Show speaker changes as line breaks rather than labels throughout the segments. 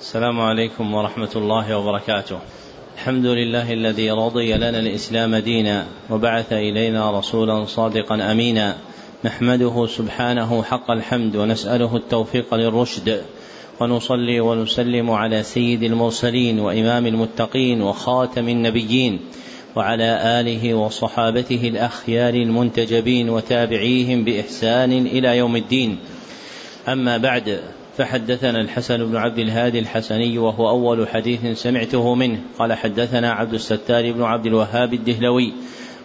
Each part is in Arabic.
السلام عليكم ورحمة الله وبركاته. الحمد لله الذي رضي لنا الإسلام دينا وبعث إلينا رسولا صادقا أمينا. نحمده سبحانه حق الحمد ونسأله التوفيق للرشد. ونصلي ونسلم على سيد المرسلين وإمام المتقين وخاتم النبيين وعلى آله وصحابته الأخيار المنتجبين وتابعيهم بإحسان إلى يوم الدين. أما بعد فحدثنا الحسن بن عبد الهادي الحسني وهو أول حديث سمعته منه. قال حدثنا عبد الستار بن عبد الوهاب الدهلوي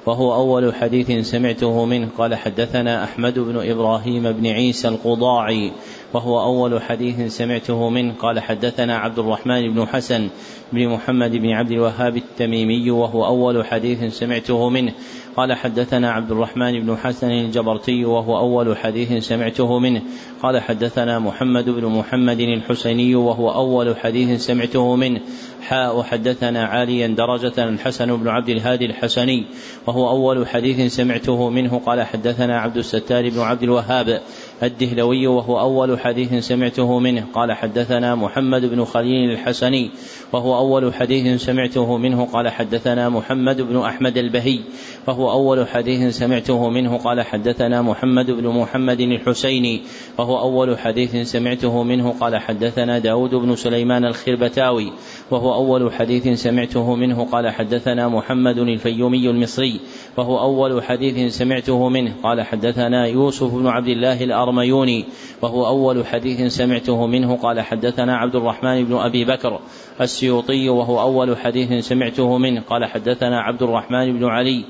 وهو أول حديث سمعته منه. قال حدثنا أحمد بن إبراهيم بن عيسى القضاعي وهو أول حديث سمعته منه. قال حدثنا عبد الرحمن بن حسن بن محمد بن عبد الوهاب التميمي وهو أول حديث سمعته منه. قال حدثنا عبد الرحمن بن حسن الجبرتي وهو أول حديث سمعته منه. قال حدثنا محمد بن محمد الحسيني وهو أول حديث سمعته منه. حاء حدثنا عاليا درجة الحسن بن عبد الهادي الحسني وهو أول حديث سمعته منه. قال حدثنا عبد الستار بن عبد الوهاب الدهلوي وهو أول حديث سمعته منه. قال حدثنا محمد بن خليل الحسني وهو أول حديث سمعته منه. قال حدثنا محمد بن أحمد البهي وهو أول حديث سمعته منه. قال حدثنا محمد بن محمد الحسيني وهو أول حديث سمعته منه. قال حدثنا داود بن سليمان الخربتاوي وهو أول حديث سمعته منه. قال حدثنا محمد الفيومي المصري وهو أول حديث سمعته منه. قال حدثنا يوسف بن عبد الله الأرميوني وهو أول حديث سمعته منه. قال حدثنا عبد الرحمن بن أبي بكر السيوطي وهو أول حديث سمعته منه. قال حدثنا عبد الرحمن بن علي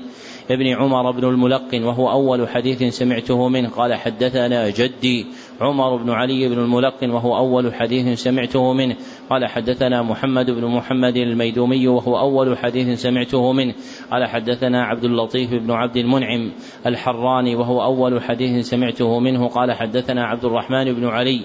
ابن عمر بن الملقن وهو أول حديث سمعته منه. قال حدثنا جدي عمر بن علي بن الملقن وهو أول حديث سمعته منه. قال حدثنا محمد بن محمد الميدومي وهو أول حديث سمعته منه. قال حدثنا عبد اللطيف بن عبد المنعم الحراني وهو أول حديث سمعته منه. قال حدثنا عبد الرحمن بن علي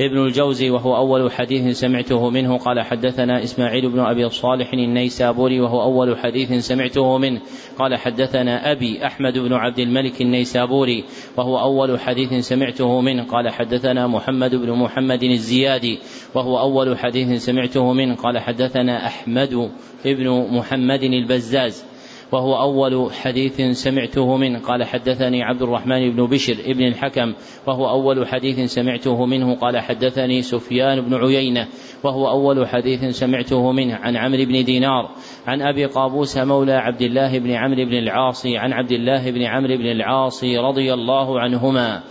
ابن الجوزي وهو أول حديث سمعته منه قال حدثنا إسماعيل بن أبي صالح النيسابوري وهو أول حديث سمعته منه قال حدثنا أبي أحمد بن عبد الملك النيسابوري وهو أول حديث سمعته منه قال حدثنا محمد بن محمد الزيادي وهو أول حديث سمعته منه قال حدثنا أحمد بن محمد البزاز وهو أول حديث سمعته منه. قال حدثني عبد الرحمن بن بشر ابن الحكم وهو أول حديث سمعته منه. قال حدثني سفيان بن عيينة وهو أول حديث سمعته منه. عن عمرو بن دينار عن أبي قابوس مولى عبد الله بن عمرو بن العاص عن عبد الله بن عمرو بن العاص رضي الله عنهما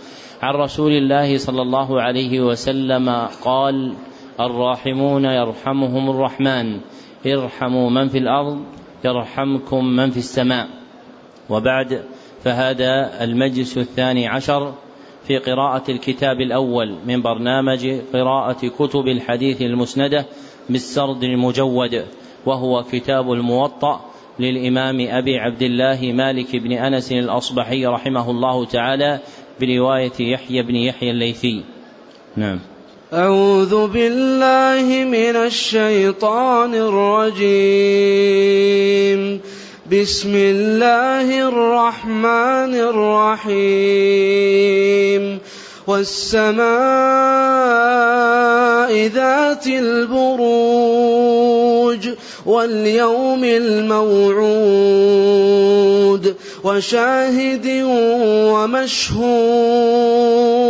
عن رسول الله صلى الله عليه وسلم قال الراحمون يرحمهم الرحمن ارحموا من في الأرض يرحمكم من في السماء. وبعد فهذا المجلس الثاني عشر في قراءة الكتاب الأول من برنامج قراءة كتب الحديث المسندة بالسرد المجود وهو كتاب الموطأ للإمام أبي عبد الله مالك بن أنس الأصبحي رحمه الله تعالى برواية يحيى بن يحيى الليثي. نعم.
أعوذ بالله من الشيطان الرجيم. بسم الله الرحمن الرحيم. والسماء ذات البروج واليوم الموعود. وشاهد ومشهود.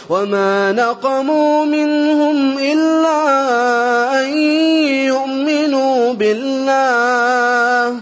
وما نقموا منهم إلا أن يؤمنوا بالله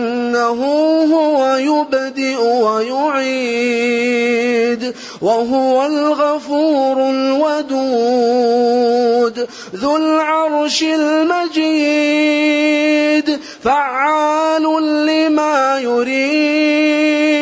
إنه هو يبدئ ويعيد وهو الغفور الودود ذو العرش المجيد فعال لما يريد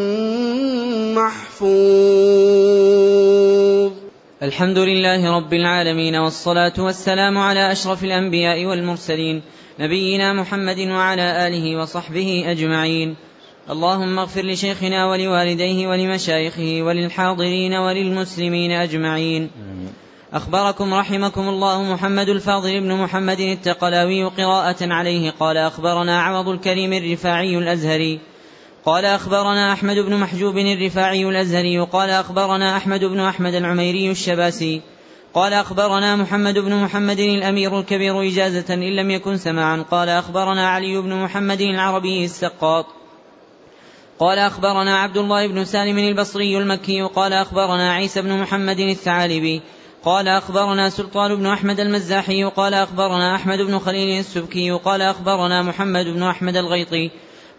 محفوظ.
الحمد لله رب العالمين والصلاة والسلام على أشرف الأنبياء والمرسلين نبينا محمد وعلى آله وصحبه أجمعين. اللهم اغفر لشيخنا ولوالديه ولمشايخه وللحاضرين وللمسلمين أجمعين. أخبركم رحمكم الله محمد الفاضل بن محمد التقلاوي قراءة عليه قال أخبرنا عوض الكريم الرفاعي الأزهري قال أخبرنا أحمد بن محجوب الرفاعي الأزهري قال أخبرنا أحمد بن أحمد العميري الشباسي قال أخبرنا محمد بن محمد الأمير الكبير إجازة إن لم يكن سماعا قال أخبرنا علي بن محمد العربي السقاط. قال أخبرنا عبد الله بن سالم البصري المكي قال أخبرنا عيسى بن محمد الثعالبي قال أخبرنا سلطان بن أحمد المزاحي قال أخبرنا أحمد بن خليل السبكي قال أخبرنا محمد بن أحمد الغيطي.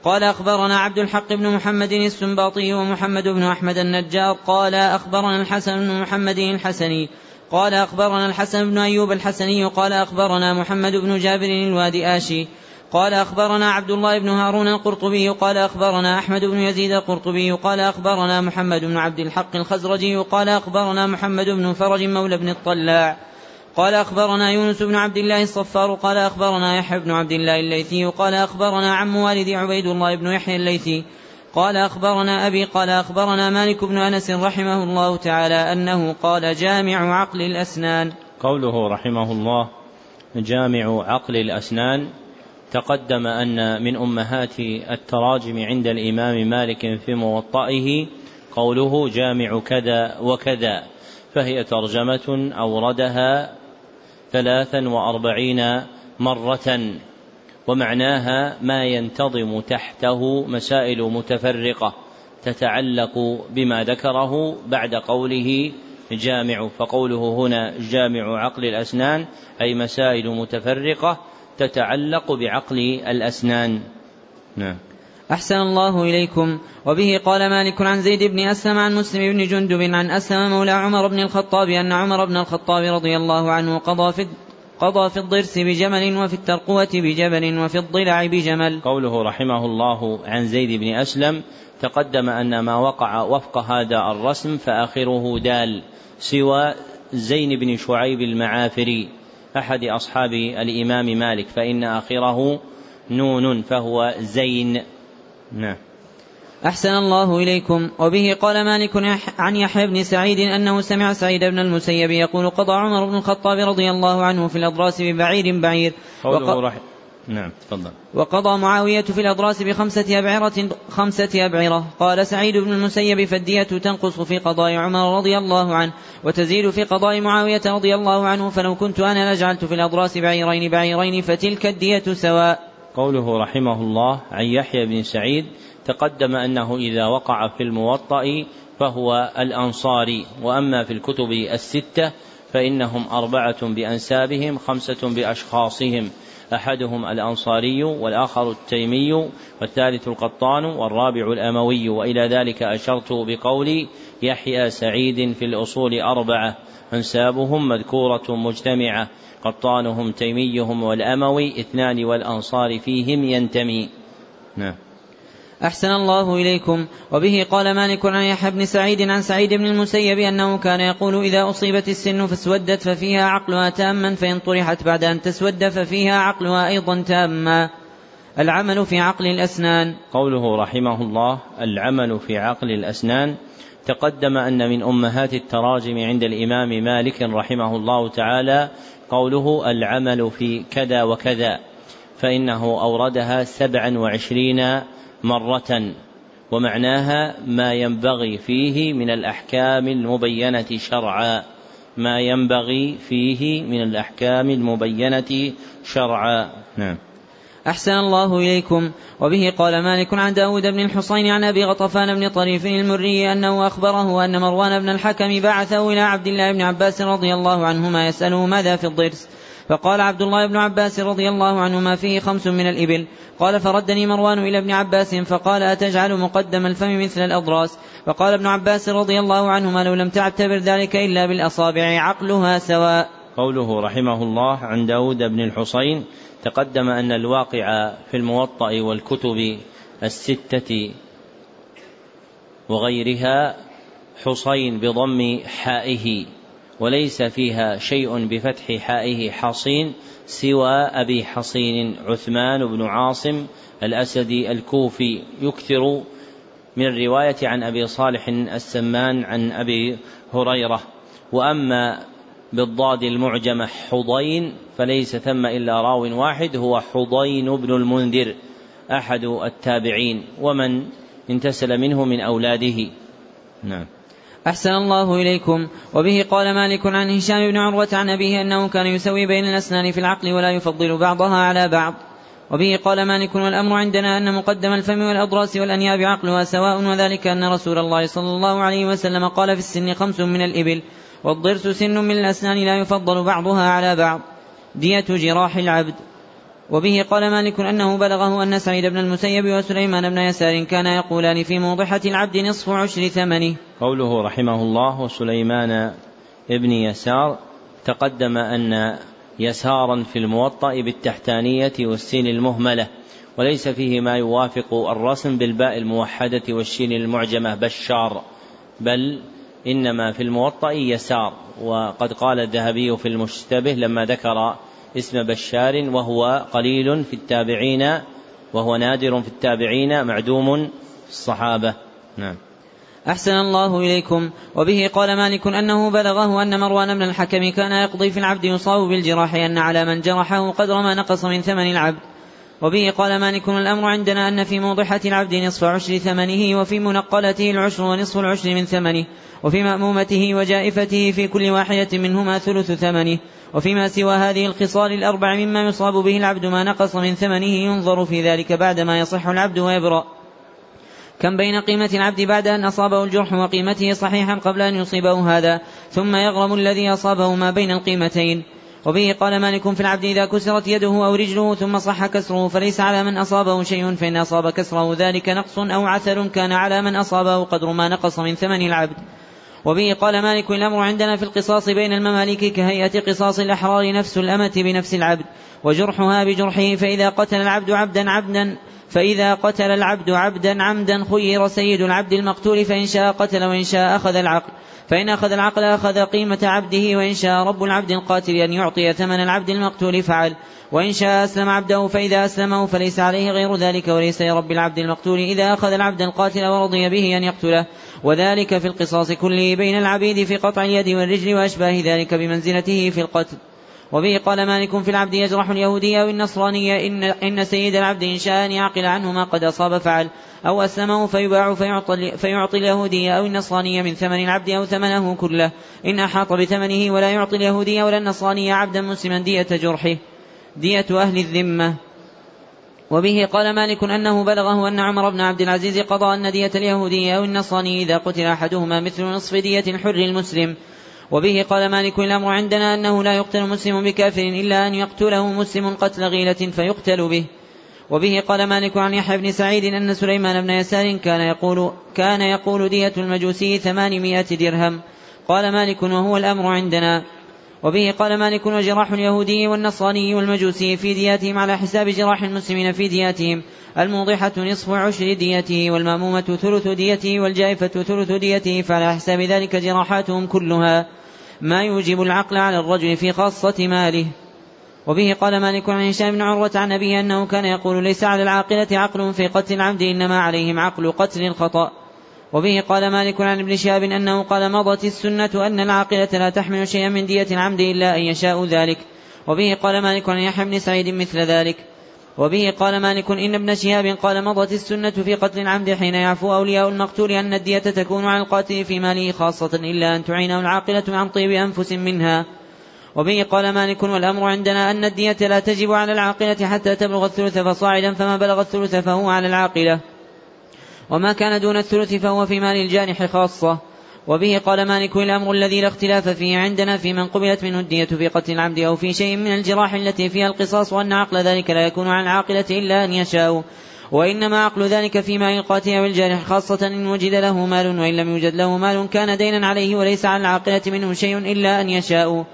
قال أخبرنا عبد الحق بن محمد السنباطي ومحمد بن أحمد النجار قال أخبرنا الحسن بن محمد الحسني قال أخبرنا الحسن بن أيوب الحسني قال أخبرنا محمد بن جابر الوادي آشي قال أخبرنا عبد الله بن هارون القرطبي قال أخبرنا أحمد بن يزيد القرطبي قال أخبرنا محمد بن عبد الحق الخزرجي قال أخبرنا محمد بن فرج مولى بن الطلاع قال أخبرنا يونس بن عبد الله الصفار قال أخبرنا يحيى بن عبد الله الليثي قال أخبرنا عم والدي عبيد الله بن يحيى الليثي قال أخبرنا أبي قال أخبرنا مالك بن أنس رحمه الله تعالى أنه قال جامع عقل الأسنان.
قوله رحمه الله جامع عقل الأسنان تقدم أن من أمهات التراجم عند الإمام مالك في موطئه قوله جامع كذا وكذا فهي ترجمة أوردها ثلاثا وأربعين مرة ومعناها ما ينتظم تحته مسائل متفرقة تتعلق بما ذكره بعد قوله جامع فقوله هنا جامع عقل الأسنان أي مسائل متفرقة تتعلق بعقل الأسنان. نعم.
أحسن الله إليكم. وبه قال مالك عن زيد بن أسلم عن مسلم بن جندب عن أسلم مولى عمر بن الخطاب أن عمر بن الخطاب رضي الله عنه قضى في قضى في الضرس بجمل وفي الترقوة بجبل وفي الضلع بجمل.
قوله رحمه الله عن زيد بن أسلم تقدم أن ما وقع وفق هذا الرسم فآخره دال سوى زين بن شعيب المعافري أحد أصحاب الإمام مالك فإن آخره نون فهو زين. نعم.
أحسن الله إليكم. وبه قال مالك عن يحيى بن سعيد أنه سمع سعيد بن المسيب يقول قضى عمر بن الخطاب رضي الله عنه في الأضراس ببعير بعير.
قوله وق... رح... نعم تفضل.
وقضى معاوية في الأضراس بخمسة أبعرة خمسة أبعرة. قال سعيد بن المسيب فالدية تنقص في قضاء عمر رضي الله عنه وتزيد في قضاء معاوية رضي الله عنه فلو كنت أنا لجعلت في الأضراس بعيرين بعيرين فتلك الدية سواء.
قوله رحمه الله عن يحيى بن سعيد تقدم أنه إذا وقع في الموطأ فهو الأنصاري وأما في الكتب الستة فإنهم أربعة بأنسابهم خمسة بأشخاصهم أحدهم الأنصاري والآخر التيمي والثالث القطان والرابع الأموي وإلى ذلك أشرت بقولي يحيى سعيد في الأصول أربعة أنسابهم مذكورة مجتمعة قطانهم تيميهم والأموي اثنان والأنصار فيهم ينتمي. نعم.
أحسن الله إليكم. وبه قال مالك عن يحيى بن سعيد عن سعيد بن المسيب أنه كان يقول إذا أصيبت السن فاسودت ففيها عقلها تاما فإن طرحت بعد أن تسود ففيها عقلها أيضا تاما. العمل في عقل الأسنان.
قوله رحمه الله العمل في عقل الأسنان. تقدم أن من أمهات التراجم عند الإمام مالك رحمه الله تعالى قوله العمل في كذا وكذا فإنه أوردها سبعا وعشرين مرة ومعناها ما ينبغي فيه من الأحكام المبينة شرعا ما ينبغي فيه من الأحكام المبينة شرعا. نعم.
أحسن الله إليكم. وبه قال مالك عن داود بن الحصين عن أبي غطفان بن طريف المري أنه أخبره أن مروان بن الحكم بعثه إلى عبد الله بن عباس رضي الله عنهما يسأله ماذا في الضرس. فقال عبد الله بن عباس رضي الله عنهما فيه خمس من الإبل. قال فردني مروان إلى ابن عباس فقال أتجعل مقدم الفم مثل الأضراس؟ فقال ابن عباس رضي الله عنهما لو لم تعتبر ذلك إلا بالأصابع عقلها سواء.
قوله رحمه الله عن داود بن الحصين تقدم أن الواقع في الموطأ والكتب الستة وغيرها حصين بضم حائه وليس فيها شيء بفتح حائه حصين سوى أبي حصين عثمان بن عاصم الأسدي الكوفي. يكثر من الرواية عن أبي صالح السمان عن أبي هريرة. وأما بالضاد المعجمة حضين فليس ثم إلا راو واحد هو حضين بن المنذر أحد التابعين ومن انتسل منه من أولاده. نعم.
أحسن الله إليكم. وبه قال مالك عن هشام بن عروة عن أبيه أنه كان يسوي بين الأسنان في العقل ولا يفضل بعضها على بعض. وبه قال مالك والأمر عندنا أن مقدم الفم والأضراس والأنياب عقلها سواء وذلك أن رسول الله صلى الله عليه وسلم قال في السن خمس من الإبل. والضرس سن من الأسنان لا يفضل بعضها على بعض. دية جراح العبد. وبه قال مالك أنه بلغه أن سعيد بن المسيب وسليمان بن يسار كان يقولان في موضحة العبد نصف عشر ثمنه.
قوله رحمه الله وسليمان ابن يسار تقدم أن يسارا في الموطأ بالتحتانية والسين المهملة وليس فيه ما يوافق الرسم بالباء الموحدة والشين المعجمة بشار بل إنما في الموطأ يسار وقد قال الذهبي في المشتبه لما ذكر اسم بشار وهو قليل في التابعين وهو نادر في التابعين معدوم في الصحابة. نعم.
أحسن الله إليكم. وبه قال مالك أنه بلغه أن مروان بن الحكم كان يقضي في العبد يصاب بالجراح أن على من جرحه قدر ما نقص من ثمن العبد. وبه قال مالك الأمر عندنا أن في موضحة العبد نصف عشر ثمنه وفي منقلته العشر ونصف العشر من ثمنه وفي مأمومته وجائفته في كل واحدة منهما ثلث ثمنه وفيما سوى هذه الخصال الأربع مما يصاب به العبد ما نقص من ثمنه ينظر في ذلك بعدما يصح العبد ويبرأ. كم بين قيمة العبد بعد أن أصابه الجرح وقيمته صحيحا قبل أن يصيبه هذا ثم يغرم الذي أصابه ما بين القيمتين. وبه قال مالك في العبد إذا كسرت يده أو رجله ثم صح كسره فليس على من أصابه شيء فإن أصاب كسره ذلك نقص أو عثر كان على من أصابه قدر ما نقص من ثمن العبد. وبه قال مالك الأمر عندنا في القصاص بين المماليك كهيئة قصاص الأحرار نفس الأمة بنفس العبد وجرحها بجرحه فإذا قتل العبد عبدا عبدا فإذا قتل العبد عبدا عمدا خير سيد العبد المقتول فإن شاء قتل وإن شاء أخذ العقل. فإن أخذ العقل أخذ قيمة عبده وإن شاء رب العبد القاتل أن يعطي ثمن العبد المقتول فعل. وإن شاء أسلم عبده فإذا أسلمه فليس عليه غير ذلك وليس لرب العبد المقتول إذا أخذ العبد القاتل ورضي به أن يقتله. وذلك في القصاص كله بين العبيد في قطع اليد والرجل وأشباه ذلك بمنزلته في القتل. وبه قال مالك في العبد يجرح اليهودي أو النصراني إن, إن سيد العبد إن شاء أن يعقل عنه ما قد أصاب فعل أو أسلمه فيباع فيعطي, اليهودي أو النصراني من ثمن العبد أو ثمنه كله إن أحاط بثمنه ولا يعطي اليهودي ولا النصراني عبدا مسلما دية جرحه. دية أهل الذمة. وبه قال مالك أنه بلغه أن عمر بن عبد العزيز قضى أن دية اليهودي أو النصراني إذا قتل أحدهما مثل نصف دية الحر المسلم. وبه قال مالك الأمر عندنا أنه لا يقتل مسلم بكافر إلا أن يقتله مسلم قتل غيلة فيقتل به. وبه قال مالك عن يحيى بن سعيد أن سليمان بن يسار كان يقول كان يقول دية المجوسي ثمانمائة درهم. قال مالك وهو الأمر عندنا. وبه قال مالك وجراح اليهودي والنصراني والمجوسي في دياتهم على حساب جراح المسلمين في دياتهم. الموضحة نصف عشر ديته والمأمومة ثلث ديته والجائفة ثلث ديته فعلى حساب ذلك جراحاتهم كلها. ما يوجب العقل على الرجل في خاصة ماله. وبه قال مالك عن هشام بن عروة عن أبيه أنه كان يقول ليس على العاقلة عقل في قتل العمد إنما عليهم عقل قتل الخطأ. وبه قال مالك عن ابن شهاب أنه قال مضت السنة أن العاقلة لا تحمل شيئا من دية العمد إلا أن يشاء ذلك. وبه قال مالك عن يحيى بن سعيد مثل ذلك. وبه قال مالك إن ابن شهاب قال مضت السنة في قتل العمد حين يعفو أولياء المقتول أن الدية تكون على القاتل في ماله خاصة إلا أن تعينه العاقلة عن طيب أنفس منها. وبه قال مالك والأمر عندنا أن الدية لا تجب على العاقلة حتى تبلغ الثلث فصاعدا فما بلغ الثلث فهو على العاقلة. وما كان دون الثلث فهو في مال الجانح خاصة. وبه قال مالك الأمر الذي لا اختلاف فيه عندنا في من قبلت منه الدية في قتل العمد أو في شيء من الجراح التي فيها القصاص وأن عقل ذلك لا يكون عن العاقلة إلا أن يشاء. وإنما عقل ذلك في مال القاتل أو الجارح خاصة إن وجد له مال وإن لم يوجد له مال كان دينا عليه وليس على العاقلة منه شيء إلا أن يشاء.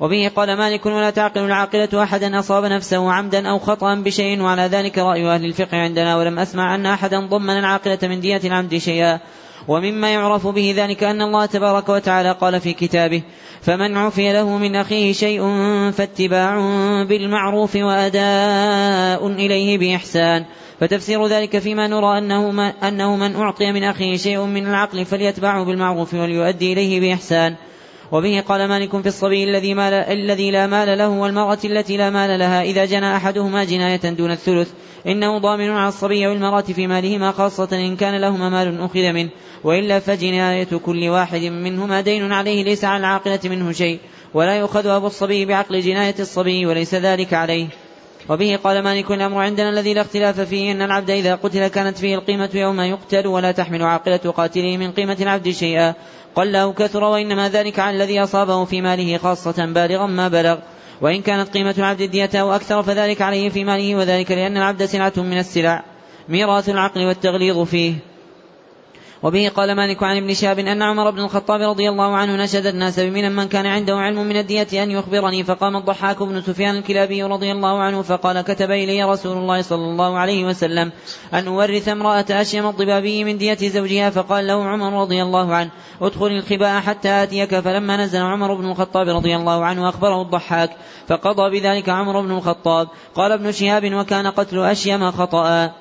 وبه قال مالك ولا تعقل العاقلة أحدا أصاب نفسه عمدا أو خطأ بشيء وعلى ذلك رأي أهل الفقه عندنا ولم أسمع أن أحدا ضمن العاقلة من دية العمد شيئا. ومما يعرف به ذلك أن الله تبارك وتعالى قال في كتابه فمن عفي له من أخيه شيء فاتباع بالمعروف وأداء إليه بإحسان. فتفسير ذلك فيما نرى أنه, أنه من أعطي من أخيه شيء من العقل فليتبعه بالمعروف وليؤدي إليه بإحسان. وبه قال مالك في الصبي الذي, مال الذي لا مال له والمرأة التي لا مال لها إذا جنى أحدهما جناية دون الثلث إنه ضامن على الصبي والمرأة في مالهما خاصة إن كان لهما مال أخذ منه وإلا فجناية كل واحد منهما دين عليه ليس على العاقلة منه شيء ولا يؤخذ أبو الصبي بعقل جناية الصبي وليس ذلك عليه. وبه قال مالك الأمر عندنا الذي لا اختلاف فيه أن العبد إذا قتل كانت فيه القيمة يوم يقتل ولا تحمل عاقلة قاتله من قيمة العبد شيئا. قل أو كثر وإنما ذلك على الذي أصابه في ماله خاصة بالغا ما بلغ. وإن كانت قيمة العبد الدية أو أكثر فذلك عليه في ماله وذلك لأن العبد سلعة من السلع. ميراث العقل والتغليظ فيه. وبه قال مالك عن ابن شهاب أن عمر بن الخطاب رضي الله عنه نشد الناس بمن من كان عنده علم من الدية أن يخبرني فقام الضحاك بن سفيان الكلابي رضي الله عنه فقال كتب إلي رسول الله صلى الله عليه وسلم أن أورث امرأة أشيم الضبابي من دية زوجها فقال له عمر رضي الله عنه ادخل الخباء حتى آتيك فلما نزل عمر بن الخطاب رضي الله عنه أخبره الضحاك فقضى بذلك عمر بن الخطاب. قال ابن شهاب وكان قتل أشيم خطأ.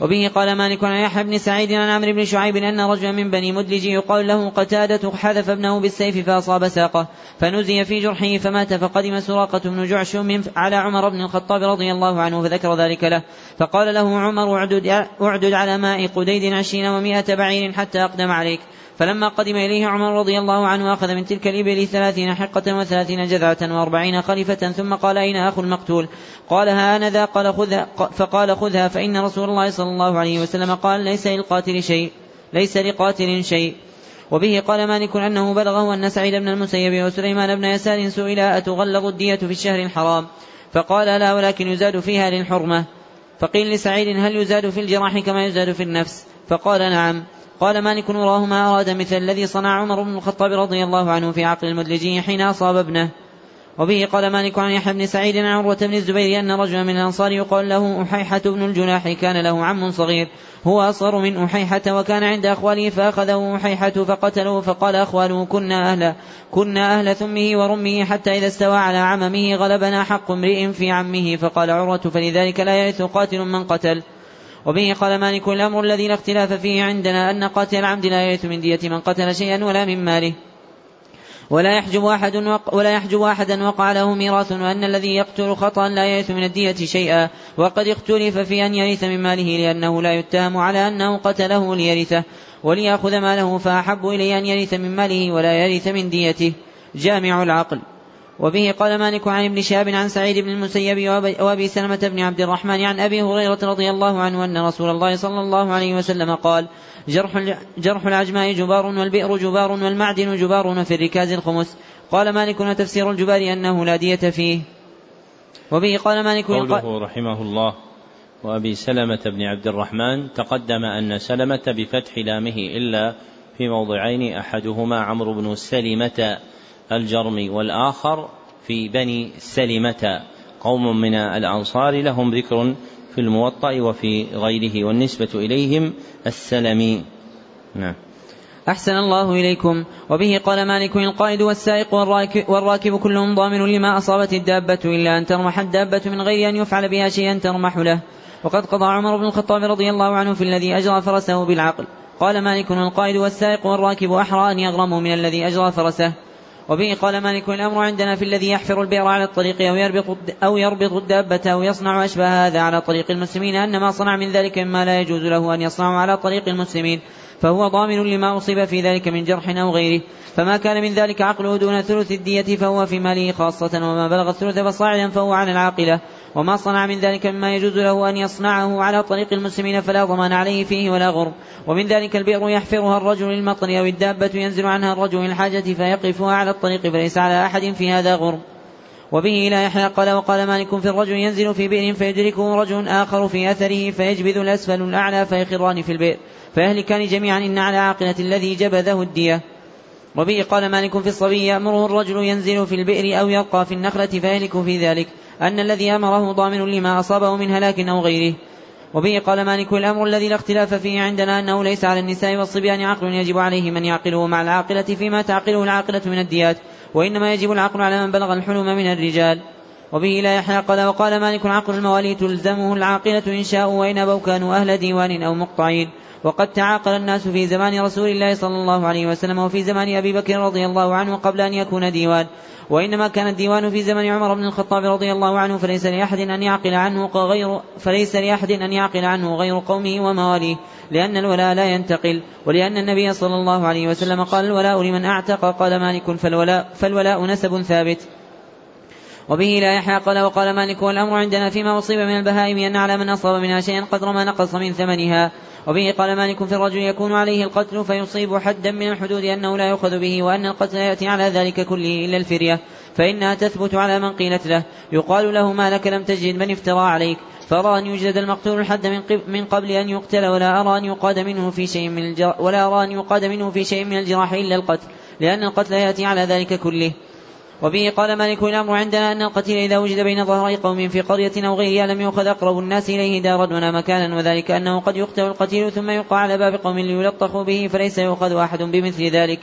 وبه قال مالك عن يحيى بن سعيد عن عمرو بن شعيب أن رجلا من بني مدلج يقال له قتادة حذف ابنه بالسيف فأصاب ساقه فنزي في جرحه فمات فقدم سراقة بن جعشم على عمر بن الخطاب رضي الله عنه فذكر ذلك له. فقال له عمر اعدد, اعدد على ماء قديد عشرين ومائة بعير حتى أقدم عليك. فلما قدم إليه عمر رضي الله عنه أخذ من تلك الإبل ثلاثين حقة وثلاثين جذعة وأربعين خليفة ثم قال أين أخو المقتول؟ قال ها أنا ذا قال خذها فقال خذها فإن رسول الله صلى الله عليه وسلم قال ليس للقاتل شيء ليس لقاتل شيء. وبه قال مالك أنه بلغه أن سعيد بن المسيب وسليمان بن يسار سئلا أتغلظ الدية في الشهر الحرام؟ فقال لا ولكن يزاد فيها للحرمة. فقيل لسعيد هل يزاد في الجراح كما يزاد في النفس؟ فقال نعم. قال مالك وراه ما أراد مثل الذي صنع عمر بن الخطاب رضي الله عنه في عقل المدلجي حين أصاب ابنه. وبه قال مالك عن يحيى بن سعيد عن عروة بن الزبير أن رجلا من الأنصار يقال له أحيحة بن الجناح كان له عم صغير. هو أصغر من أحيحة وكان عند أخواله فأخذه أحيحة فقتله فقال أخواله كنا أهل كنا أهل ثمه ورمه حتى إذا استوى على عممه غلبنا حق امرئ في عمه. فقال عروة فلذلك لا يرث قاتل من قتل. وبه قال مالك الأمر الذي لا اختلاف فيه عندنا أن قاتل العمد لا يرث من دية من قتل شيئا ولا من ماله. ولا يحجب أحد وق ولا يحجب أحدا وقع له ميراث وأن الذي يقتل خطأ لا يرث من الدية شيئا وقد اختلف في أن يرث من ماله لأنه لا يتهم على أنه قتله ليرثه. وليأخذ ماله فأحب إليه أن يرث من ماله ولا يرث من ديته. جامع العقل. وبه قال مالك عن ابن شهاب عن سعيد بن المسيب وابي سلمة بن عبد الرحمن عن أبي هريرة رضي الله عنه أن رسول الله صلى الله عليه وسلم قال: جرح جرح العجماء جبار والبئر جبار والمعدن جبار وفي الركاز الخمس. قال مالك وتفسير الجبار أنه لا دية فيه. وبه قال مالك
قوله رحمه الله وأبي سلمة بن عبد الرحمن تقدم أن سلمة بفتح لامه إلا في موضعين أحدهما عمرو بن سلمة الجرمي والآخر في بني سلمة. قوم من الأنصار لهم ذكر في الموطأ وفي غيره والنسبة إليهم السلمي. نعم.
أحسن الله إليكم. وبه قال مالك القائد والسائق والراكب, والراكب كلهم ضامن لما أصابت الدابة إلا أن ترمح الدابة من غير أن يفعل بها شيئا ترمح له. وقد قضى عمر بن الخطاب رضي الله عنه في الذي أجرى فرسه بالعقل. قال مالك القائد والسائق والراكب أحرى أن يغرموا من الذي أجرى فرسه. وبه قال مالك الأمر عندنا في الذي يحفر البئر على الطريق أو يربط أو يربط الدابة أو يصنع أشبه هذا على طريق المسلمين أن ما صنع من ذلك مما لا يجوز له أن يصنعه على طريق المسلمين فهو ضامن لما أصيب في ذلك من جرح أو غيره. فما كان من ذلك عقله دون ثلث الدية فهو في ماله خاصة وما بلغ الثلث فصاعدا فهو عن العاقلة. وما صنع من ذلك مما يجوز له أن يصنعه على طريق المسلمين فلا ضمان عليه فيه ولا غرم ومن ذلك البئر يحفرها الرجل للمطر أو الدابة ينزل عنها الرجل للحاجة فيقفها على الطريق فليس على أحد في هذا غرم وبه إلى يحيى قال وقال مالك في الرجل ينزل في بئر فيدركه رجل آخر في أثره فيجبذ الأسفل الأعلى فيخران في البئر فيهلكان جميعا إن على عاقلة الذي جبذه الدية. وبه قال مالك في الصبي يأمره الرجل ينزل في البئر أو يرقى في النخلة فيهلك في ذلك. أن الذي أمره ضامن لما أصابه من هلاك أو غيره. وبه قال مالك الأمر الذي لا اختلاف فيه عندنا أنه ليس على النساء والصبيان عقل يجب عليه من يعقله مع العاقلة فيما تعقله العاقلة من الديات وإنما يجب العقل على من بلغ الحلم من الرجال. وبه لا يحيى قال وقال مالك عقل الموالي تلزمه العاقلة إن شاءوا وإن أبوا كانوا أهل ديوان أو مقطعين. وقد تعاقل الناس في زمان رسول الله صلى الله عليه وسلم وفي زمان أبي بكر رضي الله عنه قبل أن يكون ديوان. وإنما كان الديوان في زمن عمر بن الخطاب رضي الله عنه فليس لأحد أن يعقل عنه غير فليس لأحد أن يعقل عنه غير قومه ومواليه لأن الولاء لا ينتقل. ولأن النبي صلى الله عليه وسلم قال الولاء لمن أعتق قال مالك فالولاء فالولاء نسب ثابت. وبه لا يحيى قال وقال مالك والأمر عندنا فيما أصيب من البهائم أن على من أصاب منها شيئا قدر ما نقص من ثمنها. وبه قال مالك في الرجل يكون عليه القتل فيصيب حدا من الحدود أنه لا يؤخذ به وأن القتل يأتي على ذلك كله إلا الفرية. فإنها تثبت على من قيلت له. يقال له ما لك لم تجد من افترى عليك. فأرى أن يوجد المقتول الحد من قبل أن يقتل ولا أرى أن يقاد منه في شيء من الجر ولا أرى أن يقاد منه في شيء من الجراح إلا القتل. لأن القتل يأتي على ذلك كله. وبه قال مالك الأمر عندنا أن القتيل إذا وجد بين ظهري قوم في قرية أو غيرها لم يؤخذ أقرب الناس إليه دارا دون مكانا وذلك أنه قد يقتل القتيل ثم يلقى على باب قوم ليلطخوا به فليس يؤخذ أحد بمثل ذلك.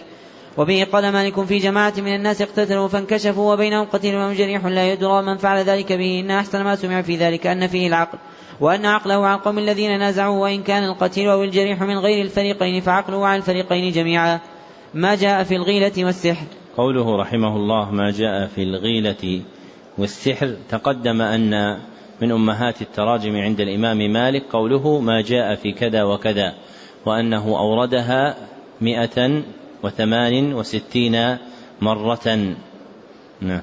وبه قال مالك في جماعة من الناس اقتتلوا فانكشفوا وبينهم قتيل وجريح لا يدرى من فعل ذلك به. إن أحسن ما سمع في ذلك أن فيه العقل وأن عقله عن قوم الذين نازعوا وإن كان القتيل أو الجريح من غير الفريقين فعقله عن الفريقين جميعا. ما جاء في الغيلة والسحر.
قوله رحمه الله ما جاء في الغيلة والسحر تقدم أن من أمهات التراجم عند الإمام مالك قوله ما جاء في كذا وكذا وأنه أوردها مئة وثمان وستين مرة. نعم.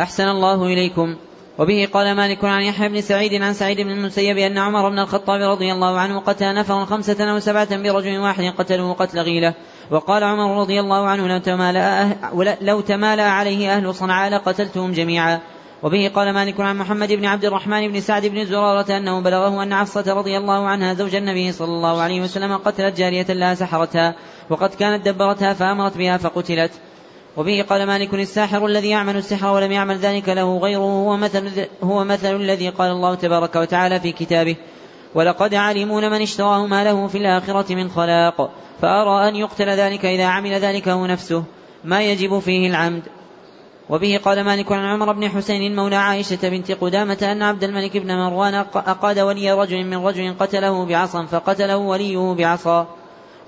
أحسن الله إليكم. وبه قال مالك عن يحيى بن سعيد عن سعيد بن المسيب أن عمر بن الخطاب رضي الله عنه قتل نفرا خمسة أو سبعة برجل واحد قتلوه قتل غيلة. وقال عمر رضي الله عنه لو تمالأ, أه لو تمالأ عليه أهل صنعاء لقتلتهم جميعا. وبه قال مالك عن محمد بن عبد الرحمن بن سعد بن زرارة أنه بلغه أن عفصة رضي الله عنها زوج النبي صلى الله عليه وسلم قتلت جارية لها سحرتها وقد كانت دبرتها فأمرت بها فقتلت. وبه قال مالك الساحر الذي يعمل السحر ولم يعمل ذلك له غيره هو مثل, هو مثل الذي قال الله تبارك وتعالى في كتابه ولقد علمون من اشتراه ما له في الآخرة من خلاق فأرى أن يقتل ذلك إذا عمل ذلك هو نفسه ما يجب فيه العمد. وبه قال مالك عن عمر بن حسين مولى عائشة بنت قدامة أن عبد الملك بن مروان أقاد ولي رجل من رجل قتله بعصا فقتله وليه بعصا.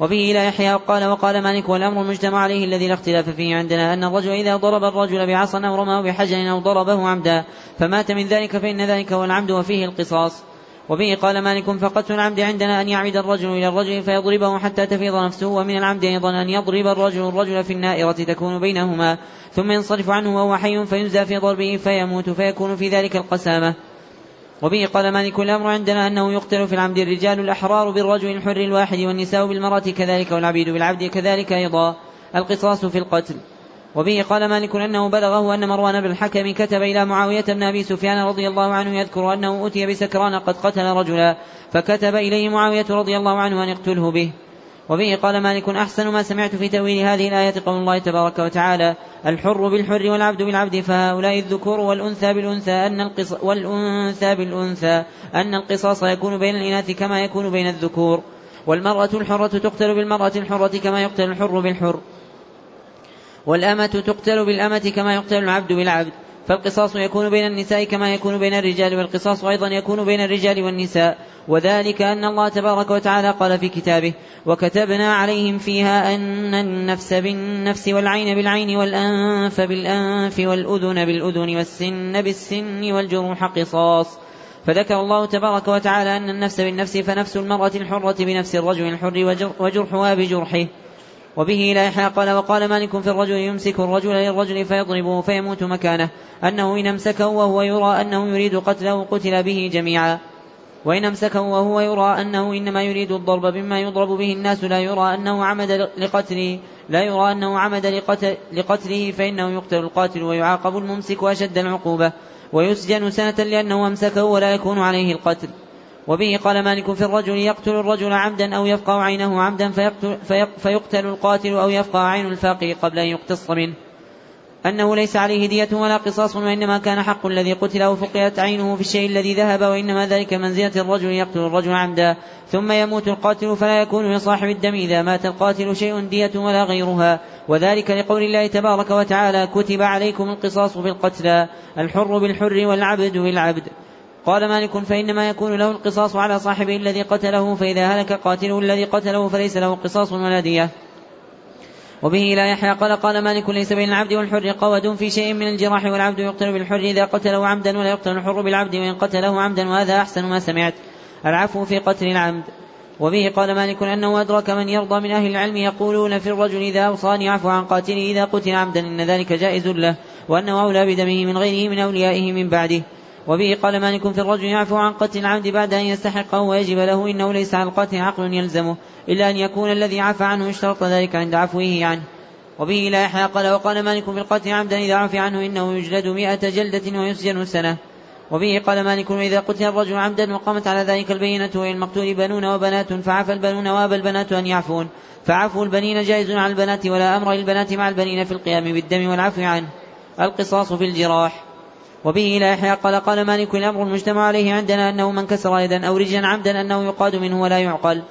وبه إلى يحيى قال وقال مالك والأمر المجتمع عليه الذي لا اختلاف فيه عندنا أن الرجل إذا ضرب الرجل بعصا أو رماه بحجر أو ضربه عمدا فمات من ذلك فإن ذلك هو العمد وفيه القصاص. وبه قال مالك فقتل العمد عندنا أن يعمد الرجل إلى الرجل فيضربه حتى تفيض نفسه ومن العمد أيضا أن يضرب الرجل الرجل في النائرة تكون بينهما ثم ينصرف عنه وهو حي فينزى في ضربه فيموت فيكون في ذلك القسامة. وبه قال مالك الأمر عندنا أنه يقتل في العمد الرجال الأحرار بالرجل الحر الواحد والنساء بالمرأة كذلك والعبيد بالعبد كذلك أيضا القصاص في القتل. وبه قال مالك أنه بلغه أن مروان بن الحكم كتب إلى معاوية بن أبي سفيان رضي الله عنه يذكر أنه أتي بسكران قد قتل رجلا فكتب إليه معاوية رضي الله عنه أن يقتله به. وبه قال مالك أحسن ما سمعت في تأويل هذه الآية قول الله تبارك وتعالى الحر بالحر والعبد بالعبد فهؤلاء الذكور والأنثى بالأنثى أن القص والأنثى بالأنثى أن القصاص يكون بين الإناث كما يكون بين الذكور والمرأة الحرة تقتل بالمرأة الحرة كما يقتل الحر بالحر والأمة تقتل بالأمة كما يقتل العبد بالعبد فالقصاص يكون بين النساء كما يكون بين الرجال والقصاص أيضا يكون بين الرجال والنساء. وذلك أن الله تبارك وتعالى قال في كتابه وكتبنا عليهم فيها أن النفس بالنفس والعين بالعين والأنف بالأنف والأذن بالأذن والسن بالسن والجروح قصاص. فذكر الله تبارك وتعالى أن النفس بالنفس فنفس المرأة الحرة بنفس الرجل الحر وجرحها بجرحه. وبه لا يحيى قال وقال مالك في الرجل يمسك الرجل للرجل فيضربه فيموت مكانه. أنه إن أمسكه وهو يرى أنه يريد قتله قتل به جميعا. وإن أمسكه وهو يرى أنه إنما يريد الضرب بما يضرب به الناس. لا يرى أنه عمد لقتله. لا يرى أنه عمد لقتل لقتله فإنه يقتل القاتل ويعاقب الممسك أشد العقوبة. ويسجن سنة لأنه أمسكه ولا يكون عليه القتل. وبه قال مالك في الرجل يقتل الرجل عمدا أو يفقع عينه عمدا فيقتل, فيقتل القاتل أو يفقع عين الفاقر قبل أن يقتص منه. أنه ليس عليه دية ولا قصاص وإنما كان حق الذي قتل أو فقئت عينه في الشيء الذي ذهب وإنما ذلك منزلة الرجل يقتل الرجل عمدا. ثم يموت القاتل فلا يكون لصاحب الدم إذا مات القاتل شيء دية ولا غيرها. وذلك لقول الله تبارك وتعالى كتب عليكم القصاص في القتلى الحر بالحر والعبد بالعبد. قال مالك فإنما يكون له القصاص على صاحبه الذي قتله فإذا هلك قاتله الذي قتله فليس له قصاص ولا دية. وبه لا يحيى قال قال مالك ليس بين العبد والحر قود في شيء من الجراح والعبد يقتل بالحر إذا قتله عمدا ولا يقتل الحر بالعبد وإن قتله عمدا وهذا أحسن ما سمعت. العفو في قتل العمد وبه قال مالك أنه أدرك من يرضى من أهل العلم يقولون في الرجل إذا أوصاني يعفو عن قاتله إذا قتل عمدا إن ذلك جائز له وأنه أولى بدمه من غيره من أوليائه من بعده. وبه قال مالك في الرجل يعفو عن قتل العمد بعد أن يستحقه ويجب له إنه ليس على القاتل عقل يلزمه إلا أن يكون الذي عفى عنه اشترط ذلك عند عفوه عنه. وبه لا يحيى قال وقال مالك في القتل عمدا إذا عفي عنه إنه يجلد مئة جلدة ويسجن سنة. وبه قال مالك إذا قتل الرجل عمدا وقامت على ذلك البينة وللمقتول بنون وبنات فعفى البنون وأبى البنات أن يعفون. فعفو البنين جائز على البنات ولا أمر للبنات مع البنين في القيام بالدم والعفو عنه. القصاص في الجراح. وبه لا يحيى قال قال مالك الأمر المجتمع عليه عندنا أنه من كسر يدا أو رجلا عمدا أنه يقاد منه ولا يعقل.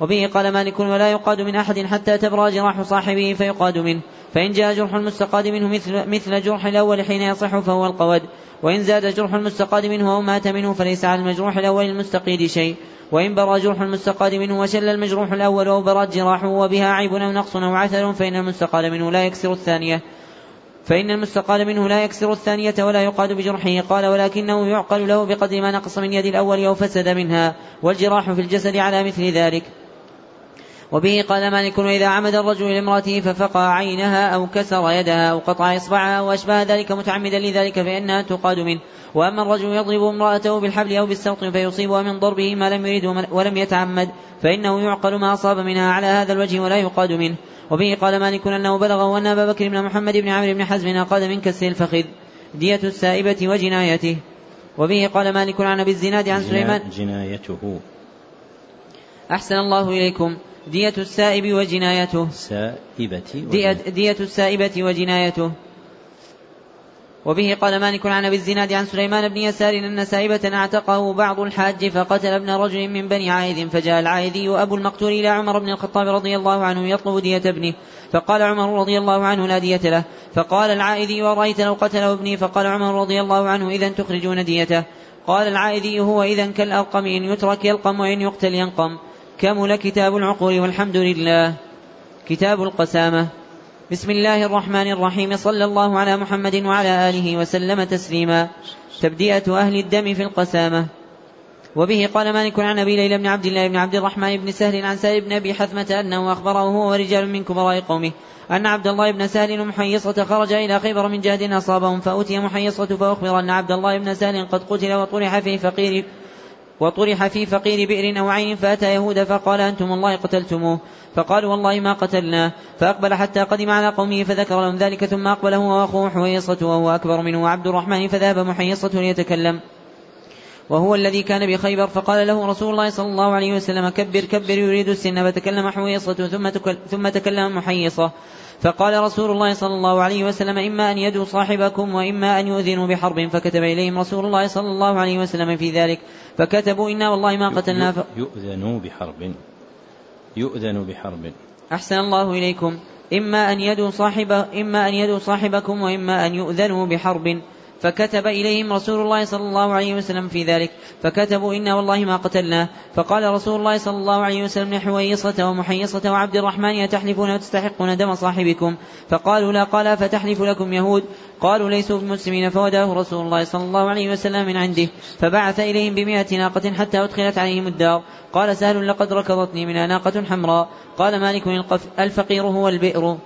وبه قال مالك ولا يقاد من أحد حتى تبرى جراح صاحبه فيقاد منه. فإن جاء جرح المستقاد منه مثل, مثل جرح الأول حين يصح فهو القود. وإن زاد جرح المستقاد منه أو مات منه فليس على المجروح الأول المستقيد شيء. وإن برى جرح المستقاد منه وشل المجروح الأول أو برات جراحه وبها عيب أو نقص أو عثر فإن المستقاد منه لا يكسر الثانية. فإن المستقال منه لا يكسر الثانية ولا يقاد بجرحه. قال ولكنه يعقل له بقدر ما نقص من يد الأول أو فسد منها والجراح في الجسد على مثل ذلك. وبه قال مالك وإذا عمد الرجل لامرأته ففقع عينها أو كسر يدها أو قطع إصبعها أو أشبه ذلك متعمدا لذلك فإنها تقاد منه. وأما الرجل يضرب امرأته بالحبل أو بالسوط فيصيبها من ضربه ما لم يريد ولم يتعمد فإنه يعقل ما أصاب منها على هذا الوجه ولا يقاد منه. وبه قال مالك أنه بلغه أن أبا بكر بن محمد بن عمرو بن حزم أقاد من كسر الفخذ؟ دية السائبة وجنايته. وبه قال مالك عن أبي الزناد عن سليمان
جنايته.
أحسن الله إليكم. دية السائب وجنايته.
سائبة
دية, دية السائبة وجنايته. وبه قال مالك عن أبي الزناد عن سليمان بن يسار إن سائبة أعتقه بعض الحاج فقتل ابن رجل من بني عائذ فجاء العائذي وأبو المقتول إلى عمر بن الخطاب رضي الله عنه يطلب دية ابنه. فقال عمر رضي الله عنه لا دية له. فقال العائذي ورأيت لو قتله ابني. فقال عمر رضي الله عنه اذا تخرجون ديته. قال العائذي هو اذا كالأرقم إن يترك يلقم وإن يقتل ينقم. كمل كتاب العقول والحمد لله؟ كتاب القسامة. بسم الله الرحمن الرحيم. صلى الله على محمد وعلى آله وسلم تسليما. تبدئة أهل الدم في القسامة. وبه قال مالك عن أبي ليلى بن عبد الله بن عبد الرحمن بن سهل عن سهل بن أبي حثمة أنه أخبره هو ورجال من كبراء قومه أن عبد الله بن سهل محيصة خرج إلى خيبر من جهد أصابهم فاتي محيصة فأخبر أن عبد الله بن سهل قد قتل وطرح في فقير وطرح في فقير بئر أو عين فأتى يهود فقال أنتم الله قتلتموه. فقالوا والله ما قتلناه فأقبل حتى قدم على قومه فذكر لهم ذلك ثم أقبل هو وأخوه حويصة وهو أكبر منه وعبد الرحمن فذهب محيصة ليتكلم. وهو الذي كان بخيبر فقال له رسول الله صلى الله عليه وسلم كبر كبر يريد السن. فتكلم حويصة ثم ثم تكلم محيصة فقال رسول الله صلى الله عليه وسلم إما أن يدعو صاحبكم وإما أن يؤذنوا بحرب. فكتب إليهم رسول الله صلى الله عليه وسلم في ذلك. فكتبوا إنا والله ما قتلنا ف...
يؤذنوا بحرب. يؤذن بحرب.
أحسن الله إليكم. إما أن يدعو صاحب إما أن يدعو صاحبكم وإما أن يؤذنوا بحرب. فكتب إليهم رسول الله صلى الله عليه وسلم في ذلك فكتبوا إنا والله ما قتلناه. فقال رسول الله صلى الله عليه وسلم لحويصة ومحيصة وعبد الرحمن أتحلفون وتستحقون دم صاحبكم؟ فقالوا لا قال فتحلف لكم يهود؟ قالوا ليسوا بمسلمين. فوداه رسول الله صلى الله عليه وسلم من عنده. فبعث إليهم بمئة ناقة حتى أدخلت عليهم الدار. قال سهل لقد ركضتني منها ناقة حمراء. قال مالك الفقير هو البئر.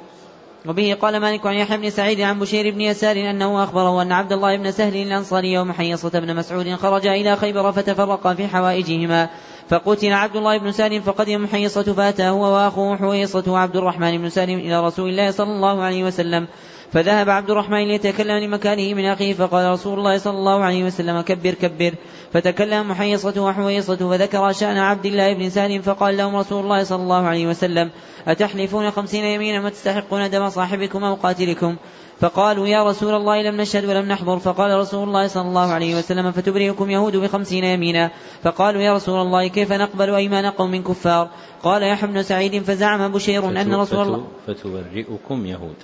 وبه قال مالك عن يحيى بن سعيد عن بشير بن يسار أنه أخبره أن عبد الله بن سهل الأنصاري ومحيصة بن مسعود خرجا إلى خيبر فتفرقا في حوائجهما. فقتل عبد الله بن سالم فقدم محيصة فأتى هو وأخوه حويصة وعبد الرحمن بن سالم إلى رسول الله صلى الله عليه وسلم. فذهب عبد الرحمن ليتكلم لمكانه من أخيه فقال رسول الله صلى الله عليه وسلم كبر كبر فتكلم محيصة وحويصة فذكر شأن عبد الله بن سالم فقال لهم رسول الله صلى الله عليه وسلم أتحلفون خمسين يمينا وتستحقون دم صاحبكم أو قاتلكم فقالوا يا رسول الله لم نشهد ولم نحضر فقال رسول الله صلى الله عليه وسلم فتبرئكم يهود بخمسين يمينا فقالوا يا رسول الله كيف نقبل أيمان قوم كفار قال يحيى بن سعيد فزعم بشير أن رسول الله
فتبرئكم يهود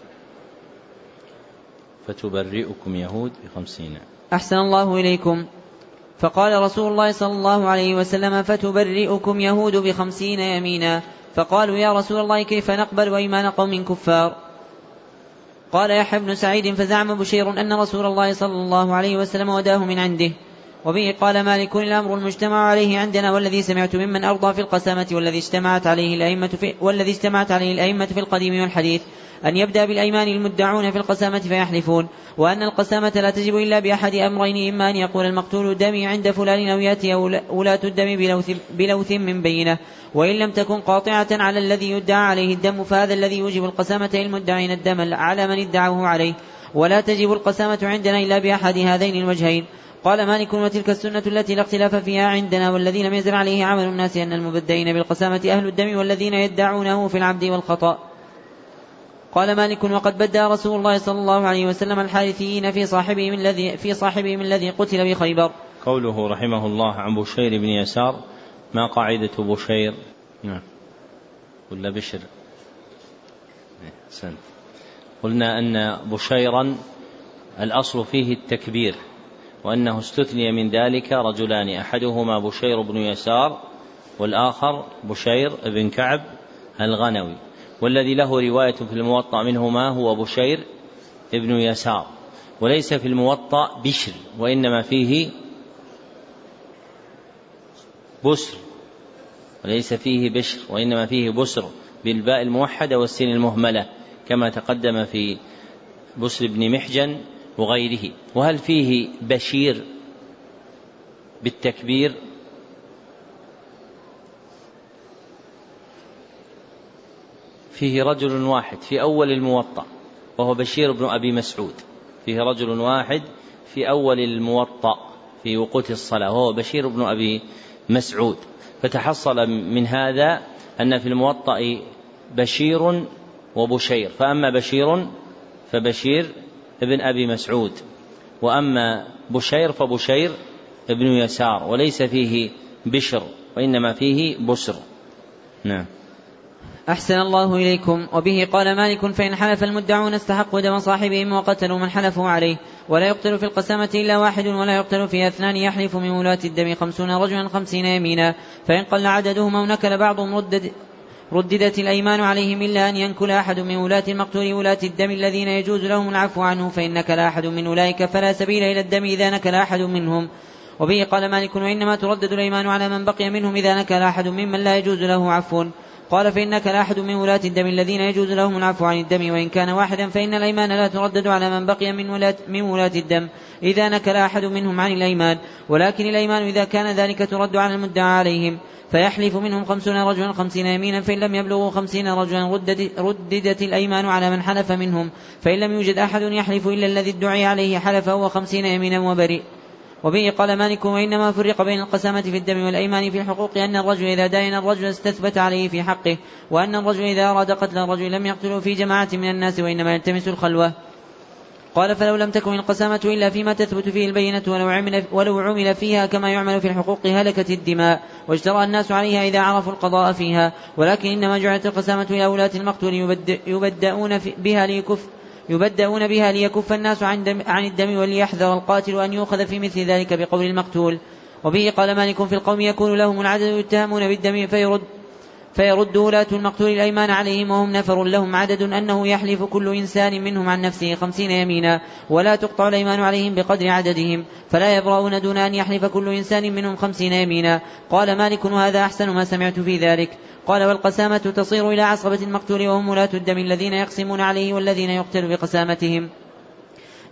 فتبرئكم يهود بخمسين.
أحسن الله إليكم. فقال رسول الله صلى الله عليه وسلم فتبرئكم يهود بخمسين يمينا. فقالوا يا رسول الله كيف نقبل أيمان قوم كفار؟ قال يحيى بن سعيد فزعم بشير أن رسول الله صلى الله عليه وسلم وداه من عنده. وبه قال مالك الأمر المجتمع عليه عندنا والذي سمعت ممن أرضى في القسامة والذي اجتمعت عليه الأئمة في والذي اجتمعت عليه الأئمة في القديم والحديث أن يبدأ بالأيمان المدعون في القسامة فيحلفون وأن القسامة لا تجب إلا بأحد أمرين إما أن يقول المقتول دمي عند فلان أو يأتي ولاة الدم بلوث, بلوث من بينة وإن لم تكن قاطعة على الذي يدعى عليه الدم فهذا الذي يوجب القسامة للمدعين الدم على من ادعوه عليه ولا تجب القسامة عندنا إلا بأحد هذين الوجهين. قال مالك وتلك السنة التي لا اختلاف فيها عندنا والذي لم يزل عليه عمل الناس أن المبدئين بالقسامة أهل الدم والذين يدعونه في العبد والخطأ قال مالك وقد بدأ رسول الله صلى الله عليه وسلم الحارثيين في صاحبهم الذي في صاحبهم الذي قتل بخيبر.
قوله رحمه الله عن بشير بن يسار ما قاعدة بشير؟ نعم. ولا بشر؟ أحسنت. قلنا أن بشيرا الأصل فيه التكبير وأنه استثني من ذلك رجلان أحدهما بشير بن يسار والآخر بشير بن كعب الغنوي. والذي له رواية في الموطأ منهما هو بشير ابن يسار. وليس في الموطأ بشر وإنما فيه بسر. وليس فيه بشر وإنما فيه بسر بالباء الموحدة والسين المهملة كما تقدم في بسر بن محجن وغيره. وهل فيه بشير بالتكبير؟ فيه رجل واحد في أول الموطأ وهو بشير بن أبي مسعود. فيه رجل واحد في أول الموطأ في وقوت الصلاة وهو بشير بن أبي مسعود. فتحصل من هذا أن في الموطأ بشير وبشير. فأما بشير فبشير ابن أبي مسعود. وأما بشير فبشير ابن يسار وليس فيه بشر وإنما فيه بسر نعم.
أحسن الله إليكم. وبه قال مالك فإن حلف المدعون استحقوا دم صاحبهم وقتلوا من حلفوا عليه. ولا يقتل في القسامة إلا واحد ولا يقتل في أثنان يحلف من ولاة الدم خمسون رجلا خمسين يمينا. فإن قل عددهم أو نكل بعضهم ردد رددت الأيمان عليهم إلا أن ينكل أحد من ولاة المقتول ولاة الدم الذين يجوز لهم العفو عنه فإن نكل أحد من أولئك فلا سبيل إلى الدم إذا نكل أحد منهم. وبه قال مالك وإنما تردد الأيمان على من بقي منهم إذا نكل أحد ممن لا يجوز له عفو. قال فإنك لا أحد من ولاة الدم الذين يجوز لهم العفو عن الدم وإن كان واحدا فإن الأيمان لا تردد على من بقي من ولاة, من ولاة الدم. إذا نكل أحد منهم عن الأيمان ولكن الأيمان إذا كان ذلك ترد على المدعى عليهم. فيحلف منهم خمسون رجلا خمسين يمينا فإن لم يبلغوا خمسين رجلا رددت, الأيمان على من حلف منهم. فإن لم يوجد أحد يحلف إلا الذي ادعي عليه حلف هو خمسين يمينا وبرئ وبه قال مالك وإنما فرق بين القسامة في الدم والأيمان في الحقوق أن الرجل إذا داين الرجل استثبت عليه في حقه وأن الرجل إذا أراد قتل الرجل لم يقتله في جماعة من الناس وإنما يلتمس الخلوة. قال فلو لم تكن القسامة إلا فيما تثبت فيه البينة ولو عمل, ولو عمل فيها كما يعمل في الحقوق هلكت الدماء واجترأ الناس عليها إذا عرفوا القضاء فيها. ولكن إنما جعلت القسامة إلى ولاة المقتول يبدأون بها ليكف يبدأون بها ليكف الناس عن, دم عن الدم وليحذر القاتل أن يؤخذ في مثل ذلك بقول المقتول. وبه قال مالك في القوم يكون لهم العدد يتهمون بالدم فيرد فيرد ولاة المقتول الأيمان عليهم وهم نفر لهم عدد أنه يحلف كل إنسان منهم عن نفسه خمسين يمينا ولا تقطع الأيمان عليهم بقدر عددهم فلا يبرؤون دون أن يحلف كل إنسان منهم خمسين يمينا قال مالك وهذا أحسن ما سمعت في ذلك قال والقسامة تصير إلى عصبة المقتول وهم ولاة الدم الذين يقسمون عليه والذين يقتل بقسامتهم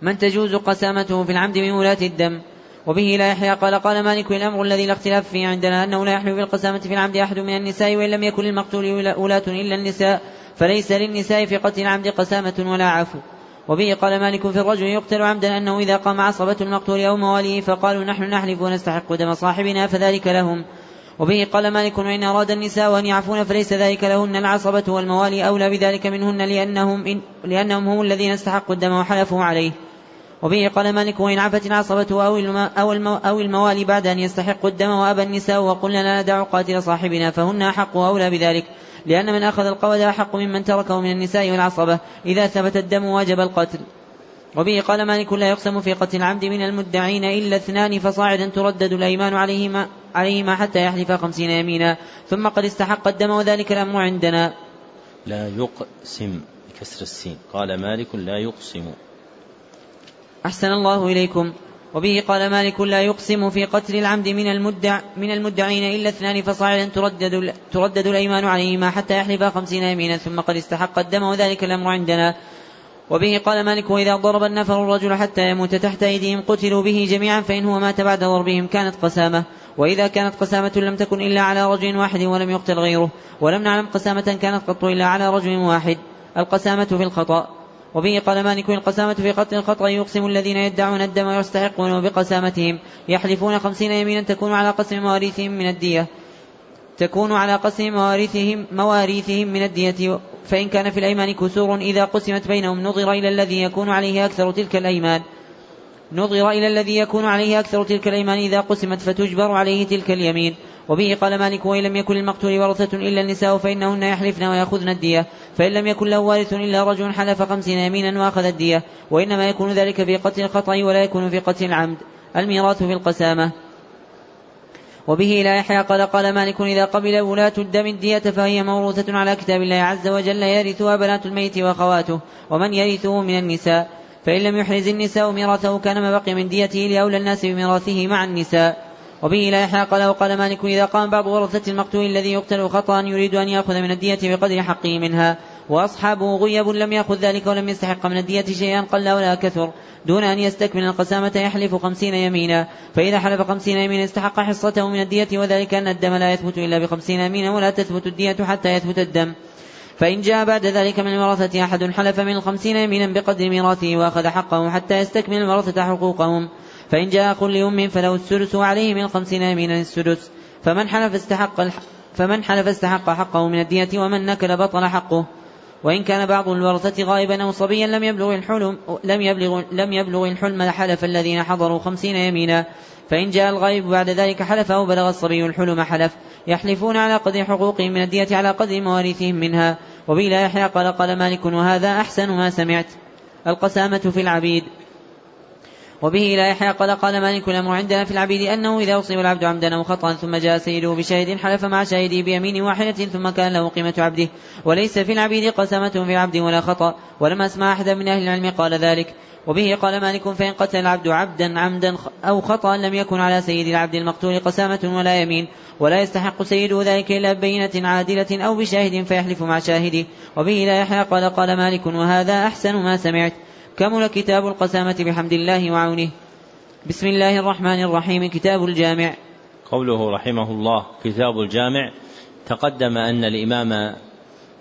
من تجوز قسامته في العمد من ولاة الدم وبه لا يحيى قال قال مالك الأمر الذي لا اختلاف فيه عندنا أنه لا يحلو بالقسامة في العمد أحد من النساء وإن لم يكن للمقتول ولاة إلا النساء فليس للنساء في قتل العمد قسامة ولا عفو. وبه قال مالك في الرجل يقتل عمدا أنه إذا قام عصبة المقتول أو مواليه فقالوا نحن نحلف ونستحق دم صاحبنا فذلك لهم. وبه قال مالك وإن أراد النساء أن يعفون فليس ذلك لهن العصبة والموالي أولى بذلك منهن لأنهم, إن لأنهم هم الذين استحقوا الدم وحلفوا عليه. وبه قال مالك وإن عفت العصبة أو, أو, أو الموالي بعد أن يستحقوا الدم وأبى النساء وقلنا لا ندع قاتل صاحبنا فهن أحق وأولى بذلك لأن من أخذ القود أحق ممن تركه من النساء والعصبة إذا ثبت الدم واجب القتل. وبه قال مالك لا يقسم في قتل العمد من المدعين إلا اثنان فصاعدا تردد الأيمان عليهما, عليهما حتى يحلف خمسين يمينا ثم قد استحق الدم وذلك الأمر عندنا.
لا يقسم بكسر السين. قال مالك لا يقسم.
أحسن الله إليكم. وبه قال مالك لا يقسم في قتل العمد من المدع من المدعين إلا اثنان فصاعدا تردد, تردد الأيمان عليهما حتى يحلف خمسين يمينا ثم قد استحق الدم وذلك الأمر عندنا. وبه قال مالك وإذا ضرب النفر الرجل حتى يموت تحت أيديهم قتلوا به جميعا فإن هو مات بعد ضربهم كانت قسامة. وإذا كانت قسامة لم تكن إلا على رجل واحد ولم يقتل غيره. ولم نعلم قسامة كانت قط إلا على رجل واحد. القسامة في الخطأ. وبه قال مالك القسامة في قتل الخطأ يقسم الذين يدعون الدم ويستحقونه بقسامتهم. يحلفون خمسين يمينا تكون على قسم مواريثهم من الدية. تكون على قسم مواريثهم مواريثهم من الدية. فإن كان في الأيمان كسور إذا قسمت بينهم نظر إلى الذي يكون عليه أكثر تلك الأيمان. نظر إلى الذي يكون عليه أكثر تلك الأيمان إذا قسمت فتجبر عليه تلك اليمين. وبه قال مالك وإن لم يكن للمقتول ورثة إلا النساء فإنهن يحلفن ويأخذن الدية. فإن لم يكن له وارث إلا رجل حلف خمسين يمينا وأخذ الدية. وإنما يكون ذلك في قتل الخطأ ولا يكون في قتل العمد. الميراث في القسامة. وبه لا يحيى قال قال مالك إذا قبل ولاة الدم الدية فهي موروثة على كتاب الله عز وجل يرثها بنات الميت وأخواته ومن يرثه من النساء. فإن لم يحرز النساء ميراثه كان ما بقي من ديته لأولى الناس بميراثه مع النساء. وبه لا يحيى قال وقال مالك إذا قام بعض ورثة المقتول الذي يقتل خطأ يريد أن يأخذ من الدية بقدر حقه منها. وأصحابه غيب لم يأخذ ذلك ولم يستحق من الدية شيئا قل ولا كثر دون أن يستكمل القسامة يحلف خمسين يمينا. فإذا حلف خمسين يمينا استحق حصته من الدية وذلك أن الدم لا يثبت إلا بخمسين يمينا ولا تثبت الدية حتى يثبت الدم. فإن جاء بعد ذلك من الورثة أحد حلف من الخمسين يمينا بقدر ميراثه وأخذ حقه حتى يستكمل الورثة حقوقهم. فإن جاء أخ لأم فله السدس وعليه من الخمسين يمينا السدس فمن حلف استحق فمن حلف استحق حقه من الدية ومن نكل بطل حقه. وإن كان بعض الورثة غائبا أو صبيا لم يبلغ الحلم لم يبلغ لم يبلغ الحلم حلف الذين حضروا خمسين يمينا. فإن جاء الغائب بعد ذلك حلف أو بلغ الصبي الحلم حلف. يحلفون على قدر حقوقهم من الدية على قدر مواريثهم منها. وبلا يحيى قال قال مالك وهذا أحسن ما سمعت. القسامة في العبيد. وبه لا يحيى قال قال مالك الأمر عندنا في العبيد أنه إذا أصيب العبد عمدا أو خطأ ثم جاء سيده بشاهد حلف مع شاهده بيمين واحدة ثم كان له قيمة عبده. وليس في العبيد قسمة في العبد ولا خطأ ولم أسمع أحدا من أهل العلم قال ذلك. وبه قال مالك فإن قتل العبد عبدا عمدا أو خطأ لم يكن على سيد العبد المقتول قسامة ولا يمين ولا يستحق سيده ذلك إلا ببينة عادلة أو بشاهد فيحلف مع شاهده. وبه لا يحيى قال قال مالك وهذا أحسن ما سمعت. كمل كتاب القسامة بحمد الله وعونه؟ بسم الله الرحمن الرحيم كتاب الجامع.
قوله رحمه الله كتاب الجامع. تقدم أن الإمام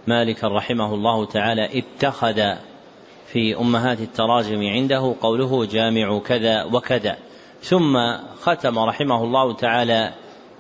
مالك رحمه الله تعالى اتخذ في أمهات التراجم عنده قوله جامع كذا وكذا. ثم ختم رحمه الله تعالى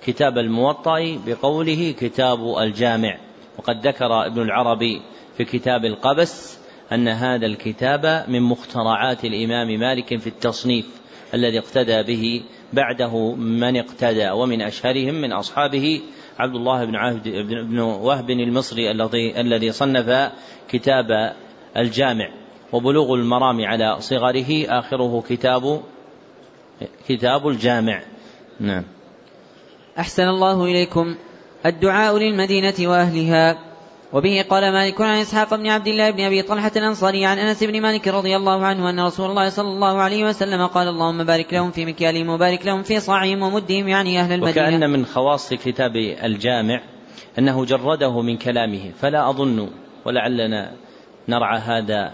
كتاب الموطأ بقوله كتاب الجامع. وقد ذكر ابن العربي في كتاب القبس أن هذا الكتاب من مخترعات الإمام مالك في التصنيف الذي اقتدى به بعده من اقتدى ومن أشهرهم من أصحابه عبد الله بن عهد بن وهب المصري الذي الذي صنف كتاب الجامع. وبلوغ المرام على صغره آخره كتاب كتاب الجامع. نعم.
أحسن الله إليكم. الدعاء للمدينة وأهلها. وبه قال مالك عن إسحاق بن عبد الله بن أبي طلحة الأنصاري عن أنس بن مالك رضي الله عنه أن رسول الله صلى الله عليه وسلم قال اللهم بارك لهم في مكيالهم وبارك لهم في صاعهم ومدهم يعني أهل المدينة.
وكأن من خواص كتاب الجامع أنه جرده من كلامه. فلا أظن ولعلنا نرعى هذا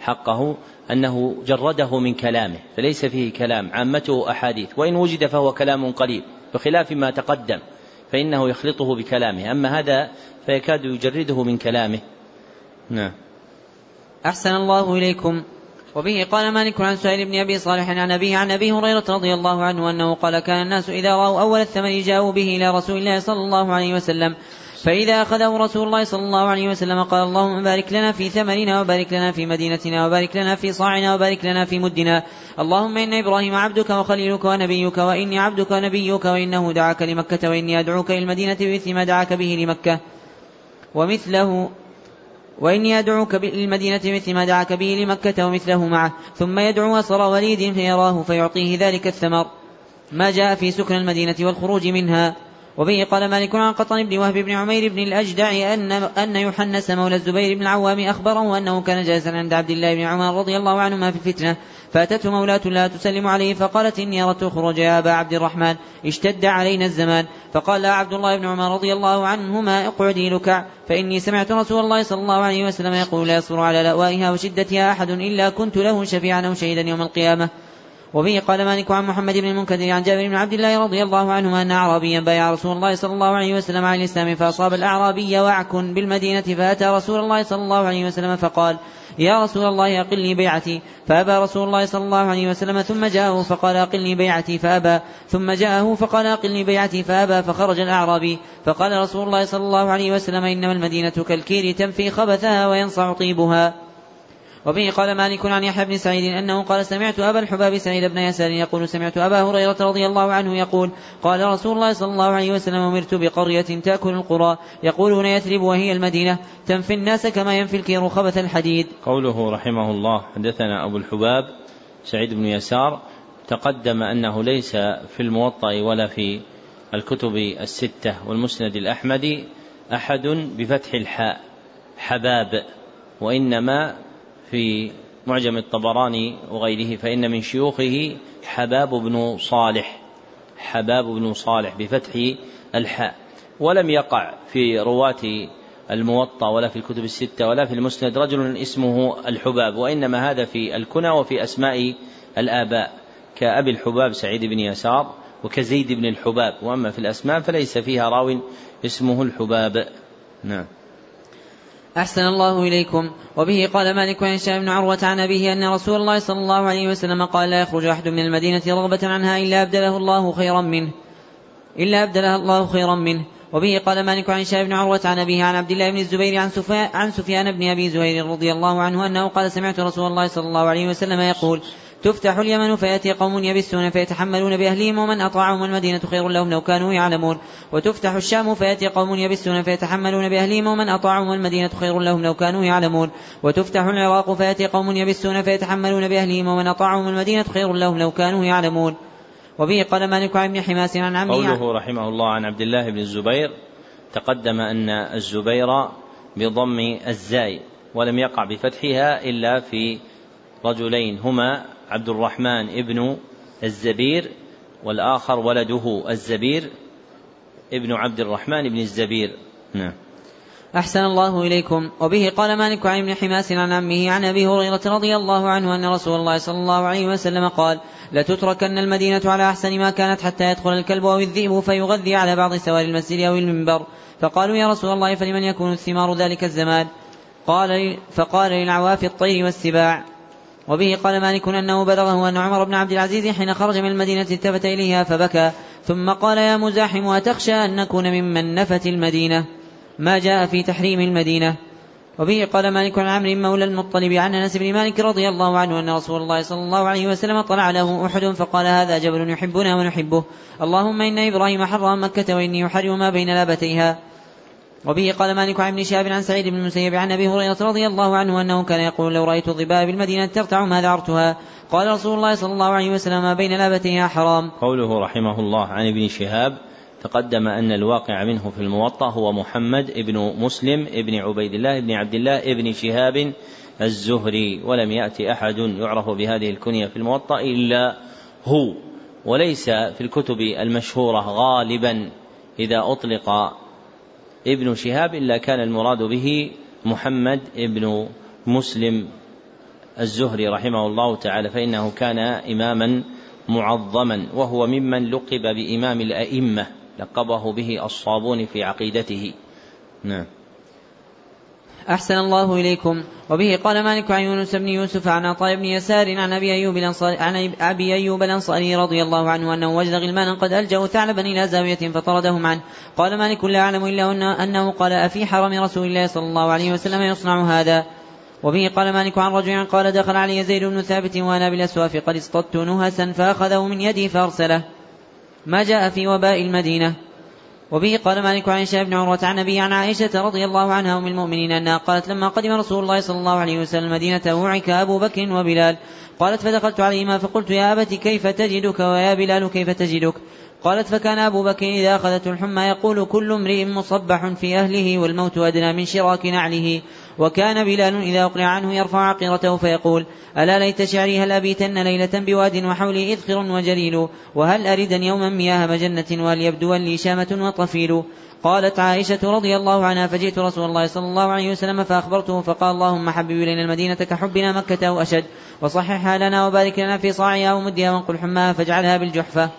حقه أنه جرده من كلامه فليس فيه كلام. عامته أحاديث وإن وجد فهو كلام قليل بخلاف ما تقدم. فإنه يخلطه بكلامه. أما هذا فيكاد يجرده من كلامه. نعم.
أحسن الله إليكم. وبه قال مالك عن سهيل بن أبي صالح عن أبيه عن أبي هريرة رضي الله عنه أنه قال كان الناس إذا رأوا أول الثمن جاءوا به إلى رسول الله صلى الله عليه وسلم. فإذا أخذه رسول الله صلى الله عليه وسلم قال اللهم بارك لنا في ثمرنا وبارك لنا في مدينتنا وبارك لنا في صاعنا وبارك لنا في مدنا. اللهم إن إبراهيم عبدك وخليلك ونبيك وإني عبدك ونبيك وإنه دعاك لمكة وإني أدعوك إلى المدينة بمثل ما دعاك به لمكة. ومثله وإني أدعوك للمدينة مثل ما دعاك به لمكة ومثله معه. ثم يدعو أصر وليد فيراه فيعطيه ذلك الثمر. ما جاء في سكن المدينة والخروج منها. وبه قال مالك عن قطن بن وهب بن عمير بن الأجدع أن أن يحنس مولى الزبير بن العوام أخبره أنه كان جالسا عند عبد الله بن عمر رضي الله عنهما في الفتنة. فأتته مولاة لا تسلم عليه فقالت إني أردت خروج يا أبا عبد الرحمن. اشتد علينا الزمان. فقال عبد الله بن عمر رضي الله عنهما اقعدي لكع فإني سمعت رسول الله صلى الله عليه وسلم يقول لا يصبر على لأوائها وشدتها أحد إلا كنت له شفيعا أو شهيدا يوم القيامة. وبه قال مالك عن محمد بن المنكدر عن جابر بن عبد الله رضي الله عنهما أن أعرابيا بايع رسول الله صلى الله عليه وسلم على الإسلام فأصاب الأعرابي وعك بالمدينة فأتى رسول الله صلى الله عليه وسلم فقال يا رسول الله أقلني بيعتي. فأبى رسول الله صلى الله عليه وسلم ثم جاءه فقال أقلني بيعتي. فأبى ثم جاءه فقال أقلني بيعتي. فأبى فخرج الأعرابي فقال رسول الله صلى الله عليه وسلم إنما المدينة كالكير تنفي خبثها وينصع طيبها. وبه قال مالك عن يحيى بن سعيد أنه قال سمعت أبا الحباب سعيد بن يسار يقول سمعت أبا هريرة رضي الله عنه يقول قال رسول الله صلى الله عليه وسلم أمرت بقرية تأكل القرى يقولون يثرب وهي المدينة تنفي الناس كما ينفي الكير خبث الحديد.
قوله رحمه الله حدثنا أبو الحباب سعيد بن يسار تقدم أنه ليس في الموطأ ولا في الكتب الستة والمسند الأحمدي أحد بفتح الحاء حباب وإنما في معجم الطبراني وغيره فإن من شيوخه حباب بن صالح حباب بن صالح بفتح الحاء. ولم يقع في رواة الموطأ ولا في الكتب الستة ولا في المسند رجل اسمه الحباب وإنما هذا في الكنى وفي أسماء الآباء كأبي الحباب سعيد بن يسار وكزيد بن الحباب. وأما في الأسماء فليس فيها راو اسمه الحباب. نعم.
أحسن الله إليكم. وبه قال مالك عن هشام بن عروة عن أبيه أن رسول الله صلى الله عليه وسلم قال لا يخرج أحد من المدينة رغبة عنها إلا أبدله الله خيرا منه. إلا أبدلها الله خيرا منه. وبه قال مالك عن هشام بن عروة عن أبيه عن عبد الله بن الزبير عن سفيان, عن سفيان بن أبي زهير رضي الله عنه أنه قال سمعت رسول الله صلى الله عليه وسلم يقول تفتح اليمن فيأتي قوم يبسون فيتحملون بأهلهم ومن أطاعهم المدينة خير لهم لو كانوا يعلمون. وتفتح الشام فيأتي قوم يبسون فيتحملون بأهلهم ومن أطاعهم المدينة خير لهم لو كانوا يعلمون. وتفتح العراق فيأتي قوم يبسون فيتحملون بأهلهم ومن أطاعهم المدينة خير لهم لو كانوا يعلمون. وبه قال مالك عن ابن حماس عن عمه.
قوله رحمه الله عن عبد الله بن الزبير تقدم أن الزبير بضم الزاي ولم يقع بفتحها إلا في رجلين هما عبد الرحمن ابن الزبير والآخر ولده الزبير ابن عبد الرحمن بن الزبير. نعم.
أحسن الله إليكم. وبه قال مالك عن ابن حماس عن عمه عن أبي هريرة رضي الله عنه أن رسول الله صلى الله عليه وسلم قال لتتركن المدينة على أحسن ما كانت حتى يدخل الكلب أو الذئب فيغذي على بعض سوار المسجد أو المنبر فقالوا يا رسول الله فلمن يكون الثمار ذلك الزمان؟ قال فقال للعواف الطير والسباع وبه قال مالك أنه بلغه أن عمر بن عبد العزيز حين خرج من المدينة التفت إليها فبكى ثم قال يا مزاحم أتخشى أن نكون ممن نفت المدينة؟ ما جاء في تحريم المدينة؟ وبه قال مالك عن عمرو مولى المطلب عن أنس بن مالك رضي الله عنه أن رسول الله صلى الله عليه وسلم طلع له أحد فقال هذا جبل يحبنا ونحبه اللهم إن إبراهيم حرم مكة وإني يحرم ما بين لابتيها. وبه قال مالك عن ابن شهاب عن سعيد بن المسيب عن أبي هريرة رضي الله عنه أنه كان يقول لو رأيت الظباء بالمدينة ترتع ما ذعرتها قال رسول الله صلى الله عليه وسلم ما بين لابتيها حرام.
قوله رحمه الله عن ابن شهاب تقدم أن الواقع منه في الموطأ هو محمد ابن مسلم ابن عبيد الله ابن عبد الله ابن شهاب الزهري ولم يأتي أحد يعرف بهذه الكنية في الموطأ إلا هو. وليس في الكتب المشهورة غالبا إذا أطلق ابن شهاب إلا كان المراد به محمد ابن مسلم الزهري رحمه الله تعالى فإنه كان إماما معظما وهو ممن لقب بإمام الأئمة لقبه به الصابون في عقيدته. نعم.
أحسن الله إليكم. وبه قال مالك عن يونس بن يوسف عن عطاء بن يسار عن أبي أيوب الأنصاري عن أبي أيوب الأنصاري رضي الله عنه أنه وجد غلمانا قد ألجأوا ثعلبا إلى زاوية فطردهم عنه. قال مالك لا أعلم إلا أنه قال أفي حرم رسول الله صلى الله عليه وسلم يصنع هذا. وبه قال مالك عن رجل قال دخل علي زيد بن ثابت وأنا بالأسواف قد اصطدت نهسا فأخذه من يدي فأرسله. ما جاء في وباء المدينة. وبه قال مالك عن هشام بن عروة عن أبي عن عائشة رضي الله عنها أم المؤمنين أنها قالت لما قدم رسول الله صلى الله عليه وسلم المدينة وعك أبو بكر وبلال قالت فدخلت عليهما فقلت يا أبت كيف تجدك ويا بلال كيف تجدك؟ قالت فكان أبو بكر إذا أخذته الحمى يقول كل امرئ مصبح في أهله والموت أدنى من شراك نعله. وكان بلال إذا أقلع عنه يرفع عقيرته فيقول ألا ليت شعري هل أبيتن ليلة بواد وحولي إذخر وجليل وهل أردا يوما مياه مجنة وهل يبدو لي شامة وطفيل قالت عائشة رضي الله عنها فجئت رسول الله صلى الله عليه وسلم فأخبرته فقال اللهم حبب إلينا المدينة كحبنا مكة أو أشد وصححها لنا وبارك لنا في صاعها ومدها وانقل حماها فاجعلها بالجحفة.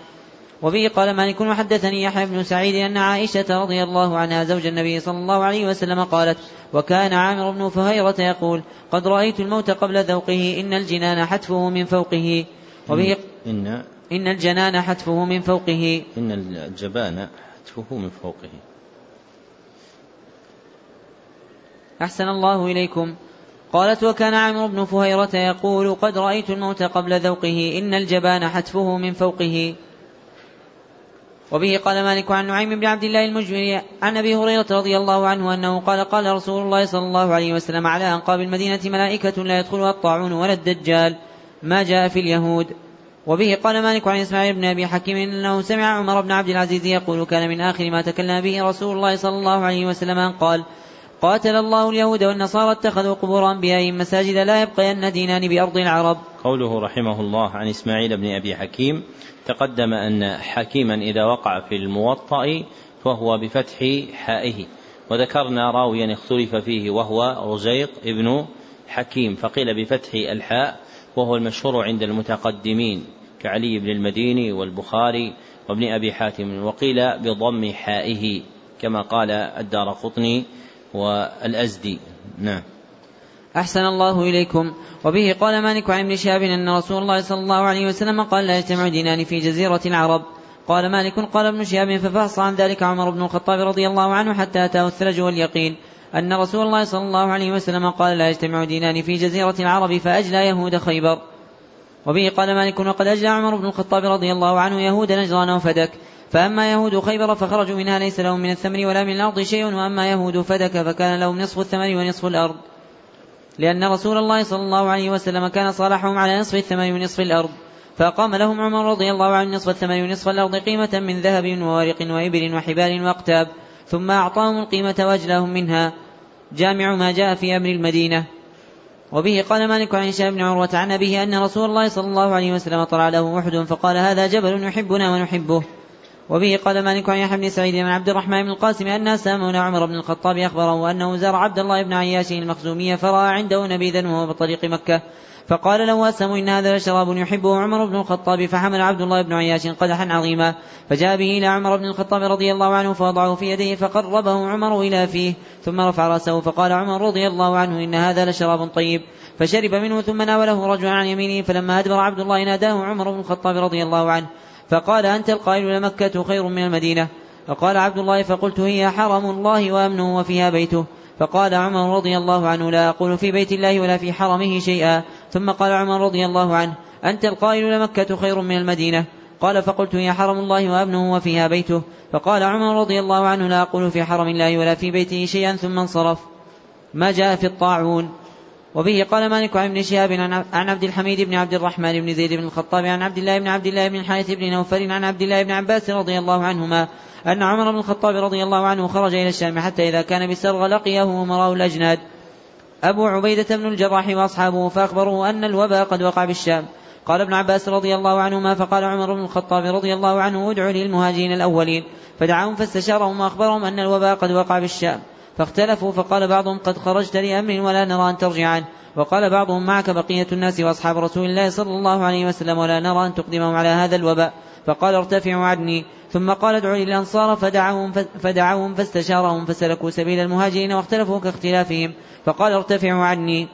وبه قال مالك وحدثني يحيى بن سعيد أن عائشة رضي الله عنها زوج النبي صلى الله عليه وسلم قالت وكان عامر بن فهيرة يقول قد رأيت الموت قبل ذوقه إن الجنان حتفه من فوقه. وبه
إن
إن الجنان حتفه من فوقه.
إن الجبان حتفه من فوقه.
أحسن الله إليكم. قالت وكان عامر بن فهيرة يقول قد رأيت الموت قبل ذوقه إن الجبان حتفه من فوقه. وبه قال مالك عن نعيم بن عبد الله المجمري عن أبي هريرة رضي الله عنه أنه قال قال رسول الله صلى الله عليه وسلم على أنقاب المدينة ملائكة لا يدخلها الطاعون ولا الدجال ما جاء في اليهود وبه قال مالك عن إسماعيل بن أبي حكيم إنه سمع عمر بن عبد العزيز يقول كان من آخر ما تكلم به رسول الله صلى الله عليه وسلم أن قال قاتل الله اليهود والنصارى اتخذوا قبور انبيائهم مساجد لا يبقين دينان بأرض العرب.
قوله رحمه الله عن إسماعيل بن أبي حكيم تقدم أن حكيما إذا وقع في الموطأ فهو بفتح حائه. وذكرنا راويا اختلف فيه وهو رزيق ابن حكيم فقيل بفتح الحاء وهو المشهور عند المتقدمين كعلي بن المديني والبخاري وابن أبي حاتم وقيل بضم حائه كما قال الدار قطني والأزدي. نعم.
أحسن الله إليكم. وبه قال مالك عن ابن شهاب أن رسول الله صلى الله عليه وسلم قال لا يجتمع دينان في جزيرة العرب. قال مالك قال ابن شهاب ففحص عن ذلك عمر بن الخطاب رضي الله عنه حتى أتاه الثلج واليقين أن رسول الله صلى الله عليه وسلم قال لا يجتمع دينان في جزيرة العرب فأجلى يهود خيبر. وبه قال مالك وقد أجلى عمر بن الخطاب رضي الله عنه يهود نجران وفدك. فأما يهود خيبر فخرجوا منها ليس لهم من الثمر ولا من الأرض شيء وأما يهود فدك فكان لهم نصف الثمر ونصف الأرض. لأن رسول الله صلى الله عليه وسلم كان صالحهم على نصف الثمر ونصف الأرض. فأقام لهم عمر رضي الله عنه نصف الثمن ونصف الأرض قيمة من ذهب وورق وإبل وحبال وأقتاب ثم أعطاهم القيمة وأجلاهم منها. جامع ما جاء في أمر المدينة. وبه قال مالك عن هشام بن عروة عن أبيه أن رسول الله صلى الله عليه وسلم طلع له أحد فقال هذا جبل يحبنا ونحبه. وبه قال مالك عن يحيى بن سعيد بن عبد الرحمن بن القاسم أن سامون عمر بن الخطاب أخبره أنه زار عبد الله بن عياش المخزومية فرأى عنده نبيذا وهو بطريق مكة. فقال له أسم إن هذا لشراب يحبه عمر بن الخطاب فحمل عبد الله بن عياش قدحا عظيما. فجاء به إلى عمر بن الخطاب رضي الله عنه فوضعه في يديه فقربه عمر إلى فيه ثم رفع رأسه فقال عمر رضي الله عنه إن هذا لشراب طيب. فشرب منه ثم ناوله رجل عن يمينه فلما أدبر عبد الله ناداه عمر بن الخطاب رضي الله عنه. فقال أنت القائل لمكة خير من المدينة؟ فقال عبد الله فقلت هي حرم الله وأمنه وفيها بيته. فقال عمر رضي الله عنه لا أقول في بيت الله ولا في حرمه شيئا. ثم قال عمر رضي الله عنه أنت القائل لمكة خير من المدينة؟ قال فقلت هي حرم الله وأمنه وفيها بيته. فقال عمر رضي الله عنه لا أقول في حرم الله ولا في بيته شيئا. ثم انصرف. ما جاء في الطاعون. وبه قال مالك عن ابن شهاب عن عبد الحميد بن عبد الرحمن بن زيد بن الخطاب عن عبد الله بن عبد الله بن الحارث بن نوفل عن عبد الله بن عباس رضي الله عنهما أن عمر بن الخطاب رضي الله عنه خرج إلى الشام حتى إذا كان بسرغ لقيه أمراء الأجناد. أبو عبيدة بن الجراح وأصحابه فأخبروه أن الوباء قد وقع بالشام. قال ابن عباس رضي الله عنهما فقال عمر بن الخطاب رضي الله عنه ادعوا لي المهاجرين الأولين. فدعاهم فاستشارهم وأخبرهم أن الوباء قد وقع بالشام. فاختلفوا فقال بعضهم قد خرجت لأمر ولا نرى أن ترجع عنه. وقال بعضهم معك بقية الناس وأصحاب رسول الله صلى الله عليه وسلم ولا نرى أن تقدمهم على هذا الوباء. فقال ارتفعوا عني ثم قال ادعوا للأنصار فدعوهم, فدعوهم فاستشارهم فسلكوا سبيل المهاجرين واختلفوا كاختلافهم. فقال ارتفعوا عني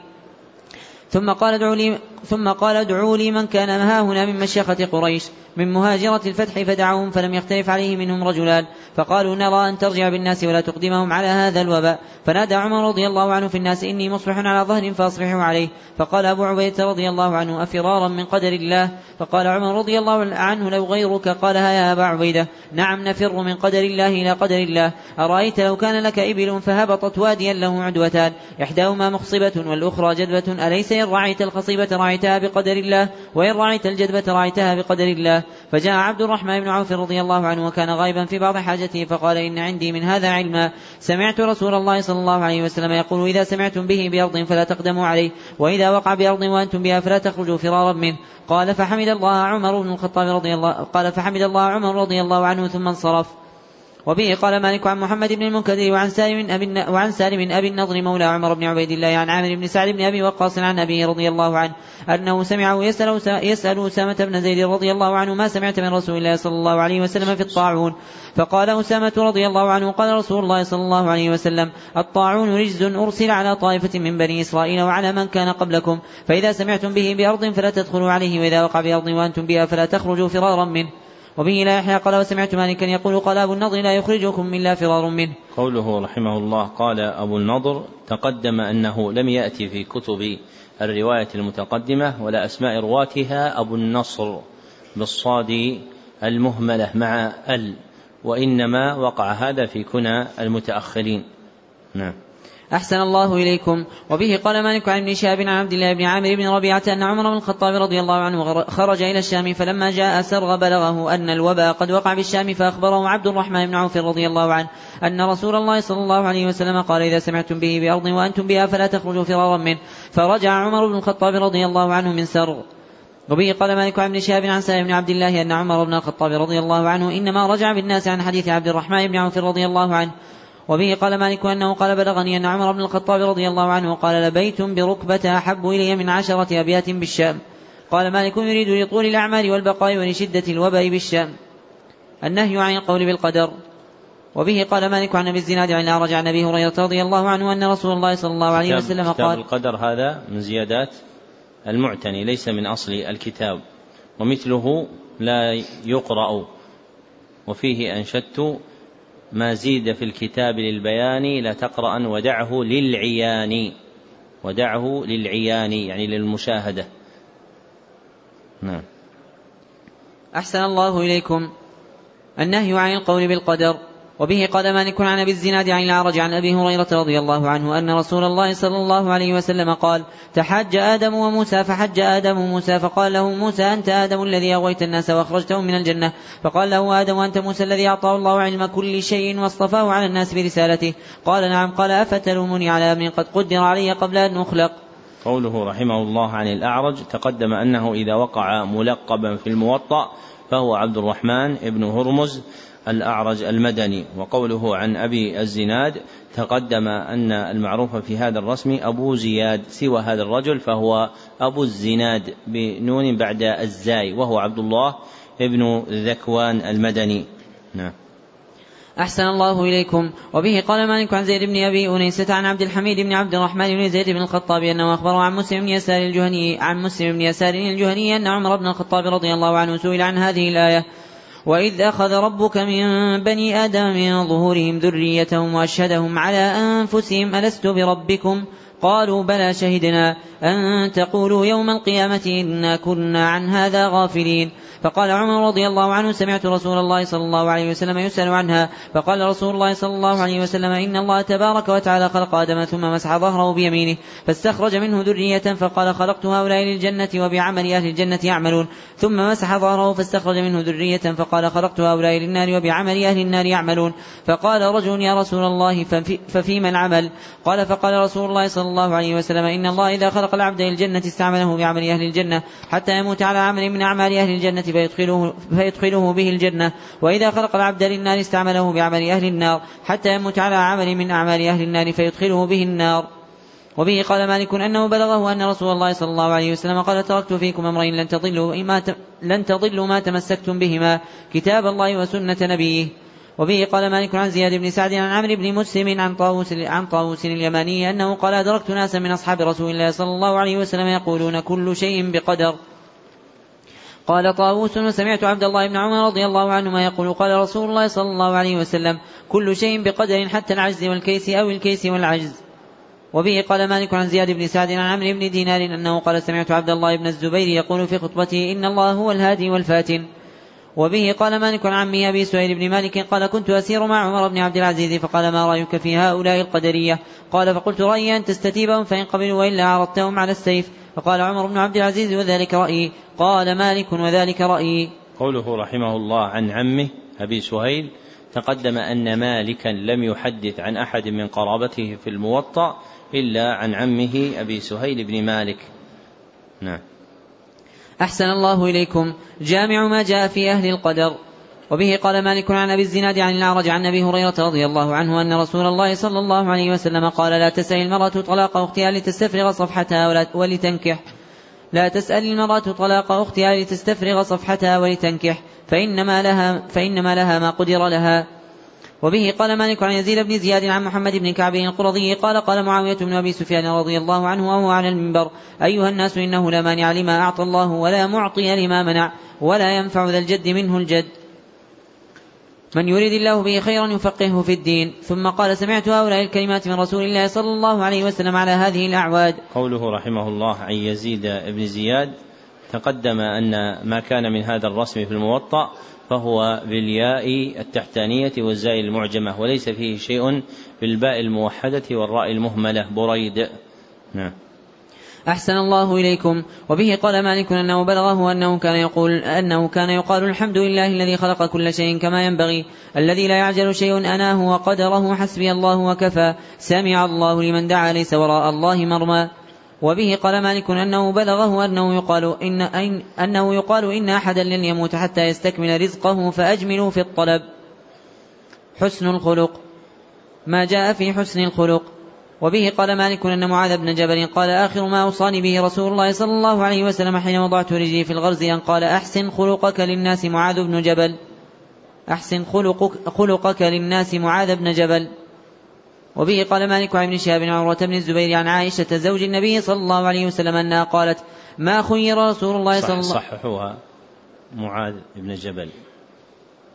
ثم قال ادعوا لي ثم قال ادعوا لي من كان ها هنا من مشيخة قريش من مهاجرة الفتح فدعوهم فلم يختلف عليه منهم رجلان فقالوا نرى أن ترجع بالناس ولا تقدمهم على هذا الوباء. فنادى عمر رضي الله عنه في الناس إني مصبح على ظهر فأصبحوا عليه. فقال أبو عبيدة رضي الله عنه أفرارا من قدر الله؟ فقال عمر رضي الله عنه لو غيرك؟ قالها يا أبا عبيدة نعم نفر من قدر الله إلى قدر الله. أرأيت لو كان لك إبل فهبطت واديا له عدوتان. إحداهما مخصبة والأخرى جدبة أليس إن رعيت الخصيبة رعيتها بقدر الله وإن رعيت الجدبة رعيتها بقدر الله. فجاء عبد الرحمن بن عوف رضي الله عنه وكان غائبا في بعض حاجته فقال إن عندي من هذا علما. سمعت رسول الله صلى الله عليه وسلم يقول إذا سمعتم به بأرض فلا تقدموا عليه وإذا وقع بأرض وأنتم بها فلا تخرجوا فرارا منه. قال فحمد الله عمر بن الخطاب رضي الله قال فحمد الله عمر رضي الله عنه ثم انصرف. وبه قال مالك عن محمد بن المنكدر وعن سالم أبي وعن سالم أبي النضر مولى عمر بن عبيد الله عن عامر بن سعد بن أبي وقاص عن أبيه رضي الله عنه أنه سمعه يسأل يسأل أسامة بن زيد رضي الله عنه ما سمعت من رسول الله صلى الله عليه وسلم في الطاعون. فقال أسامة رضي الله عنه قال رسول الله صلى الله عليه وسلم الطاعون رجز أرسل على طائفة من بني إسرائيل وعلى من كان قبلكم. فإذا سمعتم به بأرض فلا تدخلوا عليه وإذا وقع بأرض وأنتم بها فلا تخرجوا فرارا منه. وبه لا يحيى قال وسمعت مالكا يقول قال أبو النضر لا يخرجكم إلا فرار منه.
قوله رحمه الله قال أبو النضر تقدم أنه لم يأتي في كتب الرواية المتقدمة ولا أسماء رواتها أبو النصر بالصاد المهملة مع ال وإنما وقع هذا في كنى المتأخرين. نعم.
أحسن الله إليكم. وبه قال مالك عن ابن شهاب عن عبد الله بن عامر بن ربيعة أن عمر بن الخطاب رضي الله عنه خرج إلى الشام فلما جاء سرغ بلغه أن الوباء قد وقع بالشام فأخبره عبد الرحمن بن عوف رضي الله عنه أن رسول الله صلى الله عليه وسلم قال إذا سمعتم به بأرض وأنتم بها فلا تخرجوا فرارا منه. فرجع عمر بن الخطاب رضي الله عنه من سرغ. وبه قال مالك عن ابن شهاب عن سالم بن عبد الله أن عمر بن الخطاب رضي الله عنه إنما رجع بالناس عن حديث عبد الرحمن بن عوف رضي الله عنه. وبه قال مالك أنه قال بلغني أن عمر بن الخطاب رضي الله عنه قال لبيت بركبة أحب إلي من عشرة أبيات بالشام. قال مالك يريد لطول الأعمال والبقاء ولشدة الوباء بالشام. النهي عن القول بالقدر. وبه قال مالك عن أبي الزناد عن الأعرج عن أبي هريرة رضي الله عنه أن رسول الله صلى الله عليه وسلم قال
القدر هذا من زيادات المعتني ليس من أصل الكتاب. ومثله لا يقرأ. وفيه أنشدت ما زيد في الكتاب للبيان لا تقرأ ودعه للعيان. ودعه للعيان يعني للمشاهدة. نعم.
أحسن الله إليكم. النهي عن القول بالقدر. وبه قال مالك عن أبي الزناد عن الاعرج عن أبي هريرة رضي الله عنه أن رسول الله صلى الله عليه وسلم قال تحج آدم وموسى فحج آدم وموسى فقال له موسى أنت آدم الذي أغويت الناس وأخرجتهم من الجنة. فقال له آدم وانت موسى الذي أعطاه الله علم كل شيء واصطفاه على الناس برسالته. قال نعم. قال أفتلومني على أمر قد قدر علي قبل أن أخلق.
قوله رحمه الله عن الأعرج تقدم أنه إذا وقع ملقبا في الموطأ فهو عبد الرحمن بن هرمز الأعرج المدني وقوله عن أبي الزناد تقدم أن المعروف في هذا الرسم أبو زياد سوى هذا الرجل فهو أبو الزناد بنون بعد الزاي وهو عبد الله ابن ذكوان المدني. نعم.
أحسن الله إليكم. وبه قال مالك عن زيد بن أبي أنيسة عن عبد الحميد بن عبد الرحمن بن زيد بن الخطاب أنه أخبره عن مسلم بن يسار الجهني عن مسلم بن يسار الجهني أن عمر بن الخطاب رضي الله عنه سئل عن هذه الآية وإذ أخذ ربك من بني آدم من ظهورهم ذريتهم وأشهدهم على أنفسهم ألست بربكم قالوا بلى شهدنا أن تقولوا يوم القيامة إنا كنا عن هذا غافلين. فقال عمر رضي الله عنه سمعت رسول الله صلى الله عليه وسلم يسأل عنها. فقال رسول الله صلى الله عليه وسلم إن الله تبارك وتعالى خلق آدم ثم مسح ظهره بيمينه. فاستخرج منه ذرية فقال خلقت هؤلاء للجنة وبعمل أهل الجنة يعملون. ثم مسح ظهره فاستخرج منه ذرية فقال خلقت هؤلاء للنار وبعمل أهل النار يعملون. فقال رجل يا رسول الله ففي ففيما العمل؟ قال فقال رسول الله صلى الله عليه وسلم إن الله إذا خلق العبد للجنة استعمله بعمل أهل الجنة حتى يموت على عمل من أعمال أهل الجنة فيدخله, فيدخله به الجنة وإذا خلق العبد للنار استعمله بعمل أهل النار حتى يموت على عمل من أعمال أهل النار فيدخله به النار وبه قال مالك أنه بلغه أن رسول الله صلى الله عليه وسلم قال تركت فيكم أمرين لن تضلوا ما لن تضلوا ما تمسكتم بهما كتاب الله وسنة نبيه وبه قال مالك عن زياد بن سعد عن عمرو بن مسلم عن طاووس عن طاووس اليماني أنه قال أدركت ناسا من أصحاب رسول الله صلى الله عليه وسلم يقولون كل شيء بقدر. قال طاووس وسمعت عبد الله بن عمر رضي الله عنهما يقول. قال رسول الله صلى الله عليه وسلم كل شيء بقدر حتى العجز والكيس أو الكيس والعجز. وبه قال مالك عن زياد بن سعد عن عمرو بن دينار أنه قال سمعت عبد الله بن الزبير يقول في خطبته إن الله هو الهادي والفاتن. وبه قال مالك عن عمي أبي سهيل بن مالك قال كنت أسير مع عمر بن عبد العزيز فقال ما رأيك في هؤلاء القدرية؟ قال فقلت رأيي أن تستتيبهم فإن قبلوا وإلا عرضتهم على السيف. فقال عمر بن عبد العزيز وذلك رأيي. قال مالك وذلك رأيي.
قوله رحمه الله عن عمه أبي سهيل تقدم أن مالكا لم يحدث عن أحد من قرابته في الموطأ إلا عن عمه أبي سهيل بن مالك. نعم.
أحسن الله إليكم. جامع ما جاء في أهل القدر. وبه قال مالك عن أبي الزناد عن الأعرج عن أبي هريرة رضي الله عنه أن رسول الله صلى الله عليه وسلم قال لا تسأل المرأة طلاق أختها لتستفرغ صفحتها ولتنكح. لا تسأل المرأة طلاق أختها لتستفرغ صفحتها ولتنكح. فإنما لها فإنما لها ما قدر لها. وبه قال مالك عن يزيد بن زياد عن محمد بن كعب القرظي قال قال معاوية بن أبي سفيان رضي الله عنه وهو على المنبر أيها الناس إنه لا مانع لما أعطى الله ولا معطي لما منع ولا ينفع ذا الجد منه الجد. من يريد الله به خيرا يفقهه في الدين. ثم قال سمعت هؤلاء الكلمات من رسول الله صلى الله عليه وسلم على هذه الأعواد.
قوله رحمه الله عن يزيد بن زياد تقدم أن ما كان من هذا الرسم في الموطأ فهو بالياء التحتانية والزاء المعجمة وليس فيه شيء بالباء الموحدة والراء المهملة. بريد. نعم.
أحسن الله إليكم. وبه قال مالك أنه بلغه أنه كان يقول أنه كان يقال الحمد لله الذي خلق كل شيء كما ينبغي الذي لا يعجل شيء أناه وقدره حسبي الله وكفى سمع الله لمن دعا ليس وراء الله مرمى. وبه قال مالك أنه بلغه أنه يقال إن أين أنه يقال إن أحدا لن يموت حتى يستكمل رزقه فأجملوا في الطلب. حسن الخلق. ما جاء في حسن الخلق. وبه قال مالك أن معاذ بن جبل قال آخر ما أوصاني به رسول الله صلى الله عليه وسلم حين وضعت رجلي في الغرز أن قال أحسن خلقك للناس معاذ بن جبل. أحسن خلقك, خلقك للناس معاذ بن جبل. وبه قال مالك عن ابن شهاب عروة بن الزبير عن عائشة زوج النبي صلى الله عليه وسلم أنها قالت ما خير رسول الله صلى الله
صححوها. معاذ بن جبل.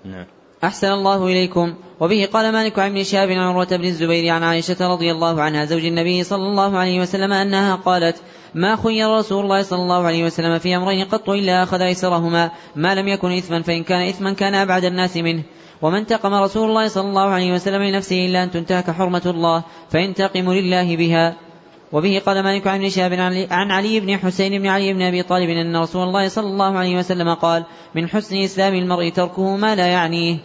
نعم.
أحسن الله إليكم. وبه قال مالك عن ابن شهاب عن عروة بن الزبير عن عائشة رضي الله عنها زوج النبي صلى الله عليه وسلم أنها قالت ما خير رسول الله صلى الله عليه وسلم في أمرين قط إلا أخذ أيسرهما ما لم يكن إثما فإن كان إثما كان أبعد الناس منه. وما انتقم رسول الله صلى الله عليه وسلم لنفسه إلا أن تنتهك حرمة الله فينتقم لله بها. وبه قال مالك عن شهاب عن علي بن حسين بن علي بن أبي طالب إن رسول الله صلى الله عليه وسلم قال من حسن إسلام المرء تركه ما لا يعنيه.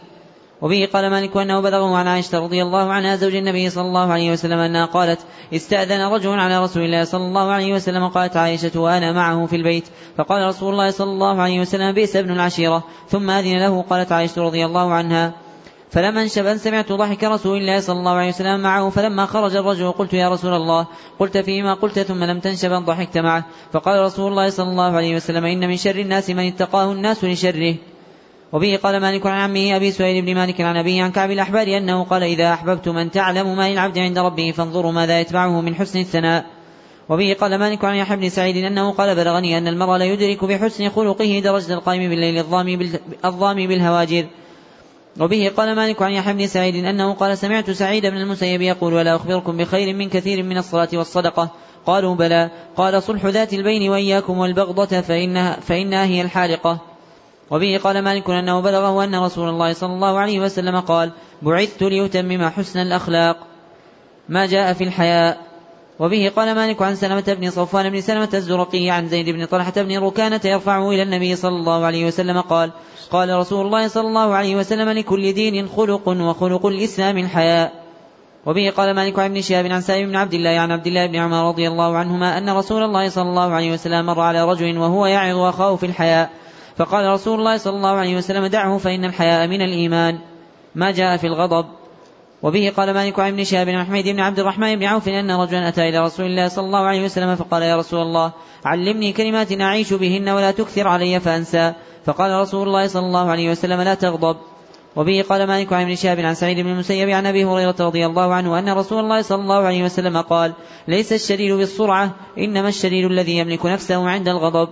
وبه قال مالك أنه بلغه عن عائشة رضي الله عنها زوج النبي صلى الله عليه وسلم أنها قالت استأذن رجل على رسول الله صلى الله عليه وسلم قالت عائشة وأنا معه في البيت فقال رسول الله صلى الله عليه وسلم بئس ابن العشيرة ثم أذن له قالت عائشة رضي الله عنها فلما انشب سمعت ضحك رسول الله صلى الله عليه وسلم معه فلما خرج الرجل قلت يا رسول الله قلت فيما قلت؟ ثم لم تنشب أن ضحكت معه فقال رسول الله صلى الله عليه وسلم إن من شر الناس من اتقاه الناس لشره وبه قال مالك عن عمه أبي سهيل بن مالك عن أبيه عن كعب الأحبار أنه قال إذا أحببت من تعلم ما للعبد عند ربه فانظروا ماذا يتبعه من حسن الثناء. وبه قال مالك عن يحيى بن سعيد أنه قال بلغني أن المرء لا يدرك بحسن خلقه درجة القائم بالليل الظامي, بالهواجر. وبه قال مالك عن يحيى بن سعيد أنه قال سمعت سعيد بن المسيب يقول ولا أخبركم بخير من كثير من الصلاة والصدقة. قالوا بلى. قال صلح ذات البين وإياكم والبغضة فإنها, فإنها هي الحالقة. وبه قال مالك أنه بلغه أن رسول الله صلى الله عليه وسلم قال بعثت ليتمم حسن الأخلاق. ما جاء في الحياء. وبه قال مالك عن سلمة بن صفوان بن سلمة الزرقي عن زيد بن طلحة بن ركانة يرفعه إلى النبي صلى الله عليه وسلم قال قال رسول الله صلى الله عليه وسلم لكل دين خلق وخلق الإسلام الحياء. وبه قال مالك عن ابن شهاب عن سالم بن عبد الله عن عبد الله بن عمر رضي الله عنهما أن رسول الله صلى الله عليه وسلم مر على رجل وهو يعظ أخاه في الحياء. فقال رسول الله صلى الله عليه وسلم دعه فإن الحياء من الإيمان. ما جاء في الغضب. وبه قال مالك عن ابن شهاب بن حميد بن عبد الرحمن بن عوف أن رجلا أتى إلى رسول الله صلى الله عليه وسلم فقال يا رسول الله علمني كلمات أعيش بهن ولا تكثر علي فأنسى. فقال رسول الله صلى الله عليه وسلم لا تغضب. وبه قال مالك عن ابن شهاب عن سعيد بن المسيب عن أبي هريرة رضي الله عنه أن رسول الله صلى الله عليه وسلم قال ليس الشديد بالسرعة إنما الشديد الذي يملك نفسه عند الغضب.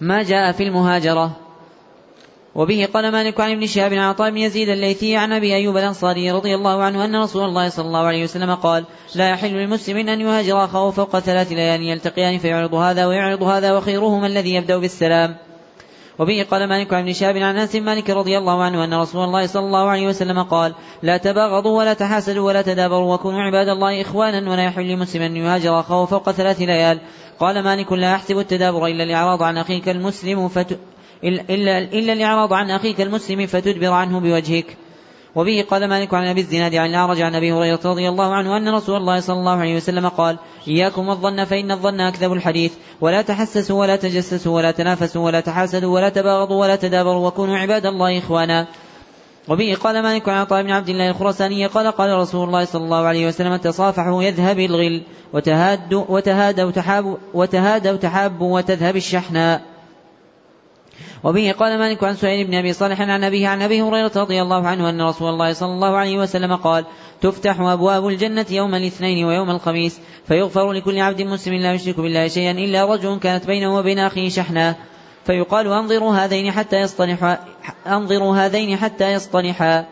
ما جاء في المهاجرة وبه قال مالك عن ابن شهاب عن عطاء بن يزيد الليثي عن أبي أيوب الأنصاري رضي الله عنه أن رسول الله صلى الله عليه وسلم قال: لا يحل للمسلم إن يهاجر أخاه فوق ثلاث ليال يلتقيان فيعرض هذا ويعرض هذا وخيرهما الذي يبدأ بالسلام. وبه قال مالك عن ابن شهاب عن أنس مالك رضي الله عنه أن رسول الله صلى الله عليه وسلم قال: لا تباغضوا ولا تحاسدوا ولا تدابروا وكونوا عباد الله إخوانا ولا يحل لمسلم أن يهاجر أخاه فوق ثلاث ليال قال مالك لا أحسب التدابر إلا الإعراض عن أخيك المسلم فت... إلا, إلا الإعراض عن أخيك المسلم فتدبر عنه بوجهك. وبه قال مالك عن أبي الزناد عن الأعرج عن أبي هريرة رضي الله عنه أن رسول الله صلى الله عليه وسلم قال إياكم والظن فإن الظن أكذب الحديث. ولا تحسسوا ولا تجسسوا ولا تنافسوا ولا تحاسدوا ولا تباغضوا ولا تدابروا وكونوا عباد الله إخوانا. وبه قال مالك عن عطاء بن عبد الله الخرساني قال قال رسول الله صلى الله عليه وسلم تصافحوا يذهب الغل وتهادوا وتهادوا تحابوا وتهادوا تحابوا وتذهب الشحناء وبه قال مالك عن سعيد بن أبي صالح عن أبيه عن أبي هريرة رضي الله عنه أن رسول الله صلى الله عليه وسلم قال تفتح أبواب الجنة يوم الاثنين ويوم الخميس فيغفر لكل عبد مسلم لا يشرك بالله شيئا إلا رجل كانت بينه وبين أخيه شحناء فيقال أنظروا هذين حتى يصطلحا أنظروا هذين حتى يصطلحا.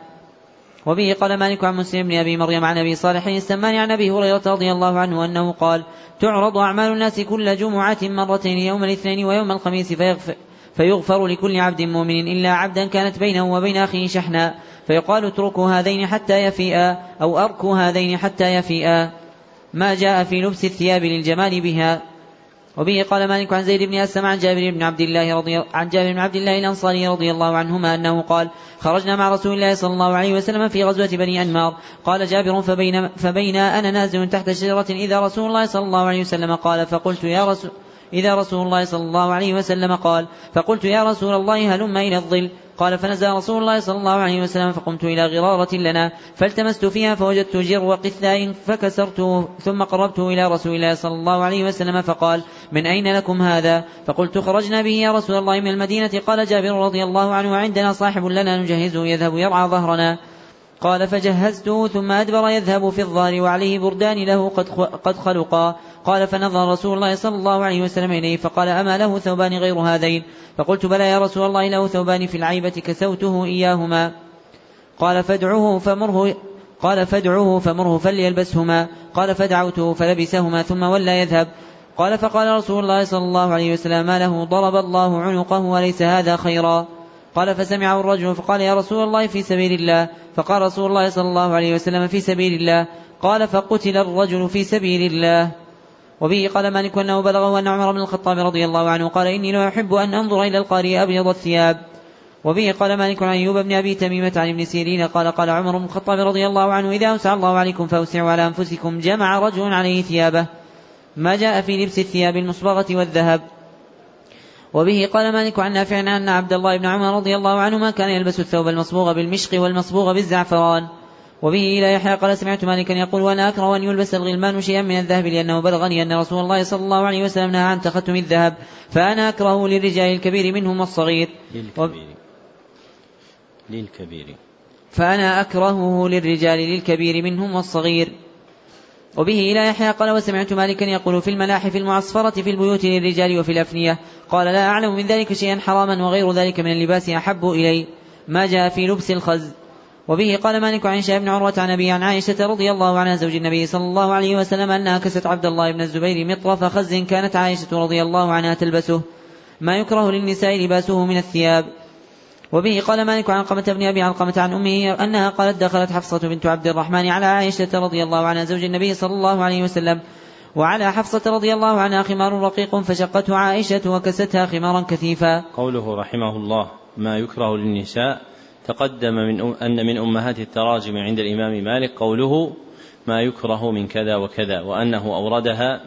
وبه قال مالك عن مسلم بن أبي مريم عن أبي صالح السمان عن أبي هريرة رضي الله عنه أنه قال تعرض أعمال الناس كل جمعة مرتين يوم الاثنين ويوم الخميس فيغفر, فيغفر لكل عبد مؤمن إلا عبدا كانت بينه وبين أخيه شحنا. فيقال اتركوا هذين حتى يفيئا أو أركوا هذين حتى يفيئا. ما جاء في لبس الثياب للجمال بها. وبه قال مالك عن زيد بن أسلم عن جابر بن عبد الله رضي عن جابر بن عبد الله الأنصاري رضي الله عنهما أنه قال خرجنا مع رسول الله صلى الله عليه وسلم في غزوة بني أنمار قال جابر فبين فبين أنا نازل تحت شجرة إذا رسول الله صلى الله عليه وسلم قال فقلت يا رسول إذا رسول الله صلى الله عليه وسلم قال فقلت يا رسول الله هلم إلى الظل. قال فنزل رسول الله صلى الله عليه وسلم فقمت إلى غرارة لنا فالتمست فيها فوجدت جر قثاء فكسرته ثم قربته إلى رسول الله صلى الله عليه وسلم فقال من أين لكم هذا؟ فقلت خرجنا به يا رسول الله من المدينة. قال جابر رضي الله عنه عندنا صاحب لنا نجهزه يذهب يرعى ظهرنا. قال فجهزته ثم أدبر يذهب في الظهر وعليه بردان له قد قد خلقا. قال فنظر رسول الله صلى الله عليه وسلم إليه فقال أما له ثوبان غير هذين؟ فقلت بلى يا رسول الله له ثوبان في العيبة كسوته إياهما. قال فادعوه فمره قال فادعوه فمره فليلبسهما. قال فدعوته فلبسهما ثم ولى يذهب. قال فقال رسول الله صلى الله عليه وسلم ما له ضرب الله عنقه وليس هذا خيرا. قال فسمعه الرجل فقال يا رسول الله في سبيل الله. فقال رسول الله صلى الله عليه وسلم في سبيل الله. قال فقتل الرجل في سبيل الله. وبه قال مالك أنه بلغه أن عمر بن الخطاب رضي الله عنه قال إني لا أحب أن أنظر إلى القارئ أبيض الثياب. وبه قال مالك عن أيوب بن أبي تميمة عن ابن سيرين قال قال عمر بن الخطاب رضي الله عنه إذا أوسع الله عليكم فأوسعوا على أنفسكم جمع رجل عليه ثيابه. ما جاء في لبس الثياب المصبغة والذهب. وبه قال مالك عن نافع أن عبد الله بن عمر رضي الله عنهما كان يلبس الثوب المصبوغ بالمشق والمصبوغ بالزعفران. وبه إلى يحيى قال سمعت مالكا يقول وأنا أكره أن يلبس الغلمان شيئا من الذهب لأنه بلغني أن رسول الله صلى الله عليه وسلم نهى عن تختم الذهب فأنا أكره للرجال الكبير منهم والصغير
للكبير. للكبير.
فأنا أكرهه للرجال للكبير منهم والصغير. وبه إلى يحيى قال وسمعت مالكا يقول في الملاحف المعصفرة في البيوت للرجال وفي الأفنية قال لا أعلم من ذلك شيئا حراما وغير ذلك من اللباس أحب إلي. ما جاء في لبس الخز. وبه قال مالك عن شيخ بن عروة عن أبي عن عائشة رضي الله عنها زوج النبي صلى الله عليه وسلم أنها كست عبد الله بن الزبير مطرف خز كانت عائشة رضي الله عنها تلبسه. ما يكره للنساء لباسه من الثياب. وبه قال مالك عن قمة بن أبي علقمة عن أمه أنها قالت دخلت حفصة بنت عبد الرحمن على عائشة رضي الله عنها زوج النبي صلى الله عليه وسلم. وعلى حفصة رضي الله عنها خمار رقيق فشقته عائشة وكستها خمارا كثيفا.
قوله رحمه الله ما يكره للنساء تقدم من أن من أمهات التراجم عند الإمام مالك قوله ما يكره من كذا وكذا وأنه أوردها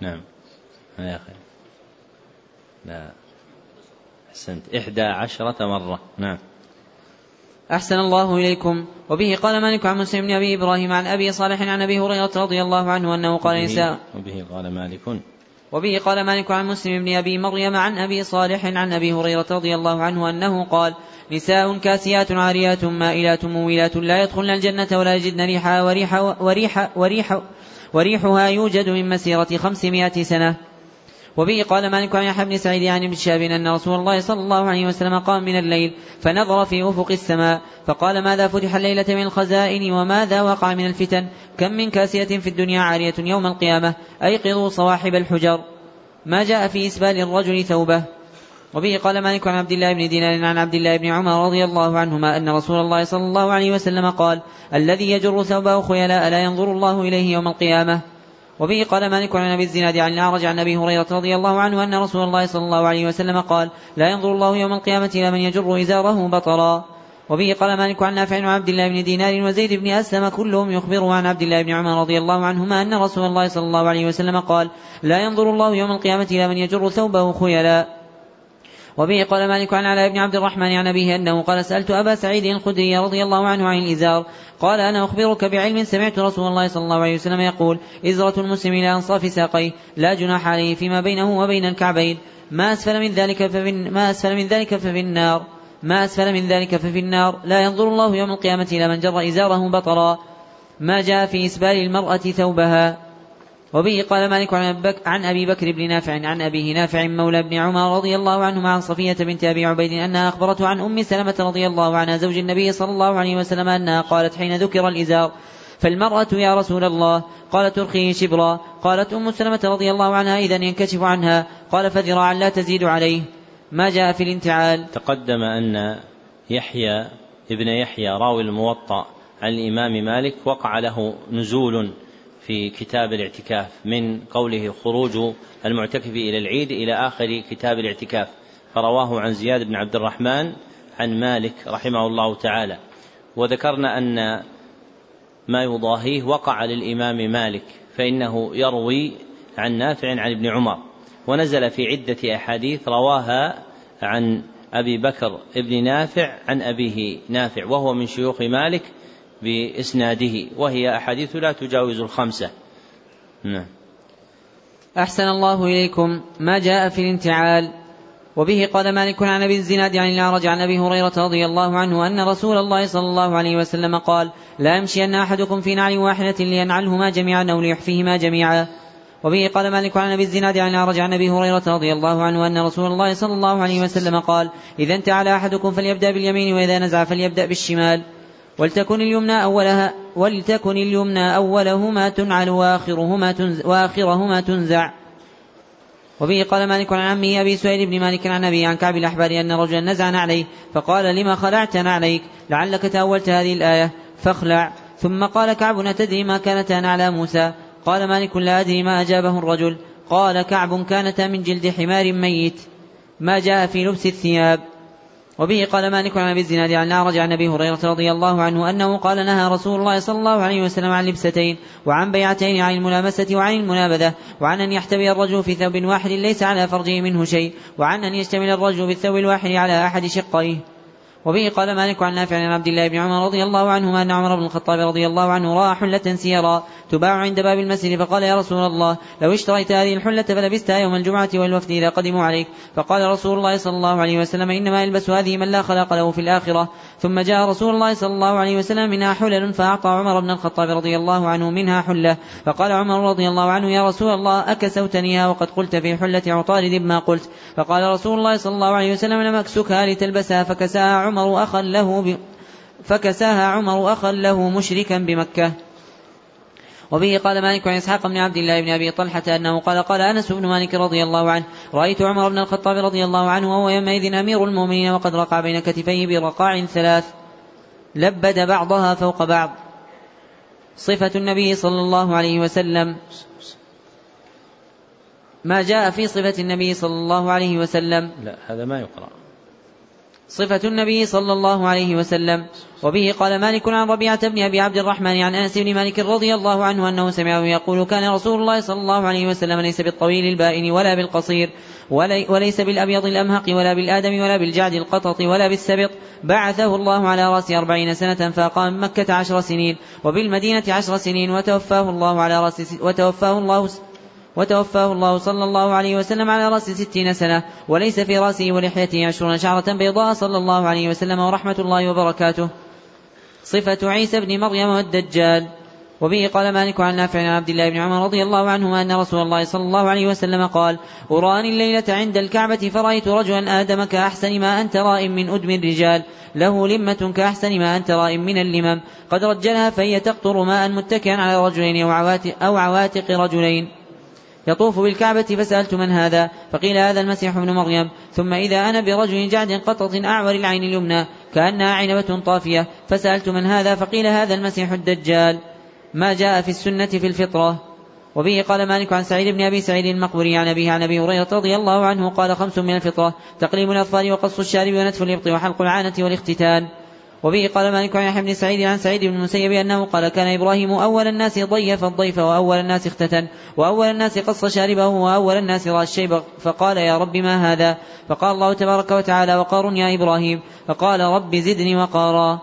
نعم. يا أخي. لا. أحسنت. إحدى عشرة مرة. نعم.
أحسن الله إليكم. وبه قال مالك عن مسلم بن أبي إبراهيم عن أبي صالح عن أبي هريرة رضي الله عنه أنه قال نساء
وبه قال مالك.
وبه قال مالك عن مسلم بن أبي مريم عن أبي صالح عن أبي هريرة رضي الله عنه أنه قال نساء كاسيات عاريات مائلات مويلات لا يدخلن الجنة ولا يجدن ريحها وريح وريح وريح وريحها يوجد من مسيرة خمسمائة سنة. وبه قال مالك عن يحيى بن سعيد عن ابن شهاب أن رسول الله صلى الله عليه وسلم قام من الليل فنظر في أفق السماء فقال ماذا فتح الليلة من الخزائن وماذا وقع من الفتن؟ كم من كاسية في الدنيا عارية يوم القيامة؟ أيقظوا صواحب الحجر. ما جاء في إسبال الرجل ثوبه. وبه قال مالك عن عبد الله بن دينار عن عبد الله بن عمر رضي الله عنهما أن رسول الله صلى الله عليه وسلم قال الذي يجر ثوبه خيلاء لا ينظر الله إليه يوم القيامة. وبه قال مالك عن أبي الزناد عن الأعرج عن أبي هريرة رضي الله عنه أن رسول الله صلى الله عليه وسلم قال لا ينظر الله يوم القيامة إلى من يجر إزاره بطرا. وبه قال مالك عن نافع عن عبد الله بن دينار وزيد بن أسلم كلهم يخبره عن عبد الله بن عمر رضي الله عنهما أن رسول الله صلى الله عليه وسلم قال لا ينظر الله يوم القيامة إلى من يجر ثوبه خيلا وبه قال مالك عن علاء بن عبد الرحمن عن أبيه أنه قال سألت أبا سعيد الخدري رضي الله عنه عن الإزار قال أنا أخبرك بعلم سمعت رسول الله صلى الله عليه وسلم يقول إزرة المسلم إلى أنصاف ساقيه لا جناح عليه فيما بينه وبين الكعبين ما أسفل من ذلك ففي ما أسفل من ذلك ففي النار ما أسفل من ذلك ففي النار لا ينظر الله يوم القيامة إلى من جر إزاره بطرا ما جاء في إسبال المرأة ثوبها وبه قال مالك عن أبي بكر بن نافع عن أبيه نافع مولى بن عمر رضي الله عنهما عن صفية بنت أبي عبيد أنها أخبرته عن أم سلمة رضي الله عنها زوج النبي صلى الله عليه وسلم أنها قالت حين ذكر الإزار فالمرأة يا رسول الله؟ قال ترخيه شبرا. قالت أم سلمة رضي الله عنها إذا ينكشف عنها. قال فذراعا لا تزيد عليه. ما جاء في الانتعال.
تقدم أن يحيى ابن يحيى راوي الموطأ عن الإمام مالك وقع له نزول في كتاب الاعتكاف من قوله خروج المعتكف إلى العيد إلى آخر كتاب الاعتكاف. فرواه عن زياد بن عبد الرحمن عن مالك رحمه الله تعالى. وذكرنا أن ما يضاهيه وقع للإمام مالك فإنه يروي عن نافع عن ابن عمر. ونزل في عدة أحاديث رواها عن أبي بكر ابن نافع عن أبيه نافع وهو من شيوخ مالك بإسناده وهي أحاديث لا تجاوز الخمسة. نعم.
أحسن الله إليكم. ما جاء في الانتعال وبه قال مالك عن أبي الزناد عن الاعرج عن أبي هريرة رضي الله عنه أن رسول الله صلى الله عليه وسلم قال لا يمشين أحدكم في نعل واحدة لينعلهما جميعا أو ليحفيهما جميعا. وبه قال مالك عن أبي الزناد عن اعرج عن أبي هريرة رضي الله عنه أن رسول الله صلى الله عليه وسلم قال إذا انتعل أحدكم فليبدأ باليمين وإذا نزع فليبدأ بالشمال. ولتكن اليمنى أولها ولتكن اليمنى أولهما تنعل وآخرهما تنزع, وآخرهما تنزع. وبه قال مالك عن عمه أبي سهيل بن مالك عن أبي عن كعب الأحبار أن رجلا نزع نعليه فقال لما خلعت نعليك؟ لعلك تأولت هذه الآية فاخلع. ثم قال كعب أتدري ما كانتا نعلى موسى؟ قال مالك لا أدري ما أجابه الرجل. قال كعب كانتا من جلد حمار ميت. ما جاء في لبس الثياب. وبه قال مالك عن أبي الزناد عن الأعرج عن أبي هريرة رضي الله عنه أنه قال نهى رسول الله صلى الله عليه وسلم عن لبستين وعن بيعتين عن الملامسة وعن المنابذة وعن أن يحتوي الرجل في ثوب واحد ليس على فرجه منه شيء وعن أن يشتمل الرجل بالثوب الواحد على أحد شقيه. وبه قال مالك عن نافع عن عبد الله بن عمر رضي الله عنهما أن عمر بن الخطاب رضي الله عنه رأى حلة سيرا تباع عند باب المسجد فقال يا رسول الله لو اشتريت هذه الحلة فلبستها يوم الجمعة والوفد إذا قدموا عليك. فقال رسول الله صلى الله عليه وسلم إنما يلبس هذه من لا خلاق له في الآخرة. ثم جاء رسول الله صلى الله عليه وسلم منها حلل فأعطى عمر بن الخطاب رضي الله عنه منها حلة. فقال عمر رضي الله عنه يا رسول الله أكسوتنيها وقد قلت في حلة عطارد ما قلت. فقال رسول الله صلى الله عليه وسلم لم أكسكها لتلبسها. فكساها عمر أخا له. فكساها عمر أخا له مشركا بمكة. وبه قال مالك عن إسحاق بن عبد الله بن أبي طلحة أنه قال قال أنس بن مالك رضي الله عنه رأيت عمر بن الخطاب رضي الله عنه وهو يومئذ أمير المؤمنين وقد رقع بين كتفيه برقاع ثلاث لبد بعضها فوق بعض صفة النبي صلى الله عليه وسلم ما جاء في صفة النبي صلى الله عليه وسلم
لا هذا ما يقرأ.
صفة النبي صلى الله عليه وسلم. وبه قال مالك عن ربيعة بن أبي عبد الرحمن عن أنس بن مالك رضي الله عنه أنه سمعه يقول كان رسول الله صلى الله عليه وسلم ليس بالطويل البائن ولا بالقصير وليس بالأبيض الأمهق ولا بالآدم ولا بالجعد القطط ولا بالسبط. بعثه الله على رأس أربعين سنة فأقام مكة عشر سنين وبالمدينة عشر سنين وتوفاه الله على رأس وتوفاه الله وتوفاه الله صلى الله عليه وسلم على رأس ستين سنة وليس في رأسه ولحيته عشرون شعرة بيضاء صلى الله عليه وسلم ورحمة الله وبركاته. صفة عيسى بن مريم والدجال. وبه قال مالك عن نافع عن عبد الله بن عمر رضي الله عنهما أن رسول الله صلى الله عليه وسلم قال أراني الليلة عند الكعبة فرأيت رجلا آدم كأحسن ما أنت رائم من أدم الرجال له لمة كأحسن ما أنت رائم من اللمم قد رجلها فهي تقطر ماء متكئا على رجلين أو عواتق رجلين. يطوف بالكعبة فسألت من هذا؟ فقيل هذا المسيح ابن مريم. ثم إذا أنا برجل جعد قطط أعور العين اليمنى كأنها عنبة طافية. فسألت من هذا؟ فقيل هذا المسيح الدجال. ما جاء في السنة في الفطرة؟ وبه قال مالك عن سعيد بن أبي سعيد المقبري عن أبيه عن أبي هريرة رضي الله عنه قال خمس من الفطرة. تقليم الأظفار وقص الشارب ونتف الإبط وحلق العانة والاختتان وبه قال مالك عن يحيى بن سعيد عن سعيد بن المسيب أنه قال كان إبراهيم أول الناس ضيف الضيف وأول الناس اختتن وأول الناس قص شاربه وأول الناس رأى الشيب فقال يا رب ما هذا؟ فقال الله تبارك وتعالى وقار يا إبراهيم. فقال رب زدني وقارا.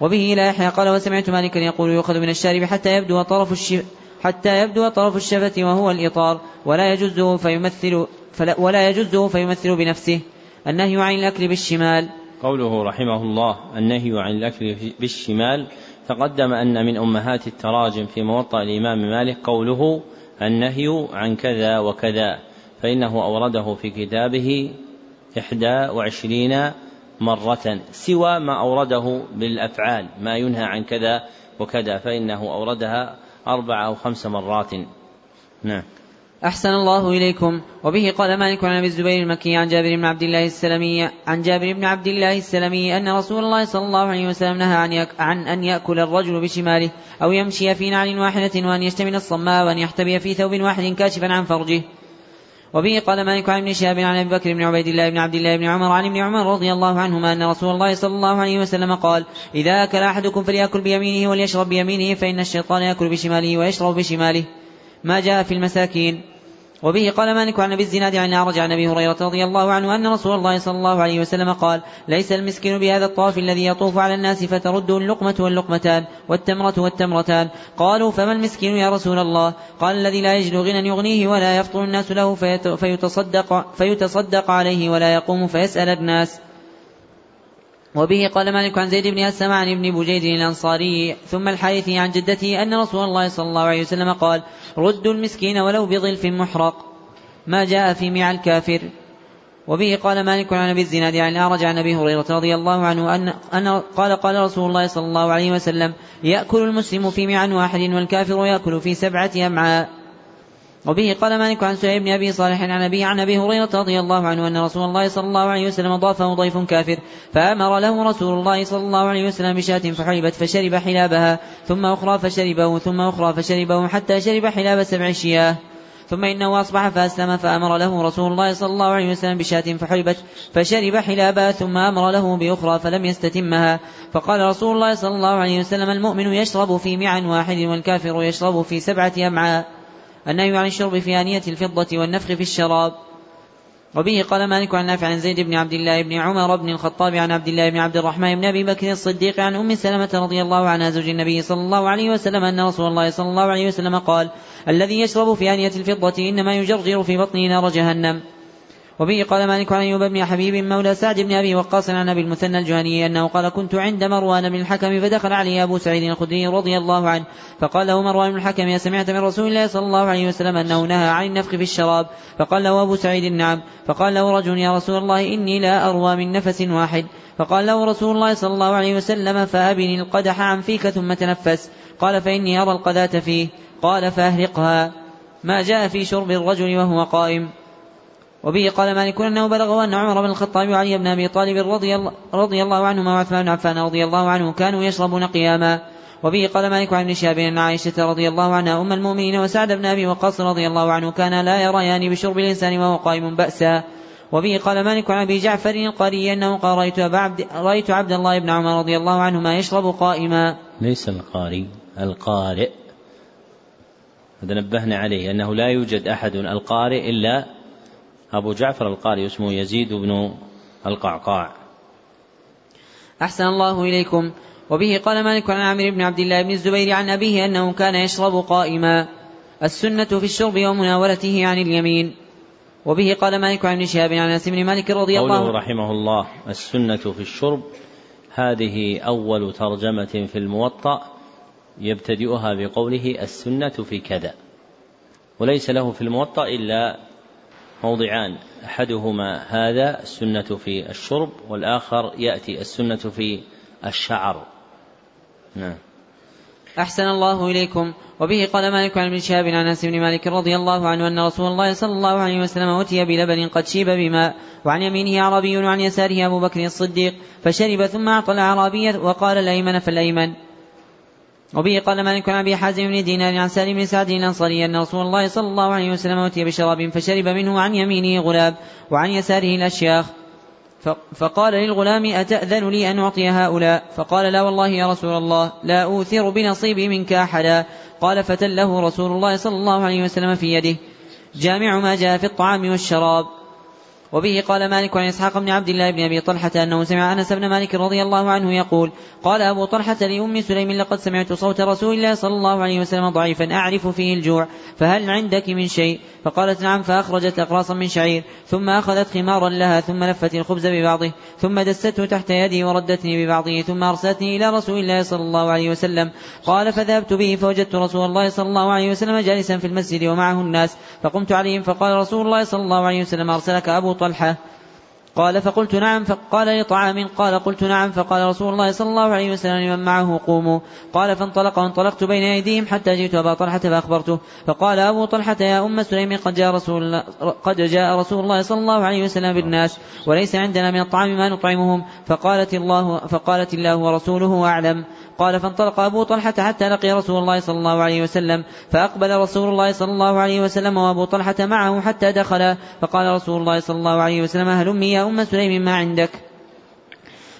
وبه إلى يحيى قال وسمعت مالكا يقول يؤخذ من الشارب حتى يبدو طرف الشف حتى يبدو طرف الشفة وهو الإطار. ولا يجزه فيمثل فلا ولا يجزه فيمثل بنفسه. النهي عن الأكل بالشمال.
قوله رحمه الله النهي عن الأكل بالشمال تقدم أن من أمهات التراجم في موطأ الإمام مالك قوله النهي عن كذا وكذا فإنه أورده في كتابه إحدى وعشرين مرة سوى ما أورده بالأفعال ما ينهى عن كذا وكذا فإنه أوردها أربع أو خمس مرات. نعم.
أحسن الله إليكم وبه قال مالك عن أبي الزبير المكي عن جابر بن عبد الله السلمي عن جابر بن عبد الله السلمي أن رسول الله صلى الله عليه وسلم نهى عن, عن أن يأكل الرجل بشماله أو يمشي في نعل واحدة وأن يشتمل الصماء وأن يحتبي في ثوب واحد كاشفا عن فرجه وبه قال مالك عن ابن شهاب عن أبي بكر بن عبيد الله بن عبد الله بن عمر عن ابن عمر رضي الله عنهما أن رسول الله صلى الله عليه وسلم قال: إذا أكل أحدكم فليأكل بيمينه وليشرب بيمينه فإن الشيطان يأكل بشماله ويشرب بشماله. ما جاء في المساكين وبه قال مالك عن أبي الزناد عن أعرج عن أبي هريرة رضي الله عنه أن رسول الله صلى الله عليه وسلم قال: ليس المسكين بهذا الطواف الذي يطوف على الناس فترده اللقمة واللقمتان والتمرة والتمرتان، قالوا فما المسكين يا رسول الله؟ قال الذي لا يجد غنى يغنيه ولا يفطر الناس له فيتصدق فيتصدق عليه ولا يقوم فيسأل الناس. وبه قال مالك عن زيد بن أسلم عن ابن بجيد الأنصاري ثم الحارثي عن جدته أن رسول الله صلى الله عليه وسلم قال ردوا المسكين ولو بظلف محرق ما جاء في ميع الكافر. وبه قال مالك عن أبي الزناد عن الأعرج عن أبي هريرة رضي الله عنه ان أن قال قال رسول الله صلى الله عليه وسلم يأكل المسلم في ميع واحد والكافر يأكل في سبعة أمعاء. وبه قال مالك عن سعيد بن أبي صالح عن أبي عن أبي هريرة رضي الله عنه أن رسول الله صلى الله عليه وسلم ضافه ضيف كافر فأمر له رسول الله صلى الله عليه وسلم بشاة فحلبت فشرب حلابها ثم أخرى فشربه ثم أخرى فشربه حتى شرب حلاب سبع شياه. ثم إنه أصبح فأسلم فأمر له رسول الله صلى الله عليه وسلم بشاة فحلبت فشرب حلابا ثم أمر له بأخرى فلم يستتمها. فقال رسول الله صلى الله عليه وسلم المؤمن يشرب في معا واحد والكافر يشرب في سبعة أمعاء. النهي عن الشرب في آنية الفضة والنفخ في الشراب. وبه قال مالك عن نافع عن زيد بن عبد الله بن عمر بن الخطاب عن عبد الله بن عبد الرحمن بن أبي بكر الصديق عن أم سلمة رضي الله عنها زوج النبي صلى الله عليه وسلم أن رسول الله صلى الله عليه وسلم قال الذي يشرب في آنية الفضة إنما يجرجر في بطنه نار جهنم. وبه قال مالك عن أيوب بن حبيب مولى سعد بن أبي وقاص عن أبي المثنى الجهني أنه قال كنت عند مروان بن الحكم فدخل عليه أبو سعيد الخدري رضي الله عنه. فقال له مروان بن الحكم يا سمعت من رسول الله صلى الله عليه وسلم أنه نهى عن النفخ في الشراب؟ فقال له أبو سعيد نعم. فقال له رجل يا رسول الله إني لا أروى من نفس واحد. فقال له رسول الله صلى الله عليه وسلم فأبني القدح عن فيك ثم تنفس. قال فإني أرى القذاة فيه. قال فأهرقها. ما جاء في شرب الرجل وهو قائم. وبه قال مالك إنه بلغه ان عمر بن الخطاب وعلي بن أبي طالب رضي الله, رضي الله عنهما وعثمان بن عفان رضي الله عنه كانوا يشربون قياما. وبه قال مالك عن ابن شهاب أن عائشة رضي الله عنها أم المؤمنين وسعد بن أبي وقاص رضي الله عنه كان لا يريان بشرب الإنسان وهو قائم بأسا. وبه قال مالك عن أبي جعفر القاري أنه قال رأيت عبد رأيت عبد الله بن عمر رضي الله عنهما يشرب قائما.
ليس القاري القارئ. هذا نبهنا عليه أنه لا يوجد أحد القارئ إلا أبو جعفر القارئ اسمه يزيد بن القعقاع.
أحسن الله إليكم. وبه قال مالك عن عامر بن عبد الله بن الزبير عن أبيه أنه كان يشرب قائما. السنة في الشرب ومناولته عن اليمين. وبه قال مالك عن ابن شهاب عن أنس بن مالك رضي الله
عنه. رحمه الله السنة في الشرب هذه أول ترجمة في الموطأ يبتدئها بقوله السنة في كذا. وليس له في الموطأ إلا موضعان. أحدهما هذا السنة في الشرب والآخر يأتي السنة في الشعر. نعم.
أحسن الله إليكم. وبه قال مالك عن ابن شهاب عن أنس بن مالك رضي الله عنه أن رسول الله صلى الله عليه وسلم اوتي بلبن قد شيب بماء وعن يمينه اعرابي وعن يساره أبو بكر الصديق فشرب ثم أعطى الاعرابي وقال الأيمن فالأيمن. وبه قال مالك عن أبي حازم بن دينار عن سالم بن سعد الأنصاري أن رسول الله صلى الله عليه وسلم أوتي بشراب فشرب منه عن يمينه غلاب وعن يساره الأشياخ. فقال للغلام أتأذن لي أن أعطي هؤلاء؟ فقال لا والله يا رسول الله لا أوثر بنصيبي منك أحدا. قال فتله رسول الله صلى الله عليه وسلم في يده. جامع ما جاء في الطعام والشراب. وبه قال مالك عن إسحاق بن عبد الله بن أبي طلحة أنه سمع أنس بن مالك رضي الله عنه يقول قال أبو طلحة لأم سليم لقد سمعت صوت رسول الله صلى الله عليه وسلم ضعيفا أعرف فيه الجوع فهل عندك من شيء؟ فقالت نعم فأخرجت أقراصا من شعير ثم أخذت خمارا لها ثم لفت الخبز ببعضه ثم دسته تحت يدي وردتني ببعضه ثم أرسلتني إلى رسول الله صلى الله عليه وسلم. قال فذهبت به فوجدت رسول الله صلى الله عليه وسلم جالسا في المسجد ومعه الناس فقمت عليهم فقال رسول الله صلى الله عليه وسلم أرسلك أبو طلحة. قال فقلت نعم فقال لطعام قال قلت نعم فقال رسول الله صلى الله عليه وسلم لمن معه قوموا. قال فانطلق وانطلقت بين أيديهم حتى جئت أبا طلحة فأخبرته. فقال أبو طلحة يا أم سليم قد جاء رسول الله قد جاء رسول الله صلى الله عليه وسلم بالناس وليس عندنا من الطعام ما نطعمهم. فقالت الله فقالت الله ورسوله أعلم. قال فانطلق أبو طلحة حتى لقي رسول الله صلى الله عليه وسلم فأقبل رسول الله صلى الله عليه وسلم وأبو طلحة معه حتى دخل فقال رسول الله صلى الله عليه وسلم هلمي يا أم سليم ما عندك؟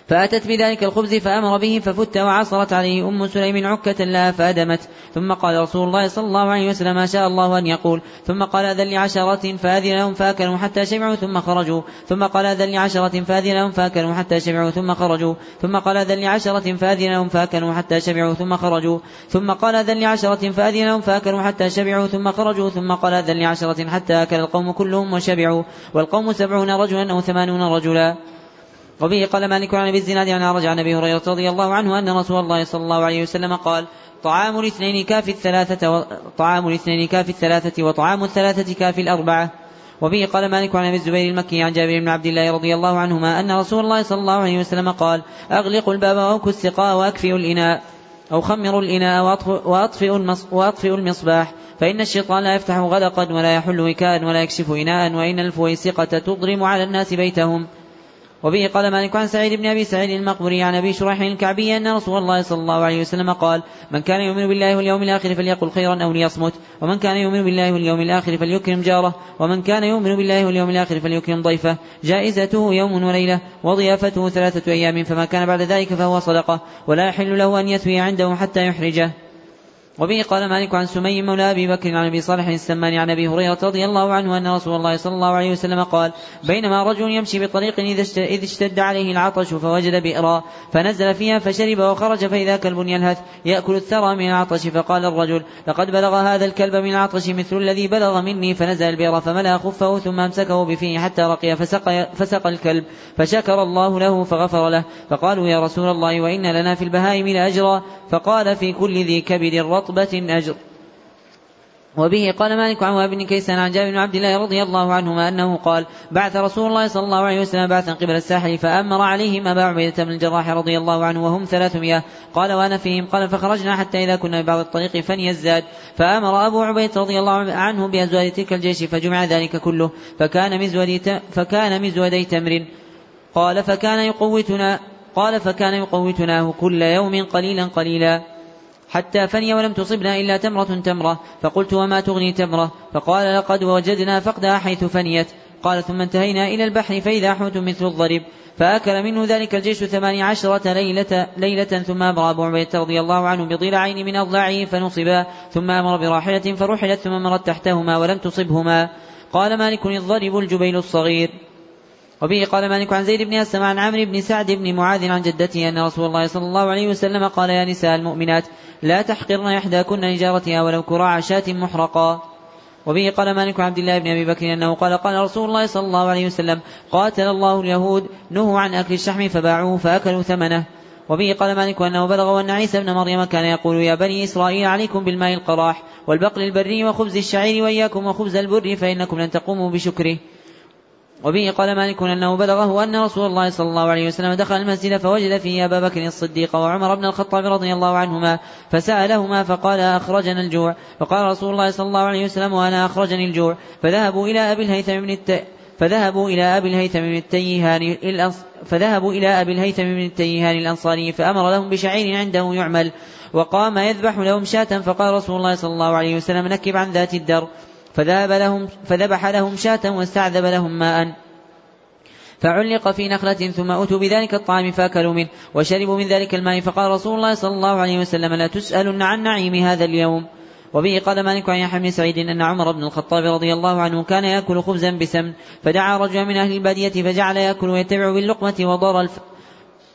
فأتت بذلك الخبز فأمر به ففت وعصرت عليه أم سليم عكة لها فأدمت. ثم قال رسول الله صلى الله عليه وسلم ما شاء الله أن يقول. ثم قال أذن لعشرة فأذن لهم فأكلوا حتى شبعوا ثم خرجوا. ثم قال أذن لعشرة فأذن لهم فأكلوا حتى شبعوا ثم خرجوا. ثم قال أذن لعشرة فأذن لهم فأكلوا حتى شبعوا ثم خرجوا. ثم قال أذن لعشرة فأذن لهم فأكلوا حتى شبعوا ثم خرجوا. ثم قال أذن لعشرة حتى أكل القوم كلهم وشبعوا. والقوم سبعون رجلا أو ثمانون رجلا. وبه قال مالك عن أبي الزناد عن عرج عن أبي هريرة رضي الله عنه أن رسول الله صلى الله عليه وسلم قال طعام الاثنين كافي الثلاثة و... طعام الاثنين كافي الثلاثة وطعام الثلاثة كافي الأربعة. وبه قال مالك عن أبي الزبير المكي عن جابر بن عبد الله رضي الله عنهما أن رسول الله صلى الله عليه وسلم قال اغلقوا الباب واوكوا السقاء واكفئوا الإناء أو خمروا الإناء واطفئوا واطفئوا المصباح. فإن الشيطان لا يفتح غلقا ولا يحل وكاء ولا يكشف إناء وإن الفويسقة تضرم على الناس بيتهم. وبه قال مالك عن سعيد بن أبي سعيد المقبري عن أبي شريح الكعبي أن رسول الله صلى الله عليه وسلم قال: من كان يؤمن بالله واليوم الآخر فليقل خيرا أو ليصمت، ومن كان يؤمن بالله واليوم الآخر فليكرم جاره، ومن كان يؤمن بالله واليوم الآخر فليكرم ضيفه، جائزته يوم وليلة، وضيافته ثلاثة أيام فما كان بعد ذلك فهو صدقة، ولا يحل له أن يثوي عنده حتى يحرجه. وبه قال مالك عن سمي مولى أبي بكر عن أبي صالح السمان عن أبي هريرة رضي الله عنه أن رسول الله صلى الله عليه وسلم قال: بينما رجل يمشي بطريق إذا اشتد عليه العطش فوجد بئرا فنزل فيها فشرب وخرج فإذا كلب يلهث يأكل الثرى من العطش فقال الرجل: لقد بلغ هذا الكلب من العطش مثل الذي بلغ مني فنزل البئر فملأ خفه ثم أمسكه بفيه حتى رقي فسقى, فسقى الكلب فشكر الله له فغفر له فقالوا يا رسول الله وإن لنا في البهائم لأجرا فقال في كل ذي كبد رطبة أجر وبه قال مالك عن وهب بن كيسان عن جابر بن عبد الله رضي الله عنهما أنه قال: بعث رسول الله صلى الله عليه وسلم بعثا قبل الساحل فأمر عليهم أبا عبيدة بن الجراح رضي الله عنه وهم ثلاثمائة. قال وأنا فيهم. قال فخرجنا حتى إذا كنا ببعض الطريق فني الزاد فأمر أبو عبيدة رضي الله عنه بازواج تلك الجيش فجمع ذلك كله. فكان مزودي فكان مزودي تمر. قال فكان يقوتنا قال فكان يقوتناه كل يوم قليلا قليلا. حتى فني ولم تصبنا إلا تمرة تمرة. فقلت وما تغني تمرة؟ فقال لقد وجدنا فقدها حيث فنيت. قال ثم انتهينا إلى البحر فإذا حوت مثل الضرب فأكل منه ذلك الجيش ثماني عشرة ليلة, ليلة ثم أمر أبو عبيدة رضي الله عنه بضلعين من أضلاعه فنصبا. ثم أمر براحلة فرحلت ثم مرت تحتهما ولم تصبهما. قال مالك الضرب الجبيل الصغير. وبه قال مالك عن زيد بن أسلم عن عمرو بن سعد بن معاذ عن جدته أن رسول الله صلى الله عليه وسلم قال يا نساء المؤمنات لا تحقرن إحداكن لجارتها ولو كراع شاة محرقا وبه قال مالك عبد الله بن أبي بكر أنه قال قال رسول الله صلى الله عليه وسلم قاتل الله اليهود نهوا عن أكل الشحم فباعوه فأكلوا ثمنه. وبه قال مالك أنه بلغ ان عيسى ابن مريم كان يقول يا بني إسرائيل عليكم بالماء القراح والبقل البري وخبز الشعير وإياكم وخبز البر فإنكم لن تقوموا بشكره. وبه قال مالك أنه بلغه أن رسول الله صلى الله عليه وسلم دخل المسجد فوجد فيه أبا بكر الصديق وعمر بن الخطاب رضي الله عنهما فسألهما فقال أخرجنا الجوع. فقال رسول الله صلى الله عليه وسلم وأنا أخرجني الجوع. فذهبوا إلى أبي الهيثم بن الت... فذهبوا إلى أبي الهيثم بن التيهان. فذهبوا إلى أبي الهيثم بن التيهان الأنصاري فأمر لهم بشعير عنده يعمل. وقام يذبح لهم شاة فقال رسول الله صلى الله عليه وسلم نكب عن ذات الدر. فذهب لهم فذبح لهم شاة واستعذب لهم ماء. فعلق في نخلة ثم أتوا بذلك الطعام فأكلوا منه وشربوا من ذلك الماء. فقال رسول الله صلى الله عليه وسلم لا تسألن عن نعيم هذا اليوم. وبه قال مالك عن يحيى بن سعيد أن عمر بن الخطاب رضي الله عنه كان يأكل خبزا بسمن. فدعا رجلا من أهل البادية فجعل يأكل ويتبع باللقمة وضر الف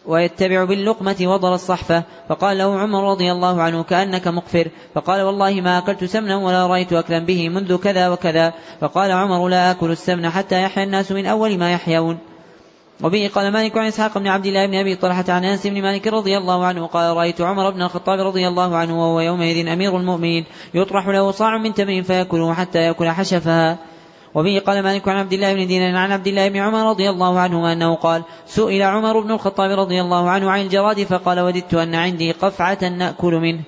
ويتبع باللقمة وضر الصحفة. فقال له عمر رضي الله عنه كأنك مقفر. فقال والله ما أكلت سمنا ولا رأيت أكلا به منذ كذا وكذا. فقال عمر لا آكل السمن حتى يحيا الناس من أول ما يحيون. وبه قال مالك عن إسحاق بن عبد الله بن أبي طلحة عن أنس بن مالك رضي الله عنه قال رأيت عمر بن الخطاب رضي الله عنه وهو يومئذ أمير المؤمنين يطرح له صاع من تمر فيأكله حتى يأكل حشفها. وبه قال مالك عن عبد الله بن دينار عن عبد الله بن عمر رضي الله عنهما أنه قال سئل عمر بن الخطاب رضي الله عنه عن الجراد فقال وددت أن عندي قفعة نأكل منه.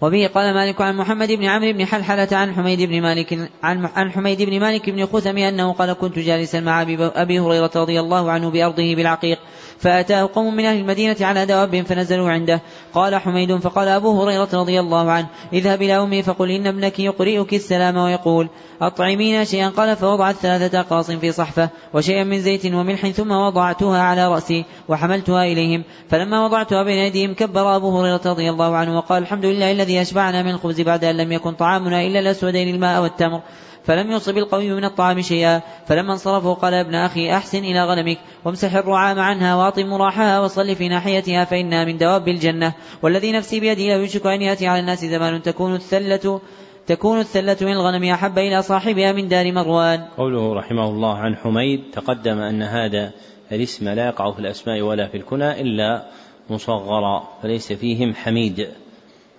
وبه قال مالك عن محمد بن عمرو بن حلحلة عن حميد بن مالك عن حميد بن مالك بن خثم أنه قال كنت جالسا مع أبي هريرة رضي الله عنه بأرضه بالعقيق. فأتاه قوم من أهل المدينة على دواب فنزلوا عنده. قال حميد فقال أبو هريرة رضي الله عنه اذهب إلى أمي فقل إن ابنك يقرئك السلام ويقول أطعمينا شيئا؟ قال فوضعت ثلاثة أقراص في صحفة وشيئا من زيت وملح ثم وضعتها على رأسي وحملتها إليهم. فلما وضعتها بين أيديهم كبر أبو هريرة رضي الله عنه وقال الحمد لله الذي أشبعنا من الخبز بعد أن لم يكن طعامنا إلا الأسودين الماء والتمر. فلم يصب القوي من الطعام شيئا. فلما انصرفوا قال ابن أخي أحسن إلى غنمك. وامسح الرعام عنها وأطم مراحها وصل في ناحيتها فإنها من دواب الجنة. والذي نفسي بيده لا يشك أن يأتي على الناس زمان تكون الثلة تكون الثلة من الغنم أحب إلى صاحبها من دار مروان.
قوله رحمه الله عن حميد تقدم أن هذا الاسم لا يقع في الأسماء ولا في الكنى إلا مصغرا فليس فيهم حميد.